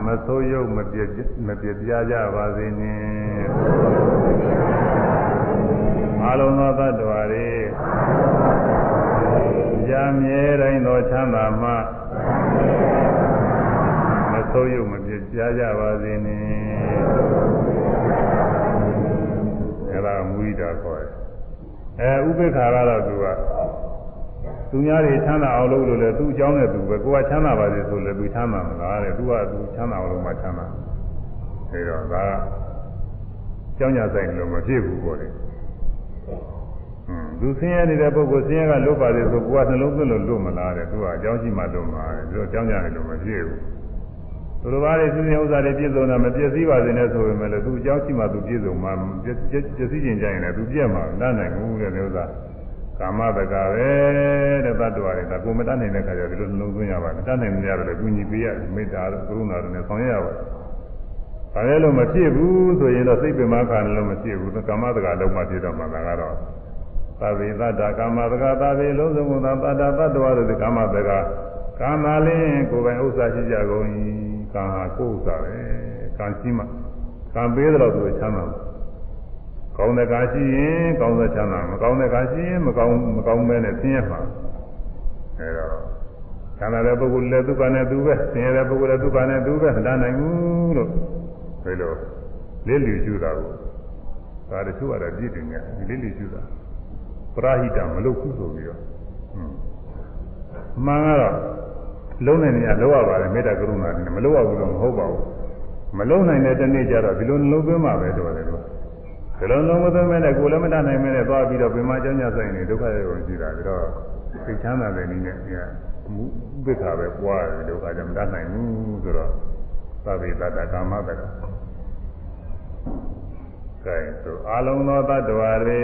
မဆိုးရုပ်မပြည့်မပြည့်ပြားကြပါစေနှင့်အလုံးသောသတ္တဝါတွေ ကြာမြဲတိုင်းသောချမ်းသာမှမဆိုးရုပ်မပြည့်ပြားကြပါစေနှင့်အဲ့ဒါမူိတာခေါ်တယ်အဲဥပိ္ပခာကတော့သူကသူများတွေချမ်းသာအောင်လုပ်လို့လေသူ့အကြောင်းနဲ့သူပဲကိုကချမ်းသာပါစေဆိုလေသူချမ်းသာမလားတဲ့သူကသူချမ်းသာအောင်လုပ်မှချမ်းသာအဲတော့ဒါကကြောင်းကြဆိုင်လို့မဖြစ်ဘူးပေါ့လေဟွန်း သူဆင်းရဲနေတဲ့ပုဂ္ဂိုလ်ဆင်းရဲကလွတ်ပါလေဆိုကိုကနှလုံးသွင်းလို့လွတ်မလားတဲ့သူကအကြောင်းရှိမှလွတ်မှာတဲ့သူကကြောင်းကြတယ်လို့မဖြစ်ဘူးသူတို့ဘာတွေစဉ်းစဉ်ဥစ္စာတွေပြည့်စုံတာမပြည့်စည်ပါစေနဲ့ဆိုပေမဲ့လည်းသူအကြောင်းရှိမှသူပြည့်စုံမှာပြည့်စည်ခြင်းကြရင်လည်းသူပြည့်မှာလမ်းနိုင်ဘူးတဲ့ဥစ္စာကာမတကာပဲတဲ့တတ္တဝါတွေဒါကိုမတတ်နိုင်တဲ့ခါကျဒီလိုနှလုံးသွင်းရပါတယ်တတ်နိုင်မရတော့လည်းကုညီပေးရမေတ္တာတို့ကရုဏာတို့နဲ့ဆောင်ရွက်ရပါတယ်။ဒါလည်းလို့မဖြစ်ဘူးဆိုရင်တော့စိတ်ပင်မခါလည်းမဖြစ်ဘူးကာမတကာလုံးမှဖြစ်တော့မှဒါကတော့ သဗ္ဗေတတ္တကာမတကာသဗ္ဗေလုံးစုံသောတတ္တတတ္တဝါတို့ကာမတကာကာမလင်းကိုယ်ပိုင်ဥစ္စာရှိကြကုန်၏ကာဟာကိုယ်ဥစ္စာပဲကံရှိမှကံပေးတော့သူချမ်းသာတယ်ကောင်းတဲ့ကားရှိရင်ကောင်းတဲ့ချမ်းသာမကောင်းတဲ့ကားရှိရင်မကောင်းမကောင်းမဲနဲ့ဆင်းရဲမှာအဲတော့ချမ်းသာတဲ့ပုဂ္ဂိုလ်လည်းဒုက္ခနဲ့သူပဲဆင်းရဲတဲ့ပုဂ္ဂိုလ်လည်းဒုက္ခနဲ့သူပဲမတတ်နိုင်ဘူးလို့ဒီလိုလေးလူကျူတာကိုဒါတချို့ကတော့ပြည့်တယ်ညဒီလေးလူကျူတာ ပရာဟိတမလုပ်ဘူးဆိုပြီးတော့မှန်ကတော့လုံးနေနေရလောက်ရပါတယ်မေတ္တာကရုဏာနဲ့မလောက်ရဘူးလို့မဟုတ်ပါဘူးမလုံးနိုင်တဲ့တနေ့ကျတော့ဒီလိုနှလုံးသွင်းမှပဲတော်တယ်လို့ဒီလိုလုံးမသွင်းမဲ့နဲ့ကိုယ်လည်းမတတ်နိုင်မဲ့နဲ့သွားပြီးတော့ပင်မကျောင်းညဆိုင်နေဒုက္ခတွေဝင်ရှိတာပြီးတော့သိချမ်းသာတဲ့နည်းနဲ့ဒီကဥပိ္ပခာပဲပွားတယ်ဒုက္ခကြောင့်မတတ်နိုင်ဘူးဆိုတော့သဗ္ဗေတ္တကာမတ္တ ကကဲဆိုအလုံးသောတ attva တွေ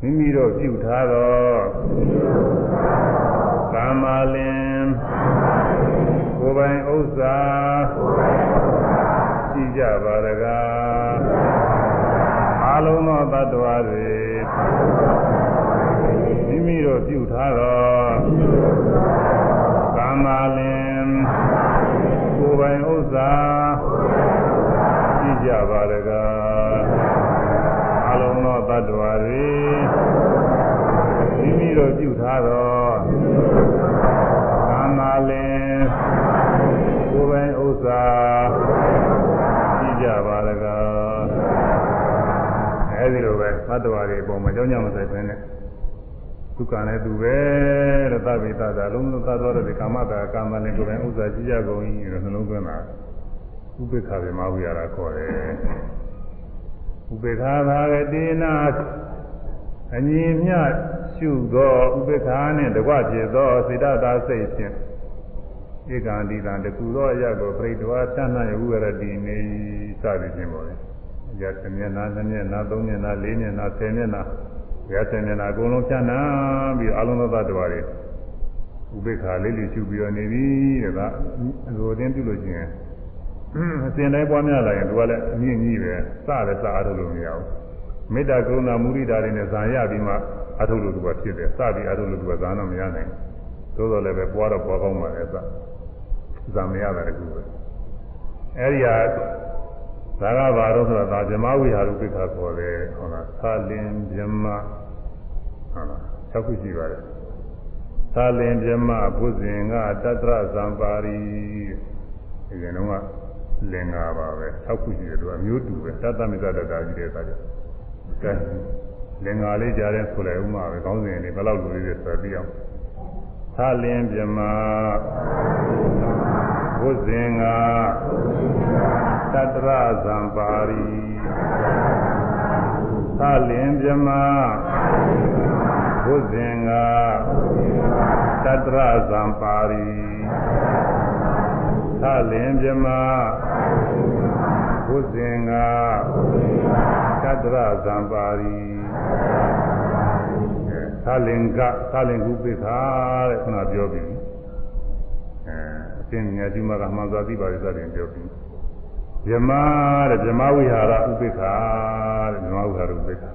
မိမိတို့ပြုထားသောကာမလင်ကိုယ်ပိုင်ဥစ္စာရှိကြပါရကားအလုံးသောတ attva တွေမိမိတို့ပြုထားသောကာမလင်ကိုယ် ပိုင်ဥစ္စာရှိကြပါရကားအလုံးသောတ attva တွေမိမိတို့ပြုထားသောကာမလင်ကိုယ်ပိုင်ဥစ္စာရှိကြပါရကားအဲဒီလိုပဲသတ္တဝါတွေအပေါ်မှာကြောင်းကြမဆိုင်ပဲနဲ့ဒုက္ခနဲ့သူပဲတဲ့သဗ္ဗေတတာလုံးလုံးသတ်တော်တဲ့ကာမတာကာမနဲ့ကိုယ်တိုင်ဥစ္စာကြီးကြကုန်ကြီးတဲ့နှလုံးသွင်းတာ ဥပေက္ခဗေမဝိရတာခေါ်တယ်ဥပေက္ခဘာဂတိနာအညီမြရှုသောဥပေက္ခနှင့်တကွဖြစ်သောစေတသာစိတ်ဖြင့်ဧကံဒီတံတကူသောအရကိုပြိတဝါသဏ္ဍာန်ဝိရတိနေစသည်ဖြင့်ပေါ်တယ်။ရသမျက်နာနှစ်မျက်နာသုံးမျက်နာလေးမျက်နာဆယ်မျက်နာရသမျက်နာအကုန်လုံးဖြန့်နာပြီးအလုံးစုံသတ္တဝါတွေဥပေက္ခလေးလေးရှုပြီးတော့နေပြီတဲ့ကဟိုတင်းပြုလို့ချင်း အစဉ်တိုင်းပွားများလာရင်သူကလည်းအမြင့်ကြီးပဲစလည်းစအားထုတ်လို့မရဘူးမေတ္တာကရုဏာမုဒိတာတွေနဲ့ဇာရပြီးမှအထုတ်လို့သူကဖြစ်တယ်စပြီးအထုတ်လို့သူကဇာတော့မရနိုင်ဘူးသို့တော်လည်းပဲပွားတော့ပွားကောင်းပါလေစဇာမရတာတကူပဲအဲဒီဟာဒါကဘာလို့ဆိုတော့ဒါဗြဟ္မဝိဟာရုပိ္ခခေါ်တယ်ဟုတ်လားသာလင်ဗြဟ္မဟုတ်လား၆ခုရှိပါတယ်သာလင်ဗြဟ္မဘုဇင်ကတတ္တရဇံပါရီဒီရင်တော့ လင်္ကာပါပဲ၆ခုရှိတယ်သူအမျိုးတူပဲတတ္တမိသတ္တတာကြီးတဲ့အခါကျကဲလင်္ကာလေးကြားတဲ့ဆိုလိုက်ဥမှာပဲကောင်းစဉ်လေးဘယ်လောက်လူလေးတွေဆိုပြီးအောင်သာလင်ပြမဘုဇင်ကတတ္တရဇံပါရီသာလင်ပြမဘုဇင်ကတတ္တရဇံပါရီ သာလင်ပြမဘုဇင်ကတတ္တရဇံပါရီသာလင်ကသာလင်ကုပိခာတဲ့ခုနပြောပြီးအဲအရှင်မြတ်ဒီမှာကမှန်စွာသိပါရသတဲ့ပြောပြီးဗြဟ္မာတဲ့ဗြဟ္မာဝိဟာရဥပိခာတဲ့ဗြဟ္မာဝိဟာရဥပိခာ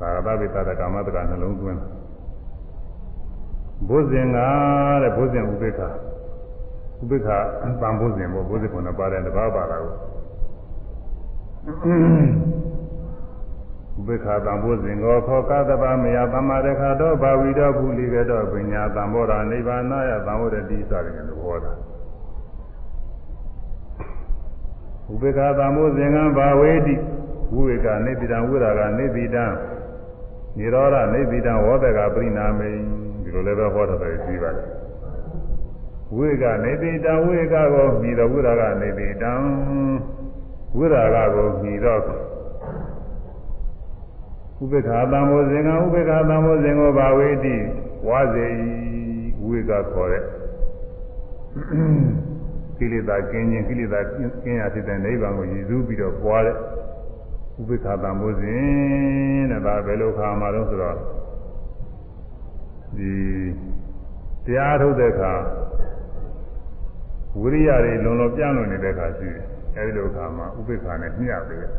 သာဂတဝိတ္တကာမတကနှလုံးသွင်းဘုဇင်ကတဲ့ဘုဇင်ဥပိခာ ဥပိခာပံဘုဇင်ပေါ့ဘုဇင်ခုနပါတယ်တပါးပါတာကိုဥပေက္ခတံဘုဇင်ကိုခောကသဗ္ဗမယသမ္မာရခတောဘာဝိတောပုလိကတောပညာတံဘောဓာနိဗ္ဗာနယသံဝရတိစတယ်လို့ဟောတာဥပေက္ခတံဘုဇင်ကဘာဝေတိဝိဝေကနေတိတံဝိရာကနေတိတံនិရောဓနေတိတံဝောတကပရိနာမိဒီလိုလည်းပဲဟောတယ်ပြီးပါတယ် ဝိကနေတိတံဝိကကိုပြီးတော့ဝိရာကနေတိတံဝိရာကကိုပြီးတော့ဥပေက္ခသံဃောဇင်ကဥပေက္ခသံဃောဇင်ကိုဘာဝေတိဝါစေဝိကခေါ်တဲ့ကိလေသာကင်းခြင်းကိလေသာကင်းရဖြစ်တဲ့နိဗ္ဗာန်ကိုရည်စူးပြီးတော့ပွားတဲ့ဥပေက္ခသံဃောဇင်တဲ့ဒါဘယ်လိုခါမှာတော့ဆိုတော့ဒီတရားထုတ်တဲ့အခါ ဝိရိယတွေလုံလုံပြန့်လွန်နေတဲ့အခါရှိတယ်အဲဒီလိုအခါမှာဥပေက္ခနဲ့မျှပေးတယ်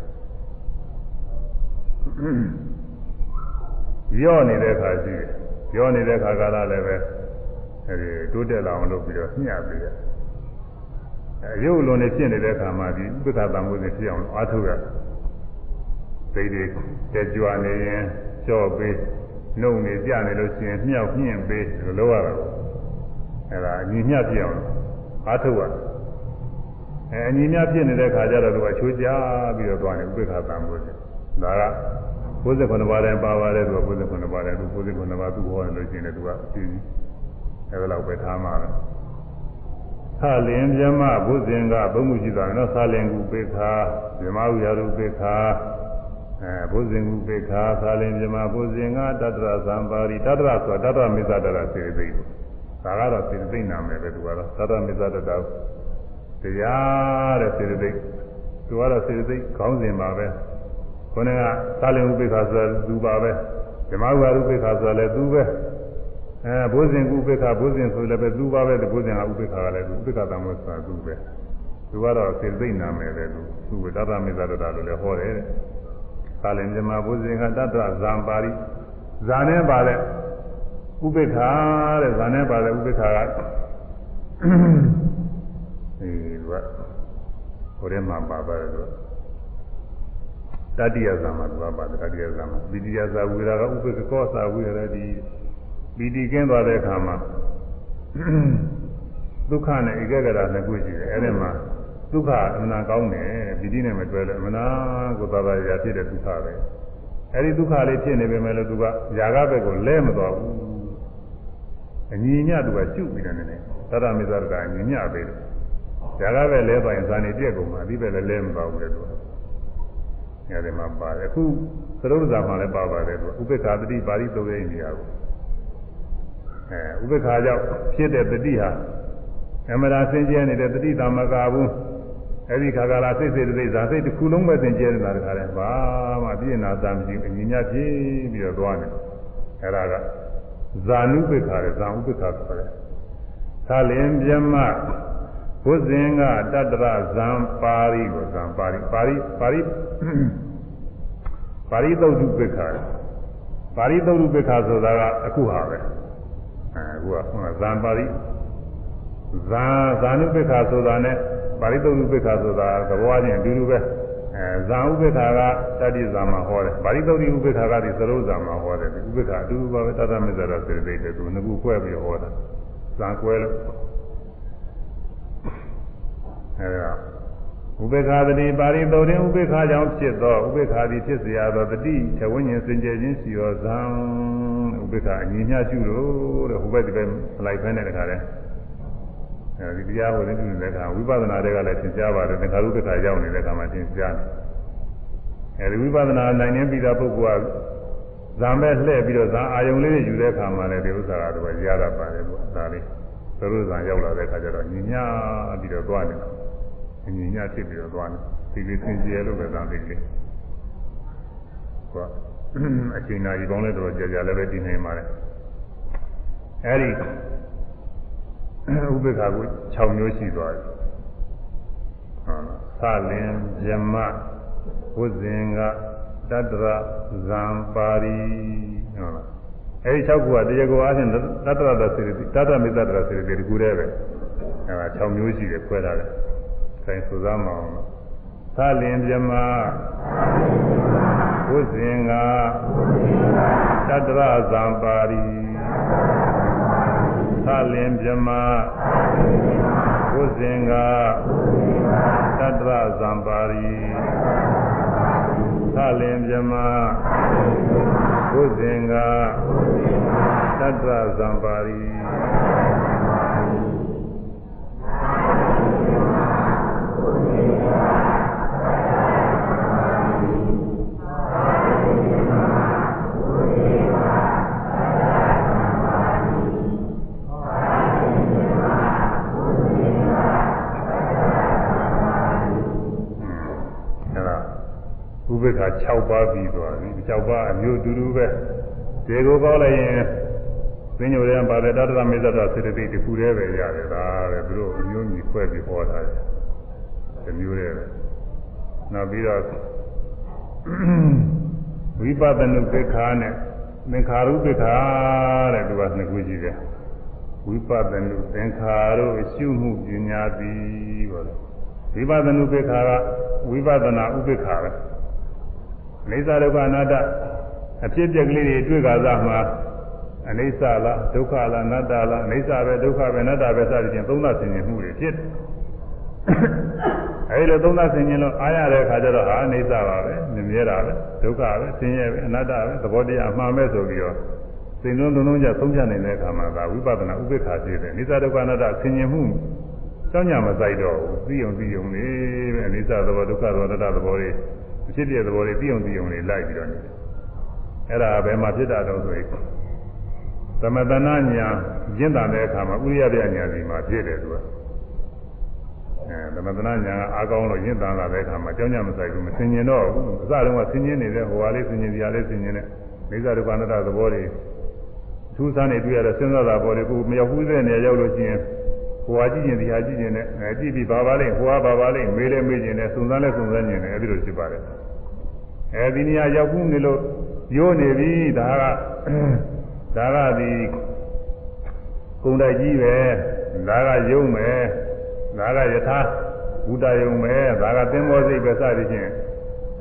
ရော့နေတဲ့ခါရှိတယ်ရော့နေတဲ့ခါကလည်းပဲအဲဒီတိုးတက်လာအောင်လုပ်ပြီးတော့ညှပ်ပြီးတယ်အဲရုပ်လုံးနဲ့ဖြစ်နေတဲ့ခါမှာဒီဥပ္ပခတံမှုစဉ်ဖြစ်အောင်အားထုတ်ရစိတ်တွေတက်ကြွနေရင်ကြော့ပေးနှုတ်နေကြနေလို့ရှိရင်မြောက်မြင့်ပေးလို့လုပ်ရတာအဲဒါအညီမျှဖြစ်အောင် အားထုတ်ရအဲအညီမျှဖြစ်နေတဲ့ခါကျတော့သူကချိုးကြပြီးတော့သွားနေဥပ္ပခတံမှုစဉ်ဒါက69ပါးတိုင်းပါပါတယ်သူက69ပါးတိုင်းသူ69ပါးသူဟောနေလို့ရှိရင်သူကအစီအစီအဲဒါတော့ပဲထားမှာပဲသာလင်မြမဘုဇင်ကဘုံမှုရှိတာနော်သာလင်ကုပေခာမြမဥရရုပေခာအဲဘုဇင်ကုပေခာသာလင်မြမဘုဇင်ကတတ္တရသံပါရီတတ္တရဆိုတာတတ္တရမိစ္ဆတရစေသိကို ဒါကတော့စေသိနာမယ်ပဲသူကတော့တတ္တရမိစ္ဆတရတရားတဲ့စေသိသူကတော့စေသိခေါင်းစဉ်ပါပဲခေါင်းကသာလင်ဥပေခာဆိုတာသူပါပဲဓမ္မဥရရုပေခာဆိုတာလည်းသူပဲအဲဘုဇင်ကုပေက္ခဘုဇင်ဆိုလည်းပဲသူပါပဲဘုဇင်ကဥပေက္ခကလည်းသူဥပေက္ခတမောဆိုတာသူပဲသူကတော့စေသိနာမယ်ပဲသူသူကတတမေသတ္တလို့လည်းဟောတယ်တဲ့ကာလင်မြမဘုဇင်ကတတ္တဇံပါရိဇာနဲ့ပါတဲ့ ဥပေက္ခတဲ့ဇာနဲ့ပါတဲ့ဥပေက္ခကအဲကဟိုထဲမှာပါပါတယ်သူတတိယဇာမှာသူကပါတယ်တတိယဇာမှာပိတိယဇာဝိရာကဥပေက္ခကောသာဝိရတိပီတိကင်းသွားတဲ့အခါမှာဒုက္ခနဲ့ဧကဂရနှစ်ခုရှိတယ်အဲ့ဒီမှာဒုက္ခအမှန်ကောင်းတယ်ပီတိနဲ့မတွဲလို့အမှန်ကိုသာသာရာဖြစ်တဲ့ဒုက္ခပဲအဲဒီဒုက္ခလေးဖြစ်နေပေမဲ့လို့သူကຢာကဘက်ကိုလဲမသွားဘူး အညီညသူကရှုပြီးတယ်နည်းနည်းသတ္တမေဇရကအညီညပဲလို့ຢာကဘက်လဲသွားရင်ဇာနေပြက်ကုန်မှာအဒီဘက်လည်းလဲမသွားဘူးလေသူကအဲဒီမှာပါတယ်အခုသရုပ်ဇာမှာလည်းပါပါတယ်သူဥပ္ပခာတတိပါဠိသုံးရဲ့နေရာကိုအဲဥပ္ပခာကြောင့်ဖြစ်တဲ့တတိဟာအမရာစင်ကြဲနေတဲ့တတိတာမကဘူးအဲ့ဒီခါကလာစိတ်စိတ်တိတ်ဇာစိတ်တစ်ခုလုံးပဲသင်ကျဲနေတာတခါတည်းဘာမှပြည့်နာသားမရှိဘူးအညီညာဖြစ်ပြီးတော့သွားနေအဲ့ဒါက ဇာနုပိခါရဇာဥပိခါခေါ်တယ်သာလင်ပြမဘုဇင်ကတတ္တရဇံပါရိကိုဇံပါရိပါရိပါရိပါရိသုတ်တုပိခါပါရိသုတ်တုပိခါဆိုတာကအခုဟာပဲအဲအခုကဇံပါရိဇာဇာနုပိခါဆိုတာ ਨੇ ပါရိသုတ်ဥပိ္ပခာဆိုတာသဘောချင်းအတူတူပဲ အဲဇာဥပိ္ပခာကတတိဇာမှာဟောတယ်ပါရိသုတ်ဥပိ္ပခာကဒီသရုပ်ဇာမှာဟောတယ်ဥပိ္ပခာအတူတူပါပဲတတမေဇရာစေတိတ်တယ်သူငခုကွဲပြီးဟောတာဇာကွဲလို့အဲဒါဥပေက္ခတတိပါရိသုတ်တင်ဥပေက္ခကြောင့်ဖြစ်သောဥပေက္ခသည်ဖြစ်เสียသောတတိထဝိညာဉ်စင်ကြယ်ခြင်းရှိသောဇံဥပေက္ခအညီမျှရှုလို့တဲ့ဟိုဘက်ဒီဘက်လိုက်ဖဲတဲ့တခါလဲ အဲဒီတရားဟောတဲ့သူတွေလည်းကဝိပဿနာတွေကလည်းသင်ကြားပါတယ်သင်္ခါရုပ္ပခါရောက်နေတဲ့အခါမှာသင်ကြားတယ်အဲဒီဝိပဿနာနိုင်နေပြီးသားပုဂ္ဂိုလ်ကဇာမဲ့လှည့်ပြီးတော့ဇာအာယုံလေးယူတဲ့အခါမှာလည်းဒီဥစ္စာကတော့ရတာပါတယ်ပေါ့ဒါလေးသရုပ်ဇာရောက်လာတဲ့အခါကျတော့ညီညာပြီးတော့သွားနေတာညီညာဖြစ်ပြီးတော့သွားနေဒီလေးသင်ကျဲလို့ပဲသာသိလေးဟောအချိန်နာရီပေါင်းလဲတော့ကြာကြာလည်းပဲတည်နေပါလေအဲဒီ ဥပေက္ခကို6မျိုးရှိသွားတယ်။ဟာသလင်ယမဝုဇင်ကတတ္တရဇံပါရီဟုတ်လား။အဲဒီ6ခုကတရားကိုအားဖြင့်တတ္တရသစေတိတတ္တမေတ္တရစေတိဒီကူတည်းပဲ။အဲဒါ6မျိုးရှိတယ်ခွဲထားတယ်။ဆိုင်ဆိုသားမအောင်လို့သလင်ယမဝုဇင်ကတတ္တရဇံပါရီ သလင်ပြမဘုဇင်ကတတ္တရဇံပါရီသလင်ပြမဘုဇင်ကတတ္တရဇံပါရီ ပေက္ခ6ပါးပြီးသွားပြီ6ပါးအမျိုးတူတူပဲဒီကိုကောက်လိုက်ရင်သင်္ညိုရဲပါတဲ့တတ္တမေဇ္ဇတာစေတသိက်တစ်ခုတည်းပဲရတယ်ဒါပဲသူတို့အမျိုးကြီးခွဲပြီးဟောထားတယ်ဒီမျိုးတည်းပဲနောက်ပြီးတော့ဝိပဿနုပိက္ခာနဲ့သင်္ခါရုပိက္ခာတဲ့သူကနှစ်ခုရှိတယ်ဝိပဿနုသင်္ခါရုအရှုမှုပညာသည်ပေါ့လေဝိပဿနုပိက္ခာကဝိပဿနာဥပိက္ခာပဲ အိသဒုက္ခအနတ္တအဖြစ်အပျက်ကလေးတွေတွေ့ကြသားမှာအနိစ္စလားဒုက္ခလားအနတ္တလားအနိစ္စပဲဒုက္ခပဲအနတ္တပဲစသဖြင့်သုံးသဆင်ခြင်မှုတွေဖြစ်တယ်အဲဒီလိုသုံးသဆင်ခြင်လို့အားရတဲ့အခါကျတော့ဟာအနိစ္စပါပဲမြင်ရတာပဲဒုက္ခပဲဆင်းရဲပဲအနတ္တပဲသဘောတရားအမှန်ပဲဆိုပြီးတော့စိတ်လုံးလုံးလုံးကြသုံးချနိုင်တဲ့အခါမှာဒါဝိပဿနာဥပေက္ခဖြစ်တယ်အနိစ္စဒုက္ခအနတ္တဆင်ခြင်မှုကြောင့်ညာမဆိုင်တော့ဘူးသိုံသိုံလေးပဲအနိစ္စသဘောဒုက္ခသဘောအနတ္တသဘောတွေ ဖြစ်တဲ့သဘောတွေသိအောင်သိအောင်လေးလိုက်ပြီးတော့နေတယ်အဲ့ဒါဘယ်မှာဖြစ်တာတော့ဆိုရင်သမတနာညာရင့်တာတဲ့အခါမှာဥရိယပြညာစီမှာဖြစ်တယ်သူကအဲသမတနာညာအားကောင်းလို့ရင့်တာလာတဲ့အခါမှာကြောင်းကြမဆိုင်ဘူးမဆင်ញင်တော့ဘူးအစတုန်းကဆင်ញင်နေတဲ့ဟိုဟာလေးဆင်ញင်စရာလေးဆင်ញင်တဲ့မိစ္ဆာဒုက္ခနာတသဘောတွေထူးဆန်းနေတွေ့ရတဲ့စဉ်းစားတာပေါ်လေကိုမရောက်ဘူးတဲ့နေရာရောက်လို့ရှိရင်ဟိုဟာကြည့်ရင်ဒီဟာကြည့်ရင်လည်းအဲကြည့်ပြီးဘာပါလိမ့်ဟိုဟာဘာပါလိမ့်မေးလဲမေးရင်လည်းစုံစမ်းလဲစုံစမ်းရင်လည်းအဲဒီလိုဖြစ်ပါတယ် အဲဒီနေရာရောက်ဘူးနေလို့ရိုးနေပြီဒါကဒါကဒီကုံတိုက်ကြီးပဲဒါကယုံမယ်ဒါကယထာဘုဒ္ဓယုံမယ်ဒါကသင်္ဘောစိတ်ပဲစသည်ဖြင့်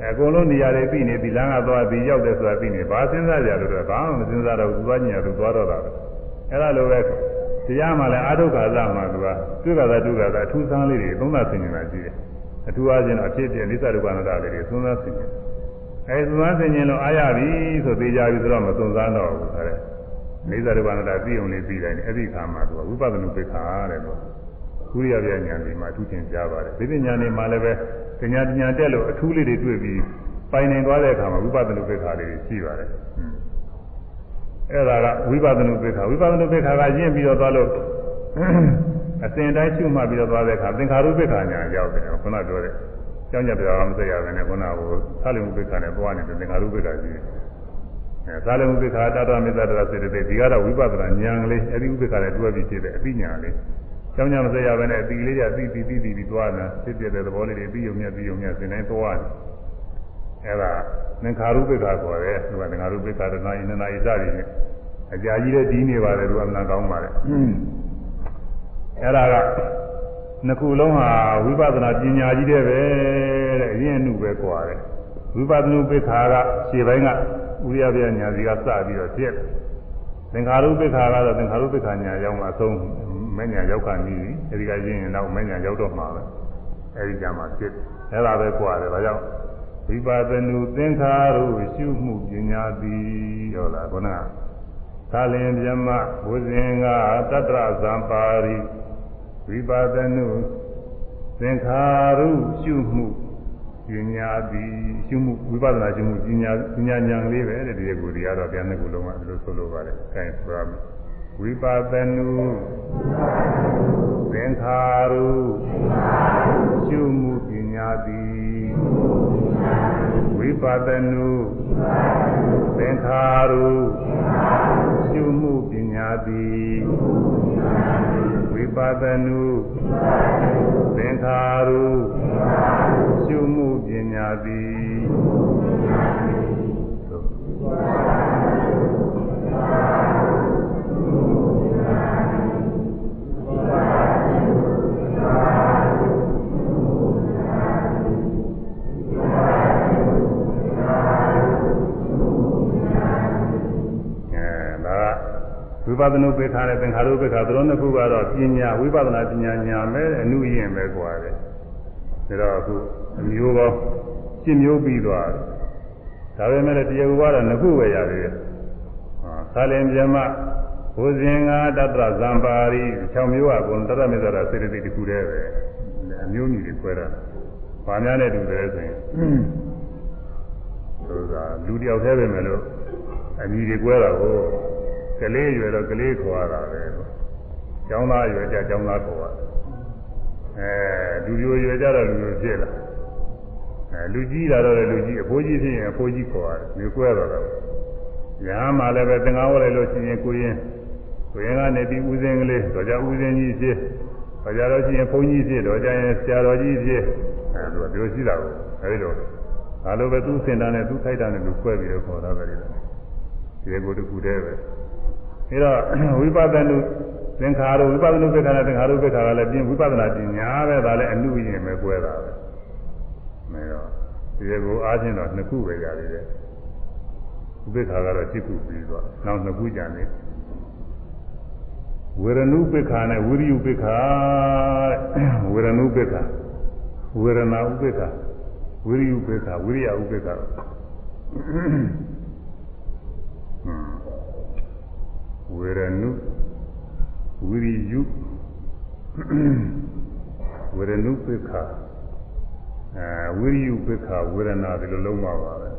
အကုန်လုံးနေရာတွေပြီးနေဒီလမ်းကသွားပြီးရောက်တယ်ဆိုတာပြီးနေဘာစဉ်းစားကြလို့လဲဘာမှမစဉ်းစားတော့ဘူးသွားညင်ရသူသွားတော့တာပဲအဲ့ဒါလိုပဲတရားမှလည်းအာထုခါသမှာသူကသူကသာသူကသာအထူးဆန်းလေးတွေသုံးသဆင်နေတာရှိတယ်အထူးအားဖြင့်အဖြစ်အပျက်လိစ္ဆဒုက္ခနာတာလေးတွေသုံးသဆင်နေ အဲသုဝဆင်ញင်လို့အားရပြီဆိုသေးကြပြီဆိုတော့မသွန်စားတော့ဘူးဆိုတဲ့နေသာရဘာနာတာသိအောင်လေးသိတိုင်းအဲ့ဒီခါမှာသူကဝိပဿနာပိခါတဲ့သူကုရိယပြညာနေမှာအထူးသင်ကြားပါတယ်ဒီပညာနေမှာလည်းပဲပညာပညာတက်လို့အထူးလေးတွေတွေ့ပြီးပိုင်နိုင်သွားတဲ့အခါမှာဝိပဿနာပိခါလေးရှိပါတယ်အဲ့ဒါကဝိပဿနာပိခါဝိပဿနာပိခါကရင့်ပြီးတော့သွားလို့အစဉ်တိုင်းရှုမှတ်ပြီးတော့သွားတဲ့အခါသင်္ခါရုပ္ပခာညာရောက်တယ်ခုနပြောတဲ့ ကျောင်းကြပြောင်းမဆက်ရဘဲနဲ့ခုနကသာလင်ဥပ္ပခာနဲ့သွားနေတယ်သင်္ခါရုပ္ပခာကြီးအဲသာလင်ဥပ္ပခာတတမေတ္တရစေတသိက်ဒီကတော့ဝိပဿနာဉာဏ်ကလေးအဲဒီဥပ္ပခာနဲ့တွဲပြီးဖြစ်တဲ့အသိဉာဏ်လေးကျောင်းကြမဆက်ရဘဲနဲ့အတိလေးရသိသိသိသိပြီးသွားတာဖြစ်ပြတဲ့သဘောလေးတွေပြီးုံမြတ်ပြီးုံမြတ်သင်တိုင်းသွားတယ်အဲဒါသင်္ခါရုပ္ပခာခေါ်တယ်သူကသင်္ခါရုပ္ပခာတနာယနနာဣစသည်နဲ့အကြာကြီးတဲ့ဒီနေပါတယ်သူကမနာကောင်းပါတယ်အဲ့ဒါက နှစ်ခုလုံးဟာဝိပဿနာပညာကြီးတဲ့ပဲတဲ့အရင်အမှုပဲကွာတယ်ဝိပဿနာပိခါကခြေပိုင်းကဥရိယပြညာစီကစပြီးတော့ဖြစ်တယ်သင်္ခါရုပ္ပခါကတော့သင်္ခါရုပ္ပခါညာရောက်မှအဆုံးမညာရောက်ခါနီးအဲဒီကရင်းရင်တော့မညာရောက်တော့မှာပဲအဲဒီကြမှာဖြစ်အဲ့ဒါပဲကွာတယ်ဒါကြောင့်ဝိပဿနာသင်္ခါရုရှုမှုပညာသည်ဟုတ်လားခုနကသာလင်မြမဘုဇင်ကတတ္တရဇံပါရိ ဝိပါဒနုသင်္ခါရုရှုမှုပညာသည်ရှုမှုဝိပဿနာရှုမှုပညာပညာဉာဏ်လေးပဲတဲ့ဒီကူဒီကတော့ပြန်တဲ့ကူလုံးကဒီလိုဆိုလိုပါတယ်။အဲဆိုရမယ်ဝိပါဒနုသင်္ခါရုရှုမှုပညာသည်ဝိပါဒနုသင်္ခါရုရှုမှုပညာသည်ဝိ ပါဒနုသင်္ခါရုရှုမှုပညာသ ဝိပဿနာပိခါနဲ့သင်္ခါရုပ္ပခါသူတို့နှစ်ခုကတော့ပညာဝိပဿနာပညာညာမဲ့အနုရင်ပဲကွာတယ်ဒါတော့အခုအမျိုးပေါင်းရှင်းမျိုးပြီးသွားတယ်ဒါပေမဲ့တရားဥပါဒနှစ်ခုပဲရသေးတယ်ဟာသာလင်ပြမဘုဇင်္ဂတတ္တဇံပါရီ6မျိုးကကုန်တရမေဇရာစေတသိက်တစ်ခုတည်းပဲအမျိုးမျိုးတွေခွဲတာဘာများနဲ့တူတယ်ဆိုရင်ဆိုတာလူတယောက်တည်းပဲမယ်လို့အမည်တွေကွဲတာကို ကလေးရွယ်တော့ကလေးခေါ်ရတာပဲ။ကျောင်းသားရွယ်ကြကျောင်းသားခေါ်ရတယ်။အဲလူပြိုရွယ်ကြတော့လူပြိုဖြစ်လာ။အဲလူကြီးလာတော့လည်းလူကြီးအဖိုးကြီးဖြစ်ရင်အဖိုးကြီးခေါ်ရတယ်။မျိုးကွဲတော့တယ်။ညာမှာလည်းပဲသင်္ကန်းဝတ်လိုက်လို့ရှိရင်ကိုရင်ကိုရင်ကနေပြီးဦးစင်းကလေးတော့ကြဦးစင်းကြီးဖြစ်။တော့ကြတော့ရှိရင်ဘုန်းကြီးဖြစ်တော့ကြရင်ဆရာတော်ကြီးဖြစ်။အဲသူကဒီလိုရှိတာကိုအဲဒီလိုဒါလိုပဲသူ့စင်တာနဲ့သူ့ခိုက်တာနဲ့သူခွဲပြီးတော့ခေါ်တာပဲဒီကိုတခုတည်းပဲ။ အဲတော့ဝိပဿနာသင်္ခါရဝိပဿနာပိခါနဲ့သင်္ခါရပိခါကလည်းပြင်ဝိပဿနာပညာပဲဒါလည်းအနုရင်ပဲကွဲတာပဲမဲတော့ဒီကိုအားဖြင့်တော့နှစ်ခုပဲရသေးတယ်ဥပိ္ပခါကတော့7ခုပြီးတော့နောက်နှစ်ခုကြံနေဝေရဏုပိခါနဲ့ဝိရိယုပိခါဝေရဏုပိခါဝေရဏဥပိခါဝိရိယုပိခါဝိရိယဥပိခါ ဝေရဏုဝိရိယုဝေရဏုပိခာအဲဝိရိယုပိခာဝေရဏဒီလိုလုံးပါပါပဲ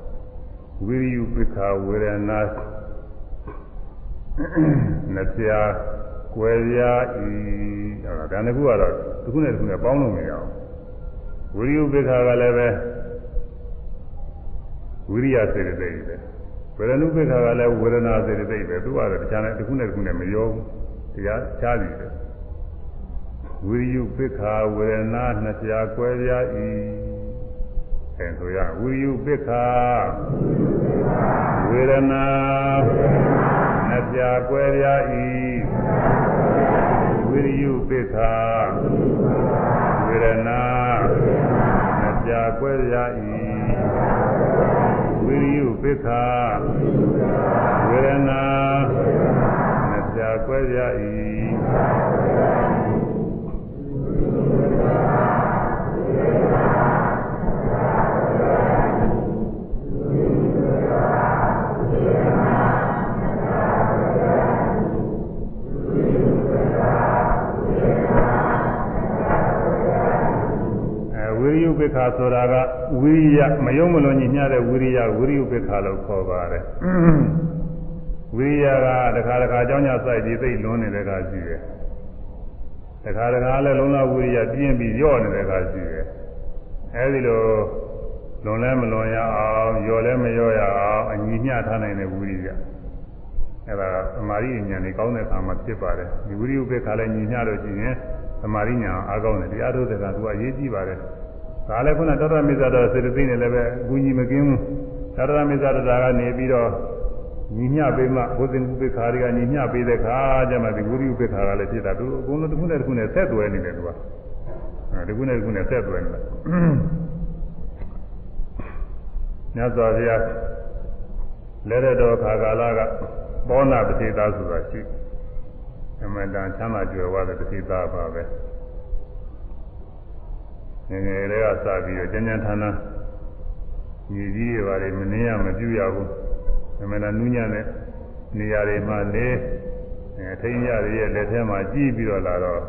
ဝိရိယုပိခာဝေရဏနှစ်ပြားကွယ်ပြားဤအဲဒါဒါနှစ်ခုကတော့တစ်ခုနဲ့တစ်ခုနဲ့ပေါင်းလို့မရအောင်ဝိရိယုပိခာကလည်းပဲဝိရိယစေတသိက်ပဲ ဝေဒနုပိခါကလည်းဝေဒနာစေတသိက်ပဲသူကတော့တခြားနဲ့တစ်ခုနဲ့တစ်ခုနဲ့မရောဘူးတရားချားပြီပဲဝိရိယပိခါဝေဒနာနှစ်ပြားကွဲပြားဤအဲဆိုရဝိရိယပိခါဝေဒနာနှစ်ပြားကွဲပြားဤဝိရိယပိခါဝေဒနာနှစ်ပြားကွဲပြားဤ ဝိရိယပိခာဝေဒနာနှစ်ပြာကွဲပြ၏ ခာဆိုတာကဝိရိယမယုံမလွန်ညီမျှတဲ့ဝိရိယဝိရိယဥပေက္ခလို့ခေါ်ပါတယ်ဝိရိယကတခါတခါအကြောင်းကြောင့်စိုက်ပြီးသိလွန်နေတဲ့ကရှိတယ်တခါတခါလည်းလုံးလဝိရိယပြင်းပြီးညော့နေတဲ့ကရှိတယ်အဲဒီလိုလွန်လဲမလွန်ရအောင်ညော့လဲမညော့ရအောင်အညီမျှထားနိုင်တဲ့ဝိရိယအဲဒါသမာဓိဉာဏ်ကြီးကောင်းတဲ့အခါမှာဖြစ်ပါတယ်ဒီဝိရိယဥပေက္ခလည်းညီမျှလို့ရှိရင်သမာဓိညာအားကောင်းတယ်တရားထုတ်တဲ့ကသူကအရေးကြီးပါတယ် ဒါလည်းခုနတတမိစ္ဆာတော်စေတသိက်နဲ့လည်းပဲအကူကြီးမကင်းဘူးတတမိစ္ဆာတော်ကနေပြီးတော့ညီမျှပေးမှဘုဇင်ဥပေက္ခာတွေကညီမျှပေးတဲ့ခါကျမှဒီဝိရိယဥပေက္ခာကလည်းဖြစ်တာသူအကုန်လုံးတစ်ခုနဲ့တစ်ခုနဲ့ဆက်သွယ်နေတယ်သူကအဲဒီခုနဲ့တစ်ခုနဲ့ဆက်သွယ်နေတယ်မြတ်စွာဘုရားလက်ရတော်ခါကာလကဘောနာပတိသားဆိုတာရှိတယ်အမှန်တန်ချမ်းသာကြွယ်ဝတဲ့တတိသားပါပဲ ငယ်ငယ်လေးကစပြီးတော့ကျဉ်းကျဉ်းထန်းထန်းညီကြီးတွေပါလေမနေရမပြူရဘူးအမှန်တန်နူးညံ့တဲ့နေရာတွေမှာနေအဲထိန်းရရဲ့လက်ထဲမှာကြည့်ပြီးတော့လာတော့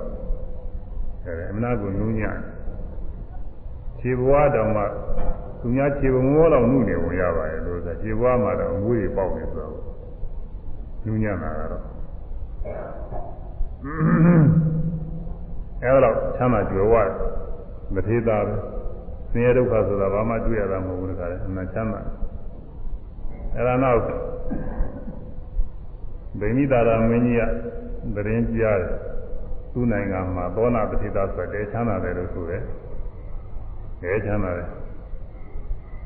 အဲအမနာကိုနူးညံ့ခြေဘွားတောင်မှသူများခြေဘမောလောက်နုနေဝင်ရပါရဲ့လို့ဆိုခြေဘွားမှာတော့အမွေးတွေပေါက်နေဆိုတော့နူးညံ့တာကတော့အဲတော့ချမ်းသာကြွယ်ဝ မသေးတာပဲဆင်းရဲဒုက္ခဆိုတာဘာမှတွေ့ရတာမဟုတ်ဘူးတခါလဲအမှန်ချမ်းသာအဲဒါနောက်ဗိမိတာရမင်းကြီးကသတင်းကြားတယ်သူ့နိုင်ငံမှာသောနာပတိသာဆိုတဲ့ချမ်းသာတယ်လို့ဆိုတယ်အဲချမ်းသာတယ်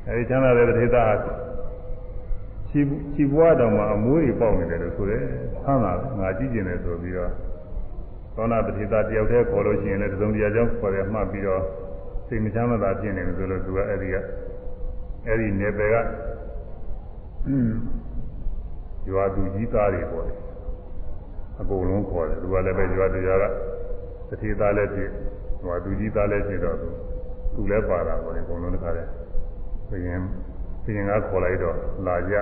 အဲဒီချမ်းသာတဲ့ပတိသာခြေခြေဘွားတောင်မှအမိုးတွေပေါက်နေတယ်လို့ဆိုတယ်ဆန်းတာငါကြည့်ကျင်တယ်ဆိုပြီးတော့ သောနာပတိသာတယောက်တည်းခေါ်လို့ရှိရင်လည်းသုံးတရားကြောင့်ခေါ်တယ်မှတ်ပြီးတော့စိတ်မချမ်းသာဖြစ်နေတယ်ဆိုလို့သူကအဲ့ဒီကအဲ့ဒီနေပယ်ကရွာသူကြီးသားတွေပေါ့လေအကုန်လုံးခေါ်တယ်သူကလည်းပဲရွာတရားကတတိသားလည်းဖြစ်ရွာသူကြီးသားလည်းဖြစ်တော့သူသူလည်းပါတာပေါ့လေအကုန်လုံးတခါတည်းဘုရင်ဘုရင်ကခေါ်လိုက်တော့လာကြ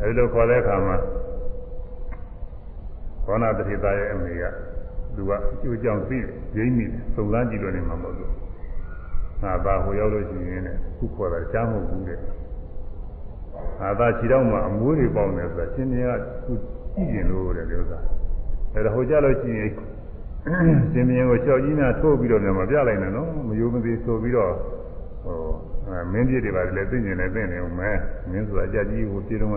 အဲဒီလိုခေါ်တဲ့အခါမှာ ဘောနာတတိသားရဲ့အမေကသူကအကျိုးကြောင့်သိရင်းမိတယ်စုံစမ်းကြည့်လို့နေမှာမဟုတ်ဘူးငါသာဟိုရောက်လို့ရှိရင်လည်းခုခေါ်တာကြားမဟုတ်ဘူးတဲ့ငါသာခြေတော့မှအမိုးတွေပေါက်နေဆိုတာရှင်မြင်ကသူကြည့်ရင်လို့တဲ့ဒီဥစ္စာအဲဒါဟိုကြလို့ရှိရင်ရှင်မြင်ကိုကြောက်ကြီးများထိုးပြီးတော့လည်းမပြလိုက်နဲ့နော်မယိုမသေးဆိုပြီးတော့ဟိုမင်းပြည့်တွေပါလေသိကျင်နေသိနေဦးမယ်မင်းဆိုတာအကြကြီးကိုပြေတော့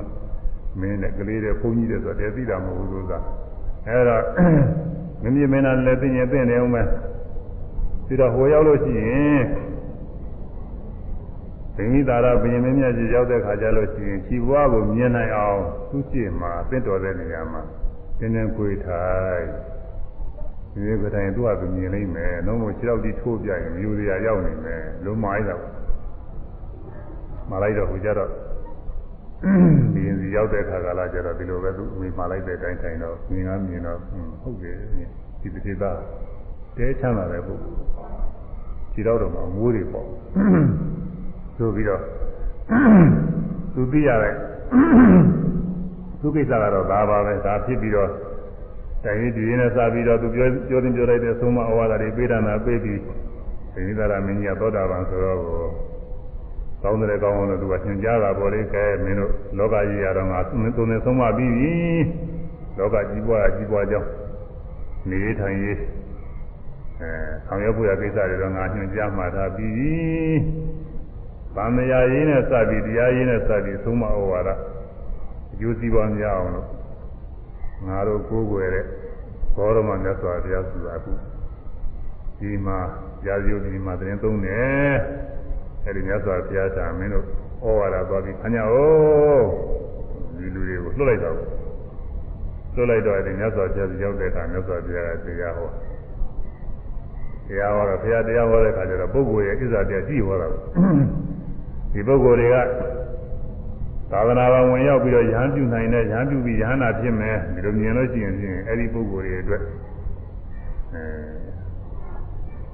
မင်းနဲ့ကလေးတွေဘုန်းကြီးတွေဆိုတော့တည်းသိတာမဟုတ်ဘူးလို့သာ အဲဒါမမြင်မင်းနဲ့လည်းသိရင်သိနေဦးမယ်ပြီးတော့ဟိုရောက်လို့ရှိရင်ဘိမိသာရဘုရင်မင်းမြတ်ကြီးရောက်တဲ့ခါကျလို့ရှိရင်ခြေဘွားကိုမြင်နိုင်အောင်သူ့ရှိမှာအသင့်တော်တဲ့နေရာမှာသင်္င်ကိုထိုင်ဒီလိုကတိုင်းသူ့ဟာသူမြင်လိမ့်မယ်။နှုံးမို့ခြေထောက်တီးထိုးပြရင်မြူစရာရောက်နေမယ်။လုံးမလိုက်တော့မလိုက်တော့ဟိုကြတော့ ဒီရင်စီရောက်တဲ့ခါကလာကျတော့ဒီလိုပဲသူအမိမှာလိုက်တဲ့အတိုင်းထိုင်တော့မြင်ကမြင်တော့ဟုတ်တယ်ဒီတိသားတဲချမ်းသာတဲ့ပုဂ္ဂိုလ်ခြေထောက်တော့မှအမိုးတွေပေါ့ဆိုပြီးတော့သူသိရတဲ့သူကိစ္စကတော့ဒါပါပဲဒါဖြစ်ပြီးတော့တိုင်ရင်ဒီရင်နဲ့စပြီးတော့သူပြောပြောတင်ပြောလိုက်တဲ့အဆုံးမဩဝါဒတွေပေးတာနာပေးပြီးဒိဋ္ဌိသာရမင်းကြီးကသောတာပန်ဆိုတော့ ကောင်းတယ်ကောင်းအောင်လို့သူကသင်ကြားတာပေါ်လေးကဲမင်းတို့လောကကြီးရတော့ငါသုံးသုံးနေဆုံးမပြီးပြီလောကကြီးပွားကြီးပွားကြောင်းနေထိုင်ရေးအဲဆောင်ရွက်ဖို့ရကိစ္စတွေတော့ငါညွှန်ကြားမှာထားပြီးပြီဗာမယာရေးနဲ့စပြီးတရားရေးနဲ့စပြီးသုံးမဩဝါဒအကျိုးစီးပွားများအောင်လို့ငါတို့ကိုးကွယ်တဲ့ဘောရမမြတ်စွာဘုရားဆိုတာအခုဒီမှာရာဇယုဒီမှာသတင်းသုံးတယ် အဲဒီမြတ်စွာဘုရားသာမင်းတို့ဩဝါဒသွားပြီးခဏအောင်ဒီလူတွေကိုလွှတ်လိုက်တော့လွှတ်လိုက်တော့အဲဒီမြတ်စွာဘုရားရောက်တဲ့အခါမြတ်စွာဘုရားကတရားဟောတရားဟောတော့ဘုရားတရားဟောတဲ့အခါကျတော့ပုဂ္ဂိုလ်ရဲ့ဣဇာတရားကြည့်ဟောတာဒီပုဂ္ဂိုလ်တွေကသာသနာ့ဘဝင်ရောက်ပြီးတော့ရဟန်းပြုနိုင်တဲ့ရဟန်းပြုပြီးရဟန္တာဖြစ်မယ်ဒီလိုမြင်လို့ရှိရင်ဖြင့်အဲ့ဒီပုဂ္ဂိုလ်တွေအတွက်အဲ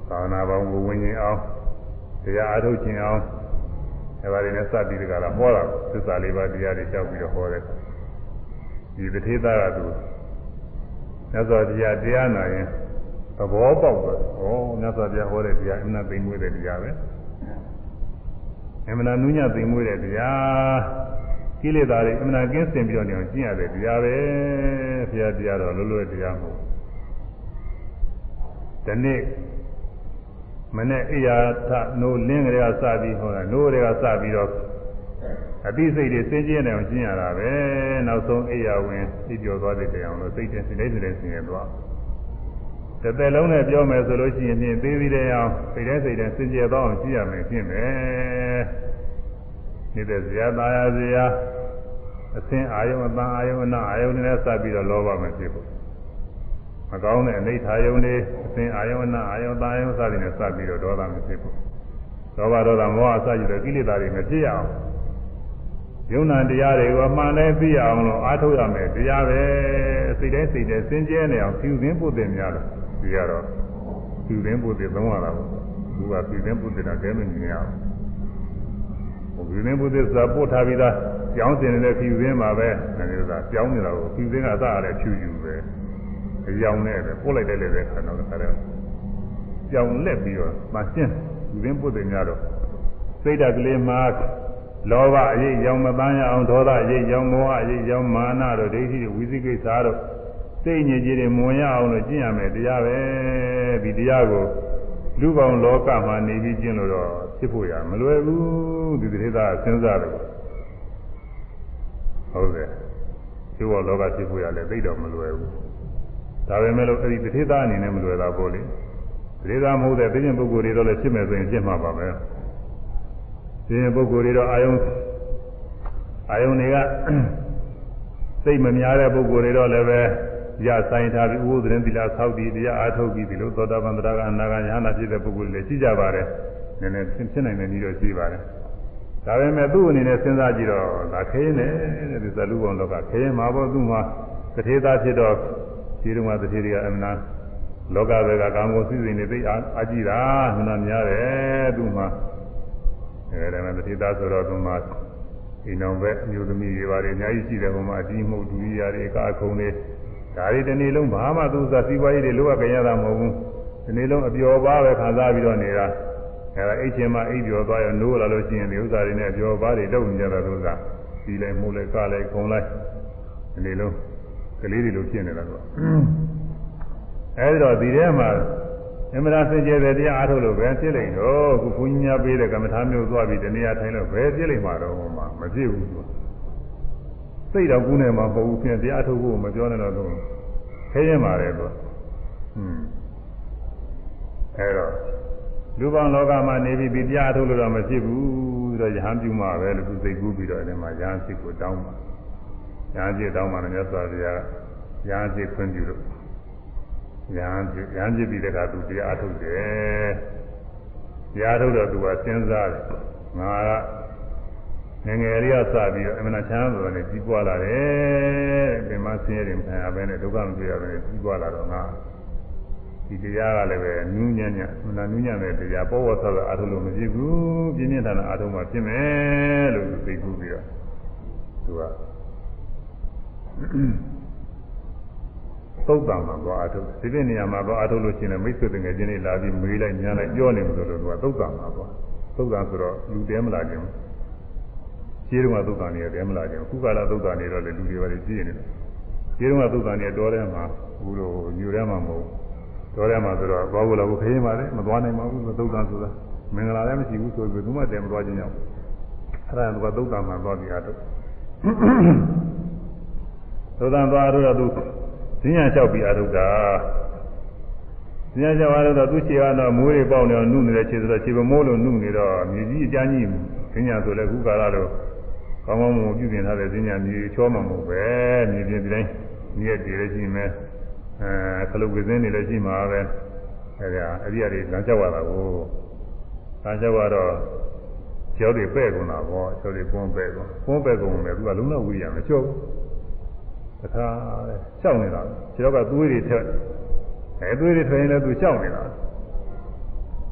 သာသနာ့ဘဝင်ဝင်ရင်အောင် တရားအားထုတ်ခြင်းအောင်အဲပါတွေနဲ့စပြီးတကလားဟောတာသစ္စာလေးပါးတရားတွေကြောက်ပြီးတော့ဟောတယ်ဒီတထေသားကသူမြတ်စွာဘုရားတရားနာရင်ဘောပေါက်သွားဩမြတ်စွာဘုရားဟောတဲ့တရားအမှန်သိမ့်မွေးတဲ့တရားပဲအမှန်နုညသိမ့်မွေးတဲ့တရားကိလေသာတွေအမှန်ကင်းစင်ပြီးတော့နေအောင်ကျင့်ရတဲ့တရားပဲဘုရားတရားတော်လွတ်လွတ်တရားမဟုတ်ဒီနေ့ မနေ့အိယာထနိုးလင်းကလေးကစပြီးဟောတာနိုးတွေကစပြီးတော့အသိစိတ်တွေစင်ကြယ်နေအောင်ကျင့်ရတာပဲနောက်ဆုံးအိယာဝင်ပြပြောသွားတဲ့တရားလို့စိတ်နဲ့စိတ်နဲ့စိတ်နဲ့ဆင်ရသွားတစ်သက်လုံးနဲ့ပြောမယ်ဆိုလို့ရှိရင်ဖြင့်သေးသေးတဲ့အောင်စိတ်နဲ့စိတ်နဲ့စင်ကြယ်သွားအောင်ကျင့်ရမယ်ရှင်းမယ်နေတဲ့ဇာတာယာဇာအသင်အာယုံအတန်အာယုံအနာအာယုံနဲ့စပ်ပြီးတော့လောဘမဖြစ်ဘူး မကောင်းတဲ့အနိဋ္ဌာယုံတွေအသင်အာယုံအနာအာယုံတာယုံစသည်နဲ့စပ်ပြီးတော့ဒေါသမဖြစ်ဘူးဒေါဘဒေါသမောဟအစရှိတဲ့ကိလေသာတွေမဖြစ်ရအောင်ယုံနာတရားတွေကိုအမှန်တိုင်းသိအောင်လို့အားထုတ်ရမယ်တရားပဲစိတ်တိုင်းစိတ်တိုင်းစင်ကြဲနေအောင်ဖြူသင်းပုတ်တင်များလို့ဒီကတော့ဖြူသင်းပုတ်တင်သုံးရတာပေါ့သူကဖြူသင်းပုတ်တင်တာကဲမမြင်ရအောင်ဖြူသင်းပုတ်တင်ဆိုတာပို့ထားပြီးသားကြောင်းစင်နေတဲ့ဖြူသင်းမှာပဲအဲဒီကကြောင်းနေတာကိုဖြူသင်းကအစအလည်းဖြူယူပဲ အကြောင်းနဲ့ပဲပို့လိုက်တယ်လေပဲခါတော့ခါတော့ကြောင်းလက်ပြီးတော့မရှင်းဖြူသင်းပုတ်တင်များတော့စိတ်ဓာတ်ကလေးမှာလောဘအရေးကြောင့်မပန်းရအောင်ဒေါသအရေးကြောင့်မောဟအရေးကြောင့်မာနတို့ဒိဋ္ဌိတို့ဝိသိကိစ္စတို့စိတ်ညစ်ကြေးတွေမဝင်ရအောင်လို့ကျင့်ရမယ်တရားပဲဒီတရားကိုလူပေါင်းလောကမှာနေပြီးကျင့်လို့တော့ဖြစ်ဖို့ရမလွယ်ဘူးဒီတိသာစဉ်းစားတယ်ဟုတ်တယ်ဒီဘောလောကဖြစ်ဖို့ရလည်းသိတော့မလွယ်ဘူး ဒါပေမဲ့လို့အဲ့ဒီတိသာအနေနဲ့မလွယ်တာပေါ့လေတိသာမဟုတ်တဲ့သိဉ္ဇဉ်ပုဂ္ဂိုလ်တွေတော့လည်းဖြစ်မယ်ဆိုရင်ဖြစ်မှာပါပဲဒီပုဂ္ဂိုလ်တွေတော့အာယုံအာယုံတွေကစိတ်မများတဲ့ပုဂ္ဂိုလ်တွေတော့လည်းပဲရဆိုင်ထားပြီးဥပဒေသီလဆောက်တည်တရားအားထုတ်ပြီးဒီလိုသောတာပန်တရားကအနာဂတ်ယဟနာဖြစ်တဲ့ပုဂ္ဂိုလ်တွေလည်းရှိကြပါတယ်နည်းနည်းဖြစ်နိုင်တဲ့နည်းတော့ရှိပါတယ်ဒါပေမဲ့သူ့အနေနဲ့စဉ်းစားကြည့်တော့ဒါခင်းနေတဲ့ဒီသလူပေါင်းတော့ကခင်းမှာပေါ့သူ့မှာတထေသားဖြစ်တော့ ဒီတုန်းကတထေတွေကအမနာလောကဘက်ကကာမဂုဏ်စိစိနေသိအားကြည့်တာမနာများတယ်သူ့မှာအဲဒါနဲ့တတိသားဆိုတော့သူမှအိမ်အောင်ပဲအမျိုးသမီးတွေပါတယ်အများကြီးရှိတယ်ဟိုမှာအကြီးမှုဒူရီယာတွေအကာခုံတွေဒါတွေဒီနေ့လုံးဘာမှသူစားစီးပွားရေးတွေလိုအပ်ကြရတာမဟုတ်ဘူးဒီနေ့လုံးအပျော်ပါပဲခံစားပြီးတော့နေတာအဲဒါအိတ်ချင်းမှအိတ်ပျော်သွားရနိုးလာလို့ရှိရင်ဒီဥစ္စာတွေနဲ့အပျော်ပါတွေလုပ်နေကြတာသူကဒီလိုက်မှုလိုက်ကလိုက်ခုံလိုက်ဒီနေ့လုံး ကလေးတွေလိုဖြစ်နေတာကွာအဲဒီတော့ဒီထဲမှာအမှန်တရားစင်ကြယ်တဲ့တရားအားထုတ်လို့ပဲဖြစ်လိမ့်တော့ခုဘုန်းကြီးများပေးတဲ့ကမ္မထာမျိုးသွားပြီးတနည်းအားထိုင်လို့ပဲဖြစ်လိမ့်မှာတော့မှမဖြစ်ဘူးသူစိတ်တော့ကူးနေမှာမဟုတ်ဘူးဖြင့်တရားထုတ်ဖို့မပြောနဲ့တော့သူခဲရင်ပါတယ်သူဟွန်းအဲတော့လူပေါင်းလောကမှာနေပြီးဒီတရားထုတ်လို့တော့မဖြစ်ဘူးဆိုတော့ယဟန်ပြုမှာပဲလို့သူစိတ်ကူးပြီးတော့အဲဒီမှာယဟန်စိတ်ကိုတောင်းပါ ယဟန်စိတ်တောင်းပါနဲ့မြတ်စွာဘုရားယဟန်စိတ်ခွင့်ပြုလို့ရဟန်းရဟန်းဖြစ်ပြီးတဲ့အခါသူတရားအထုတ်တယ်တရားထုတ်တော့သူကစဉ်းစားတယ်ငါကငငယ်လေးကစပြီးတော့အမှန်ချမ်းသာတယ်ကြီးပွားလာတယ်ပင်မဆင်းရဲတယ်မခံရဘဲနဲ့ဒုက္ခမတွေ့ရဘဲနဲ့ကြီးပွားလာတော့ငါဒီတရားကလည်းပဲနူးညံ့ညံ့မနာနူးညံ့တဲ့တရားပေါ်ဝတ်သောအထုလို့မရှိဘူးပြင်းပြင်းထန်ထန်အထုမှဖြစ်မယ်လို့သိကူးပြီးတော့သူက သုတ်တံမှာသွားအထုတ်ဒီတဲ့နေရာမှာသွားအထုတ်လို့ရှိရင်မိတ်ဆွေငယ်ချင်းတွေလာပြီးမေးလိုက်ညားလိုက်ပြောနေလို့လို့သူကသုတ်တံမှာသွားသုတ်တံဆိုတော့လူတဲမလာခြင်းခြေတုံးကသုတ်တံနေတဲမလာခြင်းခုကလာသုတ်တံနေတော့လေလူတွေပါလေကြည့်နေတယ်ခြေတုံးကသုတ်တံနေတော်ထဲမှာဘူးလို့ညူထဲမှာမဟုတ်တော်ထဲမှာဆိုတော့သွားဖို့လည်းခရင်ပါလေမသွားနိုင်ပါဘူးသုတ်တံဆိုတာမင်္ဂလာလည်းမရှိဘူးဆိုပြီးဘုမတဲမသွားခြင်းကြောင့်အဲ့ဒါကသုတ်တံမှာသွားပြီးအထုတ် သုတ်တံသွားအထုတ်တော့သူဈဉ္ညာလျှောက်ပြီးအာရုဒ္ဓဈဉ္ညာလျှောက်အာရုဒ္ဓသူခြေကတော့မိုးတွေပေါက်နေတော့နုနေတဲ့ခြေဆိုတော့ခြေပမိုးလို့နုနေတော့မြေကြီးအကြမ်းကြီးဈဉ္ညာဆိုလည်းခုကာလတော့ကောင်းကောင်းမွန်ပြုပြင်ထားတဲ့ဈဉ္ညာမြေချောမှမဟုတ်ပဲမြေပြင်တိုင်းမြည့်တည်လည်းရှိမယ်အဲခလုတ်ကစင်းတွေလည်းရှိမှာပဲအဲဒါအရိယာတွေလမ်းလျှောက်ရတာကိုလမ်းလျှောက်ရတော့ကျောင်းတွေပဲ့ကုန်တာပေါ့ကျောင်းတွေပွန်းပဲ့ကုန်ပွန်းပဲ့ကုန်မယ်သူကလုံးဝဝိရိယမချော့ဘူး တခါရှောက်နေတာခြေတော့ကသွေးတွေထက်အဲသွေးတွေထွက်ရင်လည်းသူရှောက်နေတာ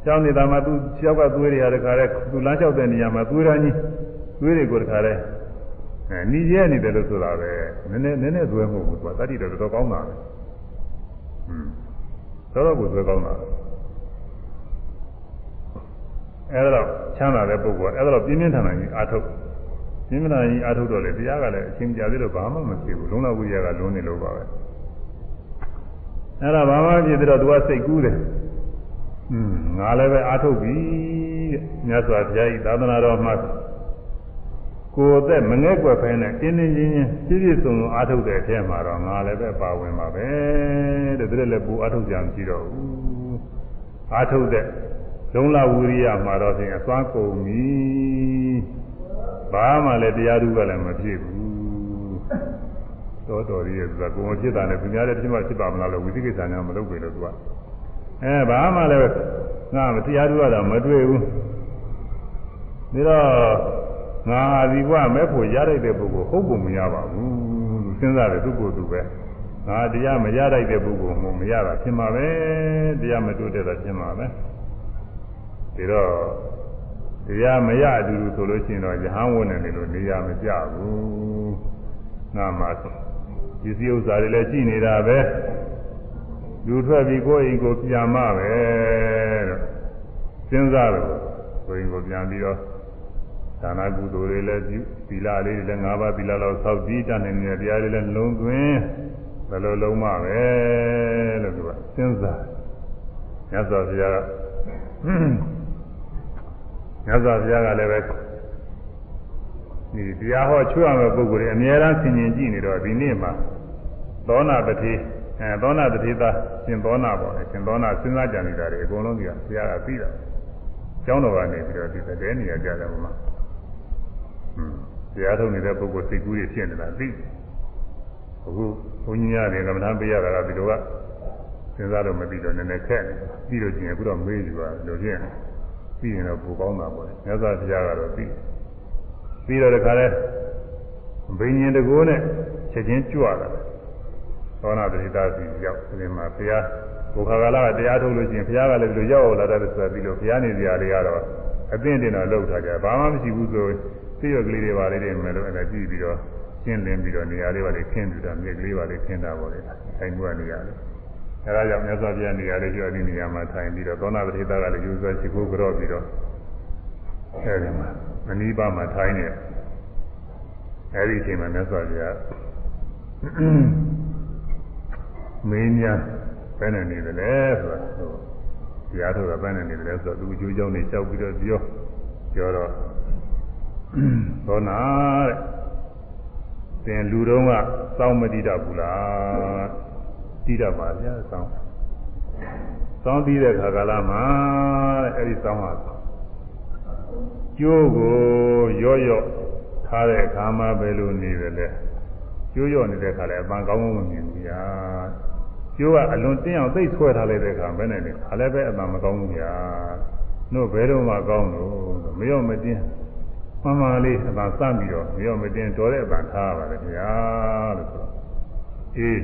ရှောက်နေတာမှသူခြေတော့ကသွေးတွေဟာတခါလဲသူလမ်းလျှောက်တဲ့နေရာမှာသွေးရင်းကြီးသွေးတွေကိုတခါလဲအဲနီးရဲနေတယ်လို့ဆိုတာပဲနည်းနည်းနည်းနည်းသွေးမဟုတ်ဘူးသူကတတိတော်တော်ကောင်းတာပဲဟွန်းတော်တော်ကိုသွေးကောင်းတာအဲဒါတော့ချမ်းသာတဲ့ပုဂ္ဂိုလ်ကအဲဒါတော့ပြင်းပြင်းထန်ထန်ကြီးအာထုတ် ပြင်းပြင်းထန်ကြီးအာထုတ်တော့လေတရားကလည်းအချင်းကြသေးလို့ဘာမှမဖြစ်ဘူးလုံးဝဝိရိယကလုံးနေလို့ပါပဲအဲ့ဒါဘာမှဖြစ်ပြီးတော့သူကစိတ်ကူးတယ်อืมငါလည်းပဲအာထုတ်ပြီတဲ့မြတ်စွာဘုရားဤသာသနာတော်မှာကိုယ်အသက်မငဲ့ကွယ်ဖဲနဲ့တင်းတင်းချင်းချင်းပြည့်ပြည့်စုံစုံအာထုတ်တဲ့အထက်မှာတော့ငါလည်းပဲပါဝင်ပါပဲတဲ့ဒါလည်းပူအာထုတ်ကြံကြည့်တော့ဘူးအာထုတ်တဲ့လုံးလဝိရိယမှာတော့ဖြင့်အသွားကုန်ပြီ ဘာမှလည်းတရားဓုကလည်းမဖြစ်ဘူးတော်တော်ကြီးရဲ့ဆိုတာကိုယ်မဖြစ်တာနဲ့သူများလည်းဖြစ်မှဖြစ်ပါမလားလို့ဝိသိကိစ္စညာမလုပ်ပေလို့သူကအဲဘာမှလည်းငါမတရားဓုကတော့မတွေ့ဘူးဒါတော့ငါဟာဒီဘဝမဲ့ဖို့ရလိုက်တဲ့ပုဂ္ဂိုလ်ဟုတ်ပုံမရပါဘူးလို့စဉ်းစားတယ်သူ့ကိုယ်သူပဲငါတရားမရလိုက်တဲ့ပုဂ္ဂိုလ်မှမရတာဖြစ်မှာပဲတရားမတိုးတဲ့တာဖြစ်မှာပဲဒါတော့ တရားမရအတူတူဆိုလို့ရှိရင်တော့ယဟန်ဝင်နေတယ်လို့နေရာမကြဘူးငါမှဒီစည်းဥစ္စာတွေလည်းကြည်နေတာပဲလူထွက်ပြီးကိုယ်အိမ်ကိုပြန်မှပဲတော့စဉ်းစားတယ်ကိုယ်အိမ်ကိုပြန်ပြီးတော့ဒါနကုသိုလ်တွေလည်းပြုသီလလေးတွေလည်း၅ပါးသီလလောက်ဆောက်ကြည့်တတ်နေတဲ့တရားတွေလည်းလုံးသွင်းဘယ်လိုလုံးမပဲလို့သူကစဉ်းစားမြတ်စွာဘုရားက မြတ်စွာဘုရားကလည်းပဲဒီတရားဟောချွတ်ရမယ့်ပုဂ္ဂိုလ်တွေအများအားဆင်ញင်ကြည့်နေတော့ဒီနေ့မှာသောနာတတိအဲသောနာတတိသာရှင်သောနာပေါ့လေရှင်သောနာစဉ်းစားကြံနေတာတွေအကုန်လုံးကြီးကဘုရားကပြီးတာကျောင်းတော်ကနေပြီးတော့ဒီတဲ့နေရာကြတယ်ဘုရားတရားထုတ်နေတဲ့ပုဂ္ဂိုလ်စိတ်ကူးတွေဖြစ်နေတာသိအခုဘုန်းကြီးရတယ်ကမ္ဘာပေးရတာကဒီလိုကစဉ်းစားတော့မသိတော့နည်းနည်းခက်နေပြီးတော့ကျင်အခုတော့မေးကြပါလို့ချင်း ပြီးရင်တော့ပူကောင်းတာပေါ့မြတ်စွာဘုရားကတော့ပြီးပြီးတော့တခါလဲဘိညာဉ်တကိုးနဲ့ချက်ချင်းကြွလာတယ်သောနာတိတာစီရောက်ဒီမှာဘုရားဘုခါကလာကတရားထုတ်လို့ချင်းဘုရားကလည်းဒီလိုရောက်လာတယ်ဆိုပြီးလို့ဘုရားနေစရာတွေကတော့အသိတင်တော့လောက်ထားကြဘာမှမရှိဘူးဆိုသိရကလေးတွေပါလေးတွေမယ်လို့အဲ့ဒါကြည့်ပြီးတော့ရှင်းလင်းပြီးတော့နေရာလေးပါလေးခင်းပြီးတော့မြေကလေးပါလေးခင်းတာပေါ့လေထိုင်မှုကနေရာလေး အဲဒါကြောင့်မြတ်စွာဘုရားနေရာလေးကျော်ဒီနေရာမှာထိုင်ပြီးတော့သောနာပတိသားကလည်းယူဆွဲချစ်ကိုကြော့ပြီးတော့အဲဒီမှာမနီးပါးမှာထိုင်နေအဲဒီအချိန်မှာမြတ်စွာဘုရားမင်းများဘယ်နဲ့နေတယ်လဲဆိုတာဟိုတရားထုတ်တာဘယ်နဲ့နေတယ်လဲဆိုတော့သူအကျိုးကြောင့်နေလျှောက်ပြီးတော့ပြောပြောတော့သောနာတဲ့သင်လူတော်ကစောင်းမတိတတ်ဘူးလား တိတတ်ပါဗျာစောင်းစောင်းပြီးတဲ့ခါကာလမှာတဲ့အဲ့ဒီစောင်းဟာကျိုးကိုရော့ရော့ထားတဲ့အခါမှာပဲလို့နေတယ်လေကျိုးရော့နေတဲ့ခါလဲအပန်းကောင်းကောင်းမမြင်ဘူးဗျာကျိုးကအလွန်တင်းအောင်သိဆွဲထားလိုက်တဲ့ခါပဲနဲ့လေခါလည်းပဲအပန်းမကောင်းဘူးဗျာတို့ဘယ်တော့မှကောင်းလို့မရော့မတင်းမှန်မှန်လေးအသာစပြီးတော့မရောမတင်တော်တဲ့အသာထားရပါလေခင်ဗျာလို့ဆိုတော့အေး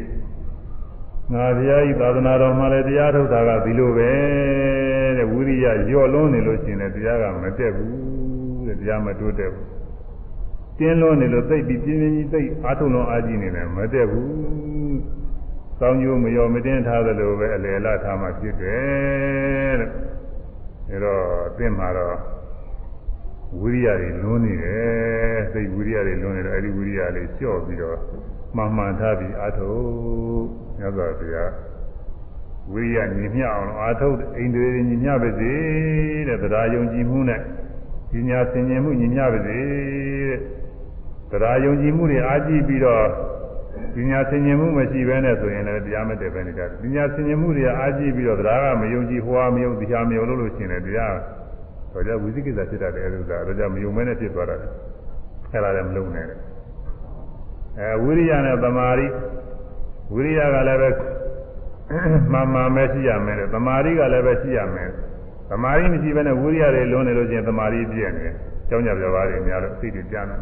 ငါဘုရားဤသာသနာတော်မှာလည်းတရားထုတ်တာကဒီလိုပဲတဲ့ဝိရိယညော့လွန်းနေလို့ရှိရင်လည်းတရားကမတက်ဘူးတဲ့တရားမတိုးတက်ဘူးတင်းလွန်းနေလို့သိပြီးပြင်းပြင်းကြီးသိအားထုတ်လွန်အားကြီးနေတယ်မတက်ဘူးစောင်းကျိုးမရောမတင်းထားသလိုပဲအလယ်လာထားမှဖြစ်တယ်တဲ့ဒါတော့အသင်မှာတော့ဝိရိယတွေလွန်းနေတယ်စိတ်ဝိရိယတွေလွန်းနေတော့အဲဒီဝိရိယလေးလျှော့ပြီးတော့မှန်မှန်ထားပြီးအာထု မြတ်စွာဘုရားဝိရိယညီမျှအောင်အာထုတ်အိန္ဒြေညီမျှပါစေတဲ့တရားယုံကြည်မှုနဲ့ပညာသင်ခြင်းမှုညီမျှပါစေတဲ့တရားယုံကြည်မှုတွေအားကြည့်ပြီးတော့ပညာသင်ခြင်းမှုမရှိဘဲနဲ့ဆိုရင်လည်းတရားမတည်ပဲနေကြတယ်ပညာသင်ခြင်းမှုတွေအားကြည့်ပြီးတော့တရားကမယုံကြည်ဟွာမယုံတရားမယုံလို့လို့ရှိရင်လည်းတရားတော့ကြဝိသိကိစ္စဖြစ်တာတဲ့အဲဒီဥစ္စာတော့ကြမယုံမဲနဲ့ဖြစ်သွားတာလေအဲ့ဒါလည်းမလုံးနဲ့အဲဝိရိယနဲ့သမာဓိ ဝိရိယကလည်းပဲမှန်မှန်ပဲရှိရမယ်သမာဓိကလည်းပဲရှိရမယ်သမာဓိမရှိဘဲနဲ့ဝိရိယတွေလွန်နေလို့ချင်းသမာဓိပြည့်နေတယ်ကျောင်းကြပြပါးတွေများလို့စိတ်တွေပြန်တယ်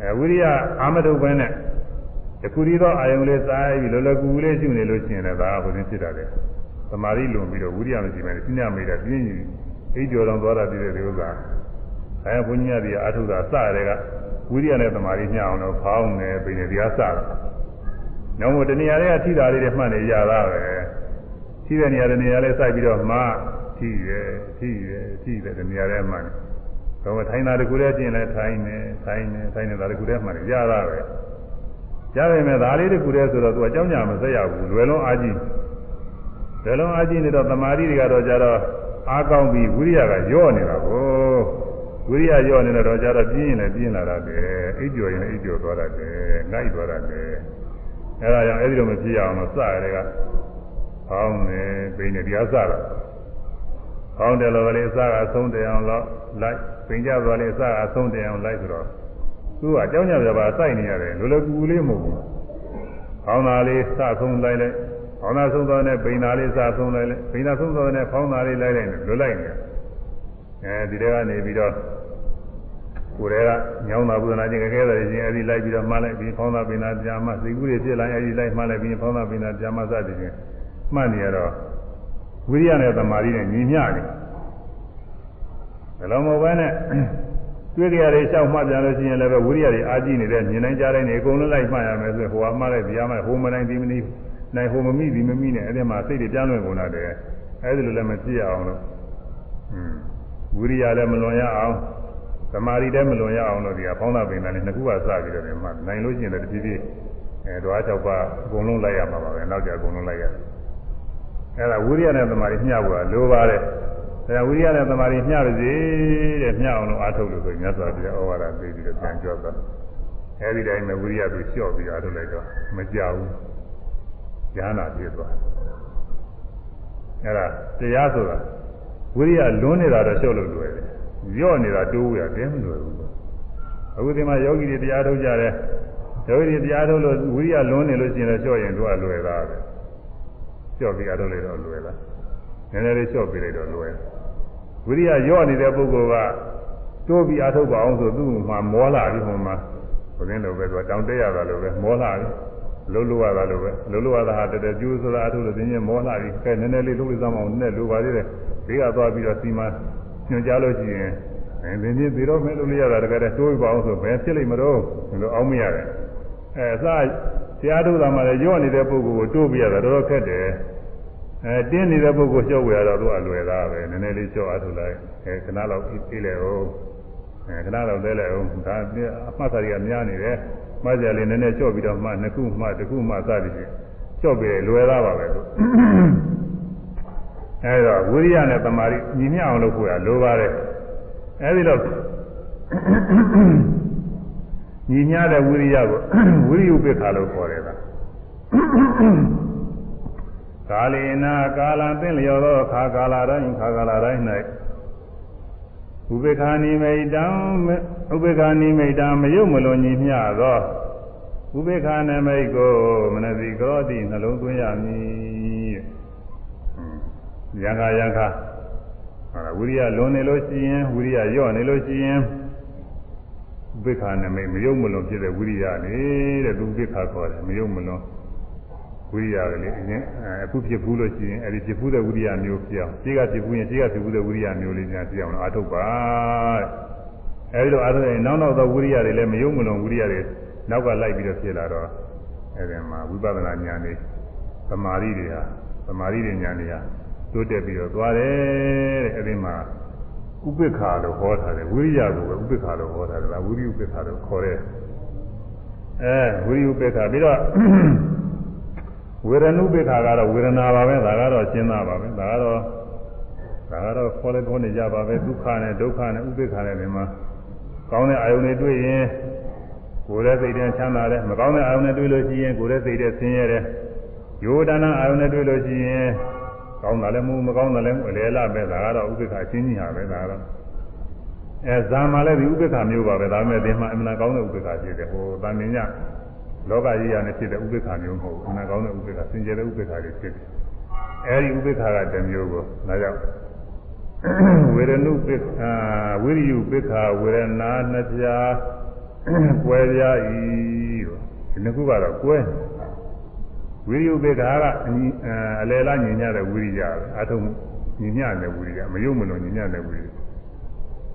အဲဝိရိယအာမတုပဲနဲ့တခုတည်းသောအာယုံလေးစားပြီးလောလောကူကူလေးရှုနေလို့ရှိရင်လည်းဒါကဘုရင်ဖြစ်တာလေသမာဓိလွန်ပြီးတော့ဝိရိယမရှိဘဲနဲ့ပြင်းရမိတာပြင်းရင်အိပ်ကျော်တော်သွားတာပြည့်တဲ့ဒီဥစ္စာအဲဘုန်းကြီးကဒီအာထုတာစတဲ့ကဝိရိယနဲ့သမာဓိညှအောင်တော့ဖောင်းနေပြီနေဒီကစတာ။ နောက်မို့တဏှာတွေကထိတာလေးတွေမှတ်နေရတာပဲ။သရှိတဲ့နေရာတဲ့နေရာလေးစိုက်ပြီးတော့မှထိရထိရထိတယ်ဒီနေရာထဲမှာတော့ထိုင်တာတကူတည်းပြင်လဲထိုင်နေထိုင်နေထိုင်နေတာတကူတည်းမှရတာပဲရပါမယ်ဒါလေးတကူတည်းဆိုတော့သူအကြောင်းညာမဆက်ရဘူးလွယ်လုံးအားကြီးလွယ်လုံးအားကြီးနေတော့တမာတိတွေကတော့ကြတော့အားကောင်းပြီးဝိရိယကညော့နေတာကိုဝိရိယညော့နေတော့ကြတော့ပြင်းရင်လည်းပြင်းလာတာပဲအိပ်ကျော်ရင်လည်းအိပ်ကျော်သွားတာပဲငိုက်သွားတာပဲ အဲဒါကြောင့်အဲ့ဒီလိုမဖြစ်ရအောင်လို့စရတဲ့ကဖောင်းနေပိနေတရားစတာဖောင်းတယ်လို့လည်းအစကအဆုံးတယ်အောင်လို့လိုက်ပိန်ကြသွားလေအစကအဆုံးတယ်အောင်လိုက်ဆိုတော့သူကအကြောင်းကြောင့်ပါစိုက်နေရတယ်လိုလိုကူကူလေးမဟုတ်ဘူးဖောင်းတာလေးစဆုံးလိုက်လိုက်ဖောင်းတာဆုံးသွားတဲ့ပိန်တာလေးစဆုံးလိုက်လိုက်ပိန်တာဆုံးသွားတဲ့ဖောင်းတာလေးလိုက်လိုက်လွတ်လိုက်နေအဲဒီတဲကနေပြီးတော့ ကိုယ်တည်းကညောင်းတာဘုရားချင်းခဲတယ်ချင်းအဲဒီလိုက်ပြီးတော့မှားလိုက်ပြီးဖောင်းတာပိန်တာကြာမှစိတ်ကူးတွေဖြစ်လာအဲဒီလိုက်မှားလိုက်ပြီးဖောင်းတာပိန်တာကြာမှစသည်ချင်းမှတ်နေရတော့ဝိရိယနဲ့သမာဓိနဲ့ညီမျှတယ်ဘယ်လိုမဟုတ်ဘဲနဲ့တွေ့ကြရတဲ့ရှောက်မှတ်ပြန်လို့ရှိရင်လည်းပဲဝိရိယတွေအားကြီးနေတဲ့မြင်နိုင်ကြတဲ့နေအကုန်လုံးလိုက်မှတ်ရမယ်ဆိုရင်ဟိုကမှားလိုက်ဒီကမှာဟိုမနိုင်ဒီမနီနိုင်ဟိုမမိဒီမမိနဲ့အဲ့ဒီမှာစိတ်တွေပြန်လွင်ကုန်တာတယ်အဲ့ဒီလိုလည်းမကြည့်အောင်လို့อืมဝိရိယလည်းမလွန်ရအောင် သမာဓိလည်းမလွန်ရအောင်လို့ဒီကဖောင်းတာပင်တာနဲ့နှစ်ခုကစပြီးတော့ဒီမှာနိုင်လို့ရှိရင်လည်းတဖြည်းဖြည်းအဲဓဝါ၆ပါးအကုန်လုံးလိုက်ရမှာပါပဲနောက်ကြအကုန်လုံးလိုက်ရတယ်အဲ့ဒါဝိရိယနဲ့သမာဓိမျှဖို့ကလိုပါတယ်ဒါဝိရိယနဲ့သမာဓိမျှပါစေတဲ့မျှအောင်လို့အားထုတ်လို့ဆိုရင်မြတ်စွာဘုရားဩဝါဒပေးပြီးတော့ပြန်ကြွသွားအဲ့ဒီတိုင်းမှာဝိရိယကိုလျှော့ပြီးအားထုတ်လိုက်တော့မကြဘူးဉာဏ်နာပြည့်သွားအဲ့ဒါတရားဆိုတာဝိရိယလွန်းနေတာတော့လျှော့လို့လွယ်တယ် ညော့နေတာတိုးရတယ်မလွယ်ဘူးအခုဒီမှာယောဂီတွေတရားထုတ်ကြတယ်ယောဂီတွေတရားထုတ်လို့ဝိရိယလွန်းနေလို့ရှိရင်လည်းလျှော့ရင်တို့ကလွယ်တာပဲလျှော့ပြီးအားထုတ်လိုက်တော့လွယ်တာနည်းနည်းလေးလျှော့ပြီးလိုက်တော့လွယ်ဝိရိယညော့နေတဲ့ပုဂ္ဂိုလ်ကတိုးပြီးအားထုတ်ပါအောင်ဆိုသူ့မှာမောလာပြီးဟိုမှာဘုရင်လိုပဲသူတောင်းတရတာလိုပဲမောလာပြီးလုံးလို့ရတာလိုပဲလုံးလို့ရတာဟာတည်းကျိုးဆိုတာအားထုတ်လို့သင်ချင်းမောလာပြီးခဲနည်းနည်းလေးလုံးလို့စမ်းအောင်နဲ့လိုပါသေးတယ်ဘေးကသွားပြီးတော့စီမံ ညွှန်ကြားလို့ရှိရင်အဲသင်ချင်းပြီးတော့မဲလို့ရတာတကယ်တိုးပြီးပါအောင်ဆိုဘယ်ဖြစ်လိမ့်မလို့လို့အောင်းမရတယ်အဲအစတရားထုတ်တာမှလည်းညော့နေတဲ့ပုဂ္ဂိုလ်ကိုတိုးပြရတာတော်တော်ခက်တယ်အဲတင်းနေတဲ့ပုဂ္ဂိုလ်လျှော့ဝရတော့သူအလွယ်သားပဲနည်းနည်းလေးလျှော့အားထုတ်လိုက်အဲခဏလောက်ပြေးလေအောင်အဲခဏလောက်သေးလေအောင်ဒါအမှတ်စာတွေကများနေတယ်မှတ်ကြလေးနည်းနည်းလျှော့ပြီးတော့မှနှစ်ခုမှတစ်ခုမှစသည်ဖြင့်လျှော့ပြီးလွယ်သားပါပဲသူ အဲဒါဝိရိယနဲ့တမာရီညီမျှအောင်လုပ်ဖို့ရလိုပါတယ်အဲဒီတော့ညီမျှတဲ့ဝိရိယကိုဝိရိယဥပိ္ပခါလို့ခေါ်တယ်ကကာလေနာကာလံသင်လျော်သောခါကာလတိုင်းခါကာလတိုင်း၌ဥပေက္ခာနိမိတံဥပေက္ခာနိမိတံမယုတ်မလွန်ညီမျှသောဥပေက္ခာနမိတ်ကိုမနတိကောတိနှလုံးသွင်းရမည် ယံခာယံခာဝိရိယလွန်နေလို့ရှိရင်ဝိရိယညော့နေလို့ရှိရင်ဥပေက္ခာနမိတ်မယုတ်မလွန်ဖြစ်တဲ့ဝိရိယနေတဲ့သူဥပေက္ခာခေါ်တယ်မယုတ်မလွန်ဝိရိယကလေးအရင်အခုဖြစ်ဘူးလို့ရှိရင်အဲဒီဖြစ်ဘူးတဲ့ဝိရိယမျိုးဖြစ်အောင်ခြေကဖြစ်ဘူးရင်ခြေကဖြစ်ဘူးတဲ့ဝိရိယမျိုးလေးများဖြစ်အောင်အာထုတ်ပါအဲဒီလိုအာထုတ်ရင်နောက်နောက်သောဝိရိယတွေလည်းမယုံမလုံးဝိရိယတွေနောက်ကလိုက်ပြီးတော့ဖြစ်လာတော့အဲဒီမှာဝိပဿနာဉာဏ်တွေသမာဓိတွေဟာသမာဓိတွေဉာဏ်တွေဟာ တိုးတက်ပြီးတော့သွားတယ်တဲ့အဲဒီမှာဥပိ္ပခါလို့ဟောထားတယ်ဝိရိယကိုပဲဥပိ္ပခါလို့ဟောထားတယ်လားဝိရိယဥပိ္ပခါလို့ခေါ်တယ်အဲဝိရိယဥပိ္ပခါပြီးတော့ဝေရဏုပိ္ခာကတော့ဝေဒနာပါပဲဒါကတော့ရှင်းတာပါပဲဒါကတော့ဒါကတော့ခေါ်လဲခေါ်နေကြပါပဲဒုက္ခနဲ့ဒုက္ခနဲ့ဥပိ္ခာနဲ့ဒီမှာကောင်းတဲ့အာယုန်တွေတွေ့ရင်ကိုယ်ရဲ့စိတ်ထဲချမ်းသာတယ်မကောင်းတဲ့အာယုန်တွေတွေ့လို့ရှိရင်ကိုယ်ရဲ့စိတ်ထဲဆင်းရဲတယ်ယောဒနာအာယုန်တွေတွေ့လို့ရှိရင် ကောင်းတာလည်းမဟုတ်မကောင်းတာလည်းအလေလားပဲဒါကတော့ဥပိ္ခာရှင်းကြီးဟာပဲဒါကတော့အဲဇာမှာလည်းဒီဥပိ္ခာမျိုးပါပဲဒါပေမဲ့ဒီမှာအမှန်ကောင်းတဲ့ဥပိ္ခာဖြစ်တယ်ဟိုတာမင်းညလောကကြီးရနဲ့ဖြစ်တဲ့ဥပိ္ပခာမျိုးမဟုတ်ဘူးအနာကောင်းတဲ့ဥပိ္ပခာစင်ကြယ်တဲ့ဥပိ္ပခာတွေဖြစ်တယ်အဲဒီဥပိ္ပခာကတစ်မျိုးကိုဒါကြောင့်ဝေရဏုပိ္ခာဝိရိယုပိ္ခာဝေရဏာနှစ်ပြားကွဲပြားဤဒီနှစ်ခုကတော့ကွဲ ဝိရိယုပိ္ခာကအလယ်လားညီညတဲ့ဝိရိယပဲအထုံးညီညတဲ့ဝိရိယမယုံမလို့ညီညတဲ့ဝိရိယ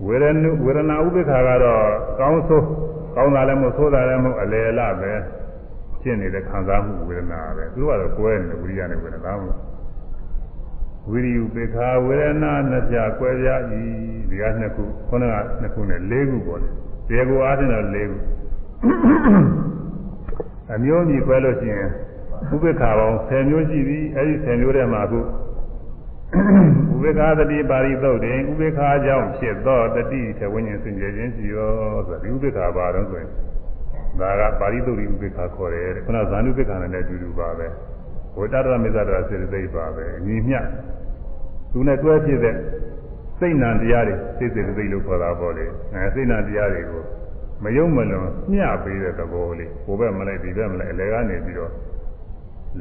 ဝေရဏုဝေရဏဥပိ္ပခာကတော့ကောင်းဆိုးကောင်းတာလည်းမဟုတ်ဆိုးတာလည်းမဟုတ်အလယ်လားပဲဖြစ်နေတဲ့ခံစားမှုဝေဒနာပဲသူကတော့ကွဲနေဝိရိယနဲ့ဝေဒနာမဟုတ်ဝိရိယဥပေက္ခဝေဒနာနှစ်ပြကွဲပြားဤဒီကနှစ်ခုခုနကနှစ်ခုနဲ့၄ခုပေါ့လေတရားကိုအားဖြင့်တော့၄ခုအမျိုးမြည်ခွဲလို့ရှိရင် ဥပေက္ခပေါင်း10မျိုးရှိပြီအဲဒီ10မျိုးထဲမှာအခုဥပေက္ခတတိပါရိသုတ်တယ်ဥပေက္ခကြောင့်ဖြစ်သောတတိထေဝိညာဉ်စင်ကြယ်ခြင်းရှိရောဆိုဒီဥပေက္ခပါတော့ဆိုရင်ဒါကပါရိသုတ်ဥပေက္ခခေါ်တယ်ခုနဇာနုပေက္ခနဲ့လည်းအတူတူပါပဲဝိတ္တရမေဇ္ဇရာစေတသိက်ပါပဲညီမျှသူနဲ့တွဲဖြစ်တဲ့စိတ်နံတရားတွေစိတ်စေတသိက်လို့ခေါ်တာပေါ့လေအဲစိတ်နံတရားတွေကိုမယုံမလွန်မျှပေးတဲ့သဘောလေးဟိုဘက်မလိုက်ဒီဘက်မလိုက်အလဲကနေပြီးတော့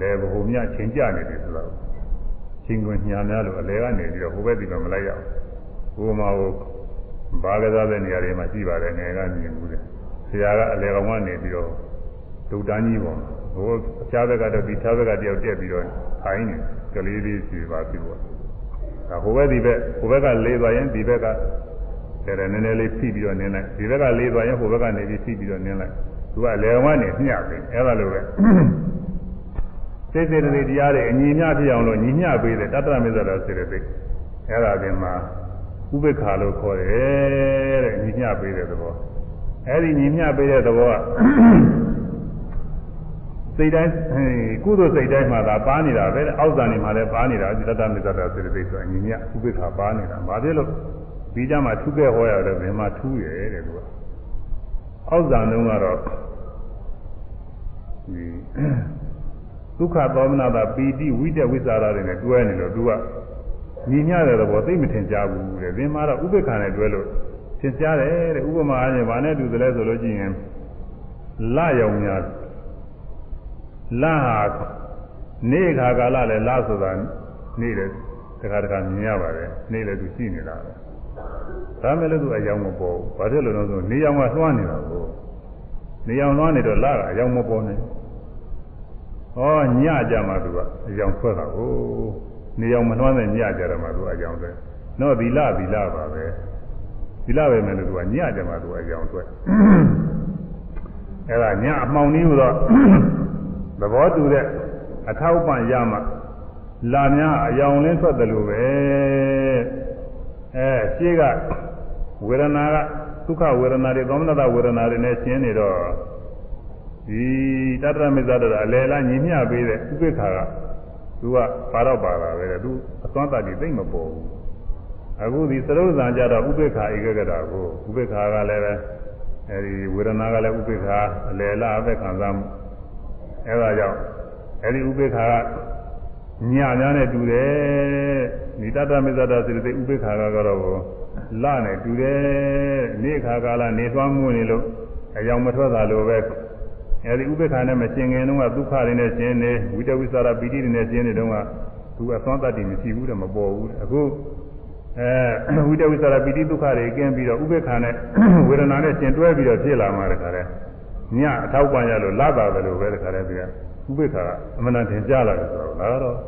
လဲဘုံမြချင်းကြနေတယ်ဆိုတော့ချင်းကွင်ညာများလို့အလဲကနေပြီးတော့ဟိုဘက်ဒီဘက်မလိုက်ရဘူးဟိုမှာဟိုဘာကစားတဲ့နေရာတွေမှာရှိပါတယ်ငယ်ကမြင်ဘူးတဲ့ဆရာကအလဲကောင်ကနေပြီးတော့ဒုတ်တန်းကြီးပေါ်ဟိုအခြားဘက်ကတော့ဒီခြားဘက်ကတယောက်တက်ပြီးတော့ထိုင်းနေကလေးလေးစီပါပြီပေါ့ဒါဟိုဘက်ဒီဘက်ဟိုဘက်ကလေးသွားရင်ဒီဘက်ကတယ်တယ်နည်းနည်းလေးဖိပြီးတော့နင်းလိုက်ဒီဘက်ကလေးသွားရင်ဟိုဘက်ကနေပြီးဖိပြီးတော့နင်းလိုက်သူကလေဝါနဲ့ညှပ်တယ်အဲ့ဒါလိုပဲ စိတ်စေတသိက်တရားတွေအညီမျှဖြစ်အောင်လို့ညီမျှပေးတယ်တတ္တမေဇ္ဇရာစေတသိက်အဲ့ဒါပြင်မှာဥပေက္ခလို့ခေါ်တယ်တဲ့ညီမျှပေးတဲ့သဘောအဲ့ဒီညီမျှပေးတဲ့သဘောကစိတ်တိုင်းကုသိုလ်စိတ်တိုင်းမှာသာပါနေတာပဲအောက်ဇာနေမှာလည်းပါနေတာဒီတတ္တမေဇ္ဇရာစေတသိက်ဆိုအညီမျှဥပေက္ခပါနေတာဘာဖြစ်လို့ဒီကြမှာထူးခဲ့ဟောရတယ်ဘယ်မှာထူးရဲတဲ့သူကအောက်ဇာတုန်းကတော့ဒီ ဒုက္ခသောမနာတာပီတိဝိတ္တဝိသရာတွေနဲ့တွဲနေလို့သူကညီမျှတဲ့သဘောသိမထင်ကြဘူးတဲ့ဒီမှာတော့ဥပေက္ခနဲ့တွဲလို့သင်ကြားတယ်တဲ့ဥပမာအားဖြင့်ဗာနဲ့တူတယ်လဲဆိုလို့ရှိရင်လရောင်များလဟာနေခါကာလလည်းလဆိုတာနေတယ်တခါတခါမြင်ရပါတယ်နေလည်းသူရှိနေတာပဲဒါမဲ့လည်းသူအယောင်မပေါ်ဘူးဘာဖြစ်လို့လဲဆိုနေရောင်ကလွှမ်းနေတာကိုနေရောင်လွှမ်းနေတော့လကအယောင်မပေါ်နဲ့ ဩညကြမှာသူကအယောင်ဆွဲတာကိုနေရောင်မလွှမ်းတဲ့ညကြတယ်မှာသူအယောင်ဆွဲတော့ဒီလဒီလပါပဲဒီလပဲမဲ့လို့သူကညကြမှာသူအယောင်ဆွဲအဲ့ဒါညအမှောင်နည်းဟူတော့သဘောတူတဲ့အထောက်ပံ့ရမှလာများအယောင်လင်းထွက်တယ်လို့ပဲအဲရှင်းကဝေဒနာကဒုက္ခဝေဒနာတွေသောမနတဝေဒနာတွေနဲ့ရှင်းနေတော့ ဒီတတ္တမေဇ္ဇတအလယ်လားညီမျှပေးတဲ့ဥပိ္ပခါကသူကပါတော့ပါတာပဲသူအသွမ်းတတ်ပြီးသိမ့်မပေါ်ဘူးအခုဒီသရုပ်ဇံကြတော့ဥပိ္ပခါဧကဂတာကိုဥပိ္ပခါကလည်းပဲအဲဒီဝေဒနာကလည်းဥပိ္ပခါအလယ်လားအသက်ခံစားမှုအဲဒါကြောင့်အဲဒီဥပိ္ပခါကညများနဲ့တူတယ်ဒီတတ္တမေဇ္ဇတာစေတသိက်ဥပိ္ပခါကတော့လနဲ့တူတယ်နေ့ခါကာလနေသွားမှုနေလို့အယောင်မထွက်တာလိုပဲ အဲဒီဥပိ္ပခါနဲ့မရှင်းခင်တုန်းကဒုက္ခတွေနဲ့ရှင်းနေဝိတဝိသရာပီတိတွေနဲ့ရှင်းနေတုန်းကသူအသွမ်းတတ်တယ်မရှိဘူးတဲ့မပေါ်ဘူးတဲ့အခုအဲဝိတဝိသရာပီတိဒုက္ခတွေကင်းပြီးတော့ဥပိ္ပခါနဲ့ဝေဒနာနဲ့ရှင်းတွဲပြီးတော့ဖြစ်လာမှတခါတည်းညအထောက်ပံ့ရလို့လာတာပဲလို့ပဲတခါတည်းပြဥပိ္ပခါကအမှန်တန်ထင်ရှားလာတယ်ဆိုတော့ဒါတော့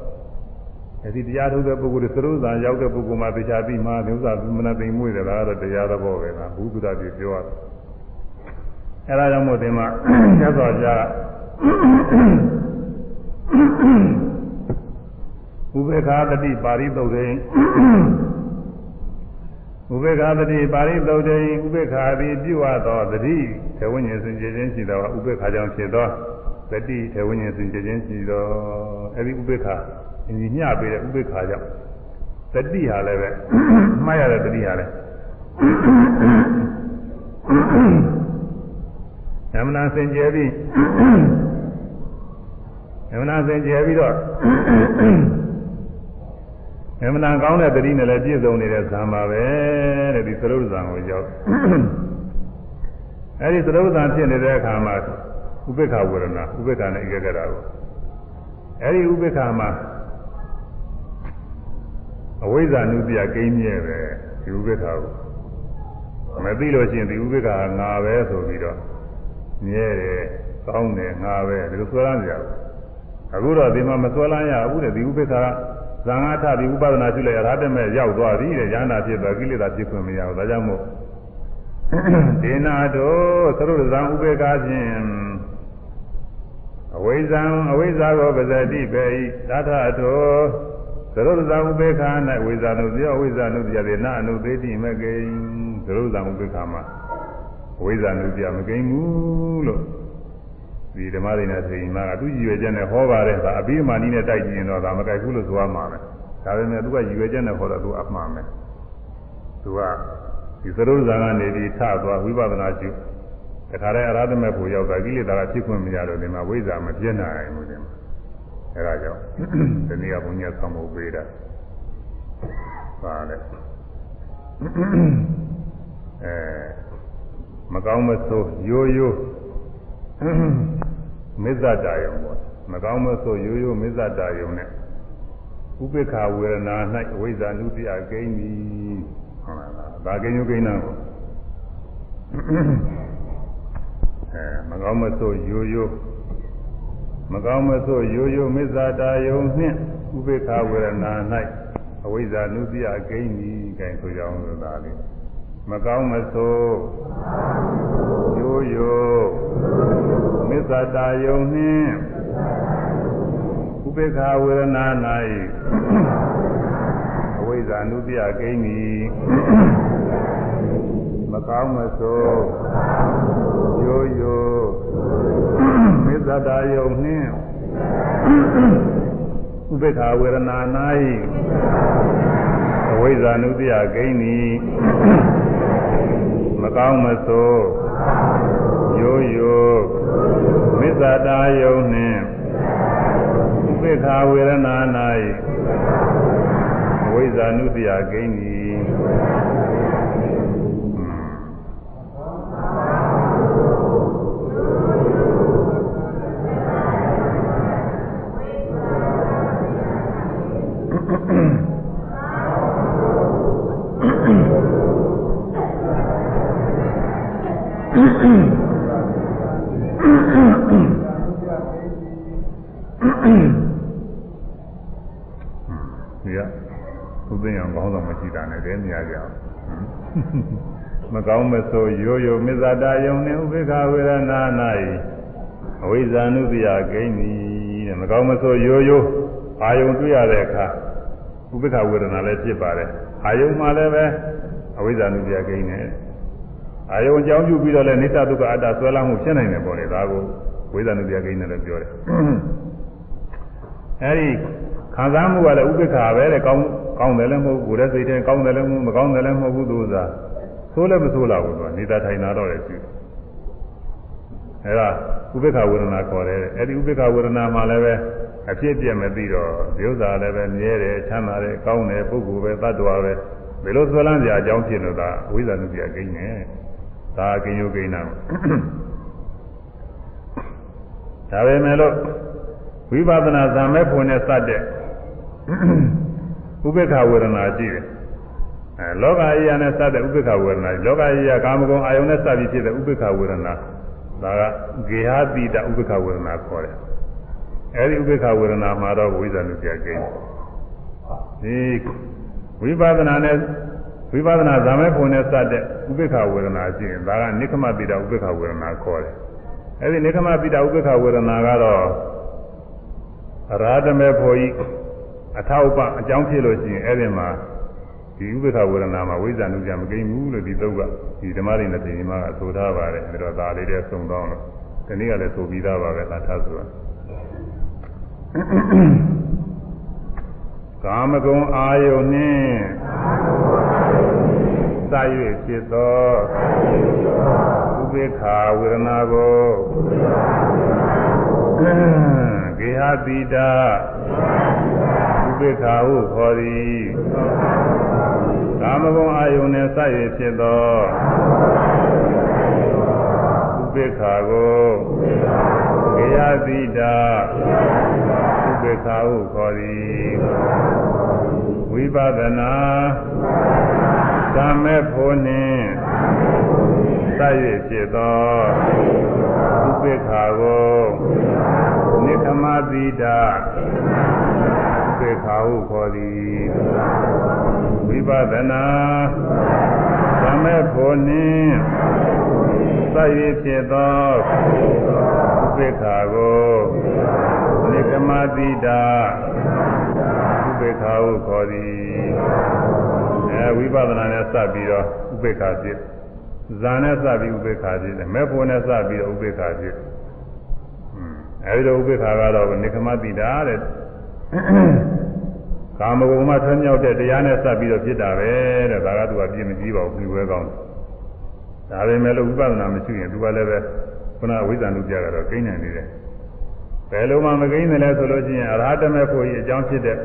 အဲဒီတရားထုတ်တဲ့ပုဂ္ဂိုလ်တွေသရုပ်ဇာရောက်တဲ့ပုဂ္ဂိုလ်မှတရားပြီးမှဥစ္စာမနာသိမ့်မွေ့တယ်လားတော့တရားသဘောပဲလားဘုဒ္ဓတာပြပြောရတယ် အဲဒါကြောင့်မို့ဒီမှာသက်တော်ကြဥပေက္ခတတိပါရိသုတ်တေဥပေက္ခတတိပါရိသုတ်တေဥပေက္ခသည်ပြုအပ်သောတတိထေဝိညာဉ်စင်ကြယ်ခြင်းရှိသောဥပေက္ခကြောင့်ဖြစ်သောတတိထေဝိညာဉ်စင်ကြယ်ခြင်းရှိသောအဲဒီဥပေက္ခအညီမျှပေးတဲ့ဥပေက္ခကြောင့်တတိဟာလည်းပဲမှားရတဲ့တတိဟာလည်း ဓမ္မနာစင်ကြယ်ပြီးဓမ္မနာစင်ကြယ်ပြီးတော့ဓမ္မနာကောင်းတဲ့တတိနဲ့လည်းပြည့်စုံနေတဲ့ဇာမှာပဲတဲ့ဒီသရုပ်ဇာကိုရောက်အဲဒီသရုပ်ဇာဖြစ်နေတဲ့အခါမှာဥပေက္ခဝေဒနာဥပေက္ခနဲ့ဧကဂရကိုအဲဒီဥပေက္ခမှာအဝိဇ္ဇာနုတ္တိယကိန်းမြဲပဲဒီဥပေက္ခကိုမသိလို့ရှိရင်ဒီဥပေက္ခကငါပဲဆိုပြီးတော့ မြဲတယ်ကောင်းတယ်ငါပဲဒီလိုဆွဲလန်းကြရဘူးအခုတော့ဒီမှာမဆွဲလန်းရဘူးတဲ့ဒီဥပေက္ခကဇာငါထဒီဥပဒနာရှိလိုက်ရဟတမဲ့ရောက်သွားပြီတဲ့ဉာဏ်နာဖြစ်သွားကိလေသာဖြစ်ခွင့်မရဘူးဒါကြောင့်မို့ဒေနာတို့သရုပ်ဇံဥပေက္ခဖြင့်အဝိဇ္ဇံအဝိဇ္ဇာကိုပဇတိပေဤသထထောသရုပ်ဇာဥပေက္ခ၌ဝိဇာနုတိယဝိဇာနုတိယရေနအနုသေးတိမကိဉ္သရုပ်ဇာဥပေက္ခမှာ ဝိဇာနုတိယမကိဉ္ဘူးလို့ဒီဓမ္မရိနာသိရင်မှာသူရည်ရွယ်ချက်နဲ့ဟောပါတယ်ဒါအဘိဓမ္မာနည်းနဲ့တိုက်ကြည့်ရင်တော့ဒါမကြိုက်ဘူးလို့ဆိုရမှာပဲဒါပေမဲ့သူကရည်ရွယ်ချက်နဲ့ဟောတော့သူအမှားမယ်သူကဒီသရုပ်ဇာကနေပြီးထသွားဝိပဿနာကျူတခါတည်းအရဟတမေဖို့ရောက်တာကိလေသာကဖြစ်ခွင့်မရတော့ဒီမှာဝိဇ္ဇာမပြည့်နိုင်ဘူးဒီမှာအဲဒါကြောင့်ဒီနေ့ကဘုညာဆောင်ဖို့ပေးတာပါလေအဲ မကောင်းမဆိုးရိုးရိုးမစ္ဆတာယုံပေါ့မကောင်းမဆိုးရိုးရိုးမစ္ဆတာယုံနဲ့ဥပေက္ခဝေဒနာ၌အဝိဇ္ဇာနုတ္တိအကိန်းသည်ဟုတ်လားဒါကိန်းယုကိန်းနာကိုအဲမကောင်းမဆိုးရိုးရိုးမကောင်းမဆိုးရိုးရိုးမစ္ဆတာယုံနှင့်ဥပေက္ခဝေဒနာ၌အဝိဇ္ဇာနုတ္တိအကိန်းသည်ကိုင်ဆိုကြအောင်လို့ဒါလေး မကောင်းမဆိုးရိုးရိုးမစ္ဆတာယုံနှင့်ဥပေက္ခဝေဒနာ၌အဝိဇ္ဇာနုတ္တိအကိန်းသည်မကောင်းမဆိုးရိုးရိုးမစ္ဆတာယုံနှင့်ဥပေက္ခဝေဒနာ၌အဝိဇ္ဇာနုတ္တိယဂိန်းသည် မကောင်းမဆိုးရိုးရိုးမစ္ဆတာယုံနှင့်ဥပေက္ခဝေဒနာ၌အဝိဇ္ဇာနုတ္တိယဂိ န်းသည်ဒီကဥပင်းအောင်ကောင်းဆောင်မရှိတာနဲ့တည်းမြားကြအောင်မကောင်းမဆိုးရိုးရိုးမစ္ဆတာယုံနှင့်ဥပေက္ခဝေဒနာ၌အဝိဇ္ဇာနုတ္တိယဂိမ့်သည်တဲ့မကောင်းမဆိုးရိုးရိုးအာယုံတွေ့ရတဲ့အခါဥပေက္ခဝေဒနာလည်းဖြစ်ပါတယ်အာယုံမှလည်းပဲအဝိဇ္ဇာနုတ္တိယဂိမ့်တယ် အာယုံအကြောင်းပြုပြီးတော့လည်းနိစ္စဒုက္ခအတ္တဆွဲလမ်းမှုဖြစ်နိုင်တယ်ပေါ့လေဒါကိုဝိဇ္ဇာနုတ္တိယဂိမ့်တယ်လို့ပြောတယ်အဲဒီခံစားမှုကလည်းဥပေက္ခပဲတဲ့ကောင်းကောင်းတယ်လည်းမဟုတ်ဘူးကိုယ်ရဲ့စိတ်ထဲကောင်းတယ်လည်းမဟုတ်မကောင်းတယ်လည်းမဟုတ်ဘူးသူကဆိုးလည်းမဆိုးလာဘူးသူကနေတာထိုင်တာတော့လည်းရှိတယ်အဲဒါဥပေက္ခဝေဒနာခေါ်တယ်အဲဒီဥပေက္ခဝေဒနာမှာလည်းပဲအဖြစ်ပြက်မသိတော့ဒီဥစ္စာလည်းပဲမြဲတယ်ချမ်းသာတယ်ကောင်းတယ်ပုဂ္ဂိုလ်ပဲတ attva ပဲဘယ်လိုဆွဲလန်းကြအကြောင်းဖြစ်လို့ဒါဝိဇ္ဇာနုပြကိန်းနေ ဒါကိန်းယုကိန်းနာဒါပဲမဲ့လို့ဝိပဿနာဇာမဲ့ဖွင့်နဲ့စတဲ့ဥပေက္ခဝေဒနာရှိတယ်အဲလောကကြီးရနဲ့စတဲ့ဥပေက္ခဝေဒနာလောကကြီးရကာမဂုဏ်အာယုန်နဲ့စပြီးဖြစ်တဲ့ဥပေက္ခဝေဒနာဒါကဂေဟတိတဥပေက္ခဝေဒနာခေါ်တယ်အဲဒီဥပေက္ခဝေဒနာမှာတော့ဝိဇ္ဇာနုပြကိန်းဒီဝိပဿနာနဲ့ ဝိပဿနာဇာမဲပုံနဲ့စတဲ့ဥပေက္ခဝေဒနာရှိရင်ဒါကနိခမတိတဥပေက္ခဝေဒနာခေါ်တယ်အဲဒီနိခမတိတဥပေက္ခဝေဒနာကတော့အရာဓမေဖို့ဤအထောက်ပံ့အကြောင်းဖြစ်လို့ရှိရင်အဲ့ဒီမှာဒီဥပ္ပခဝေဒနာမှာဝိဇ္ဇာနုပြမကိန်းဘူးလို့ဒီသုတ်ကဒီဓမ္မရင်းနဲ့ပြင်မှာဆိုထားပါတယ်အဲတော့ဒါလေးတည်းစုံတောင်းလို့ဒီနေ့ကလည်းဆိုပြီးသားပါပဲသာထားဆိုတာ ကာမဂုဏ်အာယုန်နှင့်စာ၍ဖြစ်သောဥပေက္ခဝေဒနာကိုကေဟတိတာဥပေက္ခဟုခေါ်သည်ကာမဂုဏ်အာယုန်နှင့်စာ၍ဖြစ်သောဥပေက္ခကိုကေဟတိတာဥ ပေက္ခဟုခေါ်သည်ဝိပဿနာသမ္မေဖို့နှင့်စ၍ဖြစ်သောဥပေက္ခကိုနိခမတိတာဥပေက္ခဟုခေါ်သည်ဝိပဿနာသမ္မေဖို့နှင့်စသတ်၍ဖြစ်သောဥပေက္ခာကို နိကမတိတာဥပေက္ခာဟုခေါ်သည်အဲဝိပဿနာနဲ့စပ်ပြီးတော့ဥပေက္ခာဖြစ်ဇာနဲ့စပ်ပြီးဥပေက္ခာဖြစ်တယ်မေဖို့နဲ့စပ်ပြီးတော့ဥပေက္ခာဖြစ်အဲဒီတော့ဥပေက္ခာကတော့နိကမတိတာတဲ့ကာမဂုဏ်မှာထွံ့မြောက်တဲ့တရားနဲ့စပ်ပြီးတော့ဖြစ်တာပဲတဲ့ဒါကသူကပြည့်မကြည့်ပါဘူးပြီးဝဲကောင်းဒါပဲမဲ့လို့ဝိပဿနာမရှိရင်သူကလည်းပဲခုနအဝိဇ္ဇာနုပြကတော့ကိန်းနိုင်နေတယ် ဘယ်လိုမှမကိန်းတယ်လဲဆိုလို့ရှိရင်အရဟတမေဖို့ကြီးအကြောင်းဖြစ်တဲ့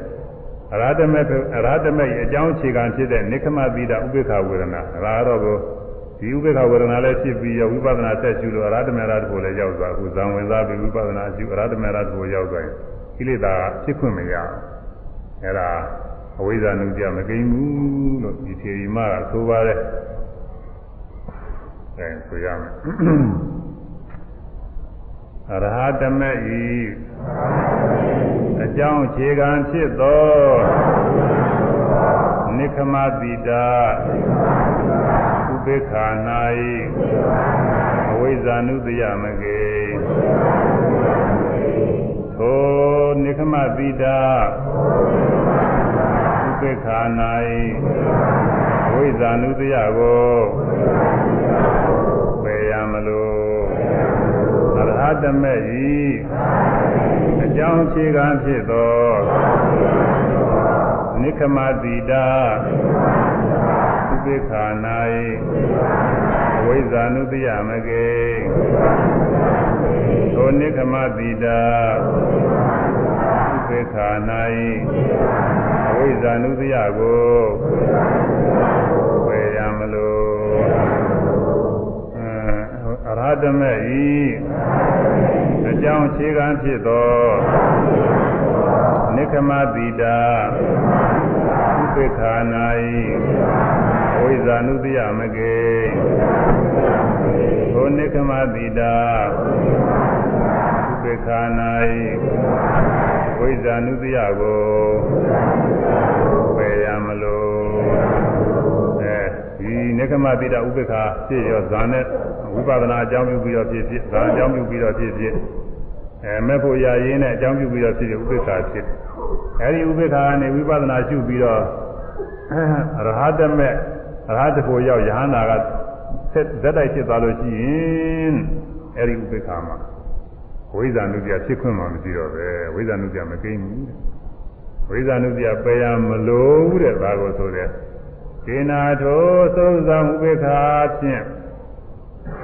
အရဟတမေအရဟတမေရဲ့အကြောင်းအခြေခံဖြစ်တဲ့နိခမသီတာဥပေက္ခဝေဒနာဒါကတော့ကိုဒီဥပေက္ခဝေဒနာလည်းဖြစ်ပြီးရဝိပဿနာဆက်ရှုလို့အရဟတမေရတ္တကိုလည်းရောက်သွားအခုဇံဝင်စားပြီးဝိပဿနာရှုအရဟတမေရတ္တကိုရောက်သွားရင်ကိလေသာဖြစ်ခွင့်မရဘူးအဲ့ဒါအဝိဇ္ဇာနုပြမကိန်းဘူးလို့ဒီထေရီမကဆိုပါတယ်အဲဆိုရမယ် အရဟတမေဤအကြောင်းခြေခံဖြစ်သောနိခမတိတာဥပေက္ခာ၌အဝိဇ္ဇာနုတယမကေသောနိခမတိတာဥပေက္ခာ၌အဝိဇ္ဇာနုတယကိုပယ်ရမလို့အရဟ တမေဤအကြောင်းခြေခံဖြစ်သောနိခမတိတာဥပေက္ခာ၌အဝိဇ္ဇာနုတယမကေသောနိခမတိတာဥပေက္ခာ၌အဝိဇ္ဇာနုတယကိုဝေရမလို့ အရဟတမေဤအကြောင်းခြေခံဖြစ်သောနိခမတိတာဥပေက္ခာ၌အဝိဇ္ဇာနုတယမကေသောနိခမတိတာဥပေက္ခာ၌ဝိဇ္ဇာနုတယကိုပယ်ရမလို့အဲဒီနိခမတိတာဥပေက္ခာဖြစ်ရောဇာနဲ့ဝိ ပဿနာအကြောင်းပြုပြီးတော့ဖြစ်ဖြစ်ဇာအကြောင်းပြုပြီးတော့ဖြစ်ဖြစ်အဲမဲ့ဖို့ရာရင်းနဲ့အကြောင်းပြုပြီးတော့ဖြစ်ဖြစ်ဥပေက္ခာဖြစ်အဲဒီဥပေက္ခာကနေဝိပဿနာရှုပြီးတော့ရဟတမေရဟတဖို့ရောက်ယဟန္တာကဆက်ဇက်တိုက်ဖြစ်သွားလို့ရှိရင်အဲဒီဥပေက္ခာမှာဝိဇ္ဇာနုပြဖြစ်ခွင့်မှမရှိတော့ပဲဝိဇ္ဇာနုပြမကိန်းဘူးဝိဇ္ဇာနုပြပယ်ရမလို့တဲ့ဒါကိုဆိုတဲ့ဒေနာထောသုံးဆောင်ဥပေက္ခာဖြင့်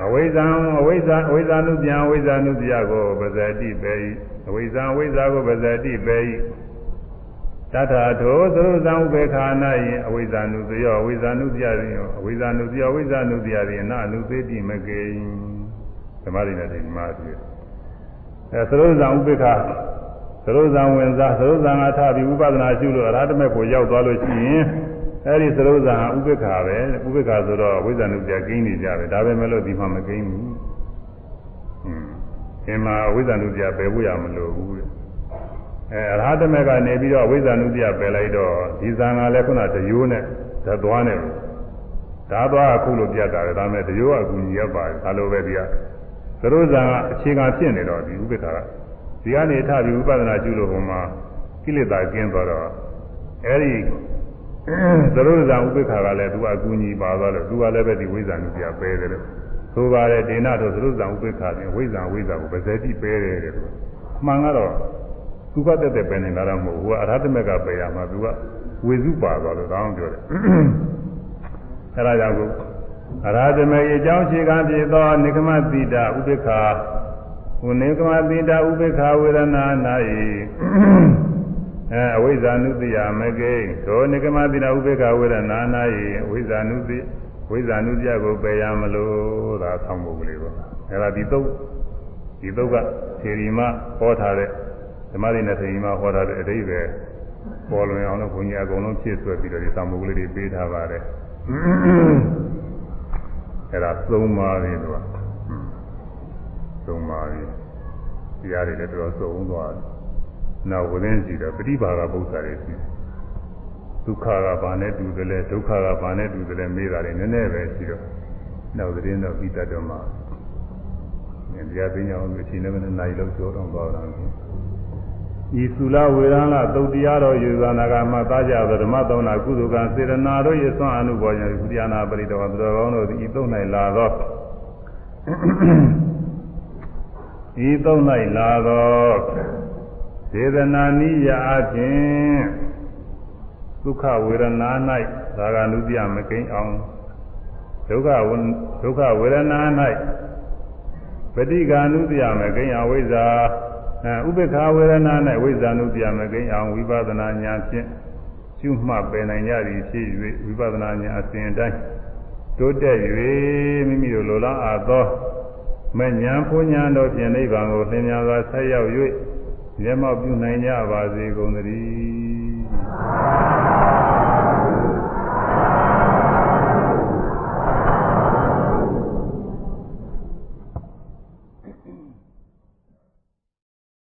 အဝိဇ္ဇံအဝိဇ္ဇာအဝိဇ္ဇာနုပြန်အဝိဇ္ဇာနုပြကိုပဇတိပေ၏အဝိဇ္ဇံအဝိဇ္ဇာကိုပဇတိပေ၏တထာထောသုံးဆောင်ဥပေက္ခာ၌အဝိဇ္ဇာနုပြအဝိဇ္ဇာနုပြသည်အဝိဇ္ဇာနုပြအဝိဇ္ဇာနုပြသည်နာအနုသေတိမကေဓမ္မရင်းနဲ့ဒီမှာပြည့်အဲသရုပ်ဇံဥပေက္ခသရုပ်ဇံဝင်စားသရုပ်ဇံကထပြီးဝိပဿနာရှုလို့အရဟတမေကိုရောက်သွားလို့ရှိရင် အဲဒီသရုပ်ဇံဥပေက္ခပဲဥပေက္ခဆိုတော့ဝိဇ္ဇာနုပြကိန်းနေကြပဲဒါပဲမဲ့လို့ဒီမှာမကိန်းဘူးဟွန်းဒီမှာဝိဇ္ဇာနုပြပယ်ဖို့ရမလို့ဘူးအဲအရဟတမေကနေပြီးတော့ဝိဇ္ဇာနုပြပယ်လိုက်တော့ဒီဇံကလည်းခုနတရိုးနဲ့ဓာတ်သွားနဲ့ဓာတ်သွားအခုလိုပြတ်တာလေဒါမဲ့တရိုးကအကူကြီးရပါတယ်ဒါလိုပဲဒီကသရုပ်ဇံကအခြေခံဖြစ်နေတော့ဒီဥပေက္ခကဒီကနေထပြီးဝိပဿနာကျุလို့ဟိုမှာကိလေသာကျင်းသွားတော့အဲဒီ သရုပ်ဇံဥပေက္ခကလည်းသူကအကူကြီးပါသွားလို့သူကလည်းပဲဒီဝိဇ္ဇာနုပြပဲတယ်လို့ဆိုပါတယ်ဒေနတို့သရုပ်ဇံဥပေက္ခပြင်ဝိဇ္ဇာဝိဇ္ဇာကိုပဇေတိပဲတယ်တဲ့သူမှန်ကတော့သူကတက်တက်ပဲနေတာတော့မဟုတ်ဘူးကအရဟတမေကပဲရမှာသူကဝေစုပါသွားလို့တောင်းပြောတယ်အဲဒါကြောင့်အရာဇမေအကြောင်းရှိကံဖြစ်သောနိကမတိတာဥပိ္ပခာဟိုနိကမတိတာဥပိ္ပခာဝေဒနာ၌ အဲအဝိဇ္ဇာနုတ္တိယမကိသောနိကမတိတာဥပိ္ပခာဝေဒနာ၌အဝိဇ္ဇာနုတ္တိဝိဇ္ဇာနုတ္တိယကိုပယ်ရမလို့ဒါဆောင်းဖို့ကလေးပေါ့အဲဒါဒီသုတ်ဒီသုတ်ကထေရီမဟောထားတဲ့ဓမ္မရင်းနဲ့ထေရီမဟောထားတဲ့အတိပ္ပယ်ပေါ်လွင်အောင်လို့ဘုန်းကြီးအကုန်လုံးဖြည့်ဆွဲပြီးတော့ဒီဆောင်းဖို့ကလေးတွေပေးထားပါတယ်အဲ့ဒါသုံးပါးပြီသူကသုံးပါးပြီတရားတွေလည်းတော်တော်စုံသွားတယ် နောက်ဝိသင်းကြည့်တော့ပฏิပါကပု္ပ္ပာတွေရှိတယ်ဒုက္ခကဘာနဲ့တူတယ်လဲဒုက္ခကဘာနဲ့တူတယ်လဲမေးတာတွေနည်းနည်းပဲရှိတော့နောက်သတင်းတော့ပြီးတတ်တော့မှတရားသိညာအောင်အချိန်နဲ့မနဲ့နိုင်လို့ပြောတော့ပါတော့ဤသုလဝေရဏသုတ်တရားတော်ယူဇာနာကမှသားကြသောဓမ္မသုံးနာကုသကံစေရနာတို့ရဲ့သွန်အနုဘောယကုတရားနာပရိတော်သူတော်ကောင်းတို့ဤသုံး၌လာသောဤသုံး၌လာသော စေတနာနိယအခြင်းဒုက္ခဝေဒနာ၌သာဂ ानु ပြမကိန်းအောင်ဒုက္ခဒုက္ခဝေဒနာ၌ပฏิကာနုပြမကိန်းအဝိဇ္ဇာဥပေက္ခဝေဒနာ၌ဝိဇ္ဇာနုပြမကိန်းအောင်ဝိပဿနာဉာဏ်ဖြင့်ရှုမှတ်ပယ်နိုင်ကြသည်ဖြစ်၍ဝိပဿနာဉာဏ်အစဉ်တိုင်းတိုးတက်၍မိမိတို့လိုလားအပ်သောမဉဏ်ပူညာတို့ဖြင့်နိဗ္ဗာန်ကိုသင်ညာစွာဆက်ရောက်၍ မျက်မှောက်ပြုနိုင်ကြပါစေကုန်သတည်း